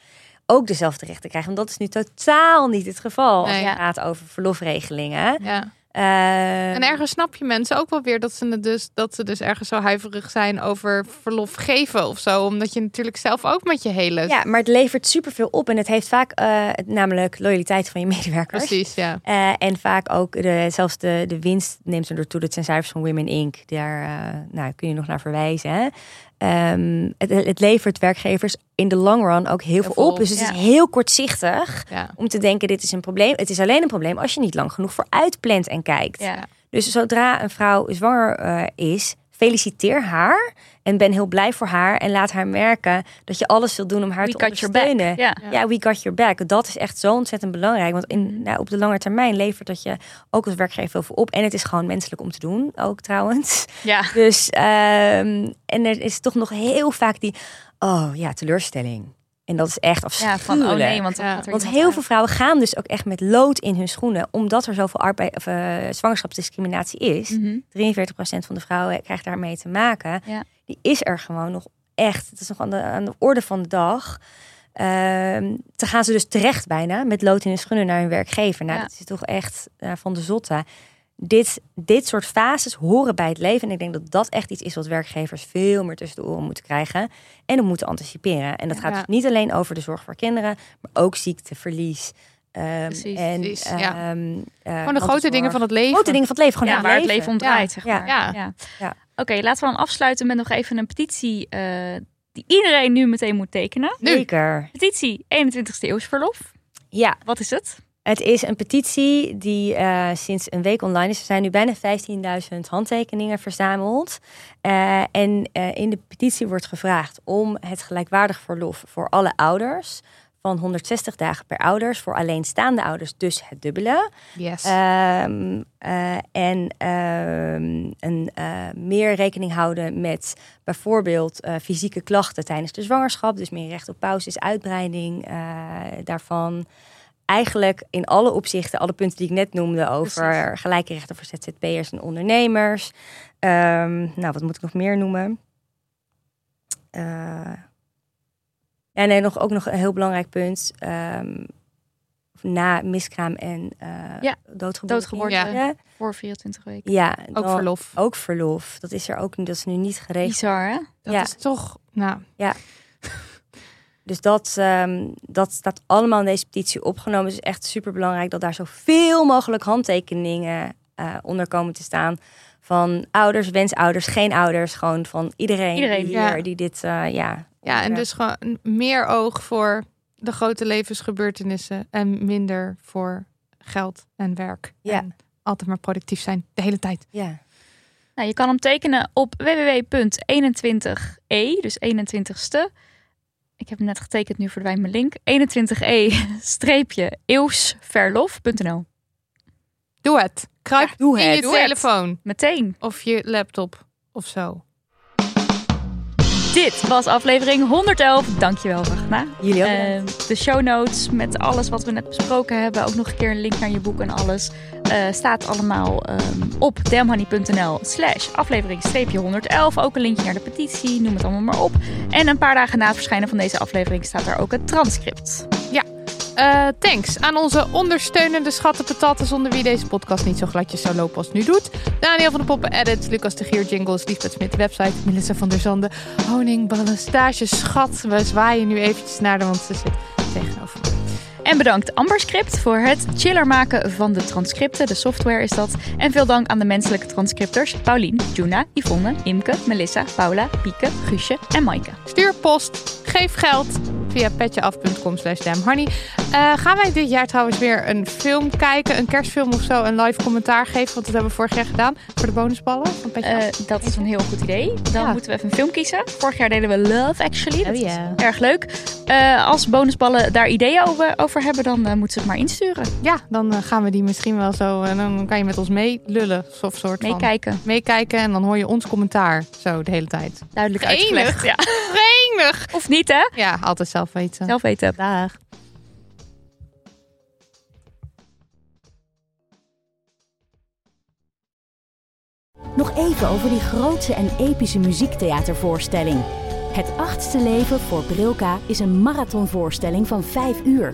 ook dezelfde rechten krijgen. Want dat is nu totaal niet het geval als Nee. het gaat over verlofregelingen. ja. Eh, En ergens snap je mensen ook wel weer dat ze, dus, dat ze dus ergens zo huiverig zijn over verlof geven of zo. Omdat je natuurlijk zelf ook met je hele... Ja, maar het levert superveel op en het heeft vaak eh, namelijk loyaliteit van je medewerkers. Precies, ja. Eh, en vaak ook de, zelfs de, de winst neemt er toe. Dat zijn cijfers van Women Inc. Daar eh, nou, kun je nog naar verwijzen. Hè? Ehm, het, het levert werkgevers in de long run ook heel, veel veel op. Dus het ja. is heel kortzichtig ja. om te denken dit is een probleem. Het is alleen een probleem als je niet lang genoeg vooruit plant en kijkt. ja. Dus zodra een vrouw zwanger eh, is, feliciteer haar en ben heel blij voor haar en laat haar merken dat je alles wil doen om haar We te ondersteunen. Ja. We got your back. Dat is echt zo ontzettend belangrijk. Want in, nou, op de lange termijn levert dat je ook als werkgever heel veel op. En het is gewoon menselijk om te doen, ook trouwens. ja. Dus, ehm, en er is toch nog heel vaak die, oh ja, teleurstelling. En dat is echt Ja, afschuwelijk. van oh nee, want, Ja. Want heel uit. veel vrouwen gaan dus ook echt met lood in hun schoenen, omdat er zoveel arbeid, of, eh, zwangerschapsdiscriminatie is. Mhm. 43% van de vrouwen krijgt daarmee te maken. Ja. Die is er gewoon nog echt. Het is nog aan de, aan de orde van de dag. Ehm dan gaan ze dus terecht bijna met lood in hun schoenen naar hun werkgever. Nou, Ja. dat is toch echt eh, van de zotte. Dit, dit soort fases horen bij het leven. En ik denk dat dat echt iets is wat werkgevers veel meer tussen de oren moeten krijgen. En om moeten anticiperen. En dat gaat Ja. dus niet alleen over de zorg voor kinderen, maar ook ziekte, verlies. ehm, Precies, en, precies, ja. ehm, eh, Gewoon de grote dingen van het leven. Grote dingen van het leven. Gewoon Ja, het waar het leven. leven om draait, Ja. zeg Ja. maar. Ja. Ja. Oké, laten we dan afsluiten met nog even een petitie eh, die iedereen nu meteen moet tekenen. Zeker. Petitie 21ste eeuwsverlof. Ja, Wat is het? Het is een petitie die eh, sinds een week online is. Er zijn nu bijna 15.000 handtekeningen verzameld. Eh, en eh, in de petitie wordt gevraagd om het gelijkwaardig verlof voor alle ouders van 160 dagen per ouders. Voor alleenstaande ouders dus het dubbele. Yes. Ehm, eh, en ehm, een, meer rekening houden met bijvoorbeeld fysieke klachten tijdens de zwangerschap. Dus meer recht op pauzes, uitbreiding eh, daarvan. Eigenlijk in alle opzichten, alle punten die ik net noemde over Precies. gelijke rechten voor ZZP'ers en ondernemers. Ehm, nou, wat moet ik nog meer noemen? Eh, ja, nee, nog, ook nog een heel belangrijk punt. Ehm, na miskraam en eh Ja, doodgeboorte. doodgeboorte. kinderen. Voor 24 weken. Ja, ook dan- verlof. Ook verlof. Dat is er ook. Dat is nu niet geregeld. Bizar, hè? Dat ja. is toch, nou, [LAUGHS] Dus dat, ehm, dat staat allemaal in deze petitie opgenomen. Het is echt super belangrijk dat daar zoveel mogelijk handtekeningen eh, onder komen te staan. Van ouders, wensouders, geen ouders. Gewoon van iedereen, Iedereen, die, ja. hier, die dit, eh, ja. ja, en dus gewoon meer oog voor de grote levensgebeurtenissen en minder voor geld en werk. Ja. En altijd maar productief zijn, de hele tijd. Ja. Nou, je kan hem tekenen op www.21e, dus 21ste. Ik heb hem net getekend, nu verdwijnt mijn link. 21e-eeuwsverlof.nl. [LAUGHS] Doe het. Kruip Ja, doe in het. je Doe het. telefoon Meteen. of je laptop of zo. Dit was aflevering 111. Dankjewel, Ragna. Jullie ook. Eh, bedankt. de show notes met alles wat we net besproken hebben. Ook nog een keer een link naar je boek en alles. eh, staat allemaal ehm, op damhoney.nl slash aflevering 111. Ook een linkje naar de petitie, noem het allemaal maar op. En een paar dagen na het verschijnen van deze aflevering staat er ook het transcript. Eh, thanks aan onze ondersteunende schatten patatten zonder wie deze podcast niet zo gladjes zou lopen als nu doet. Daniel van de Poppen edits, Lucas de Gier jingles, Liesbeth Smit website, Melissa van der Zanden, honingballen, stage, schat. We zwaaien nu eventjes naar de, want ze zit tegenover me. En bedankt Amberscript voor het chiller maken van de transcripten. De software is dat. En veel dank aan de menselijke transcripters. Paulien, Juna, Yvonne, Imke, Melissa, Paula, Pieke, Guusje en Maaike. Stuur post, geef geld via petjeaf.com slash damnhoney. Eh, gaan wij dit jaar trouwens weer een film kijken, een kerstfilm of zo, een live commentaar geven? Want dat hebben we vorig jaar gedaan voor de bonusballen van Petje Af. Eh, dat is een heel goed idee. Dan Ja. moeten we even een film kiezen. Vorig jaar deden we Love Actually. Dat Oh ja. is erg leuk. Eh, als bonusballen daar ideeën over, over hebben, dan eh, moeten ze het maar insturen. Ja, dan eh, gaan we die misschien wel zo. En dan kan je met ons meelullen. Of soort van. Meekijken. Meekijken en dan hoor je ons commentaar zo de hele tijd. Duidelijk Enig. uitgelegd. Ja. [LAUGHS] Enig! Of niet, hè? Ja, altijd zelf weten. Zelf weten. Dag. Nog even over die grootse en epische muziektheatervoorstelling. Het achtste leven voor Brilka is een marathonvoorstelling van 5 uur.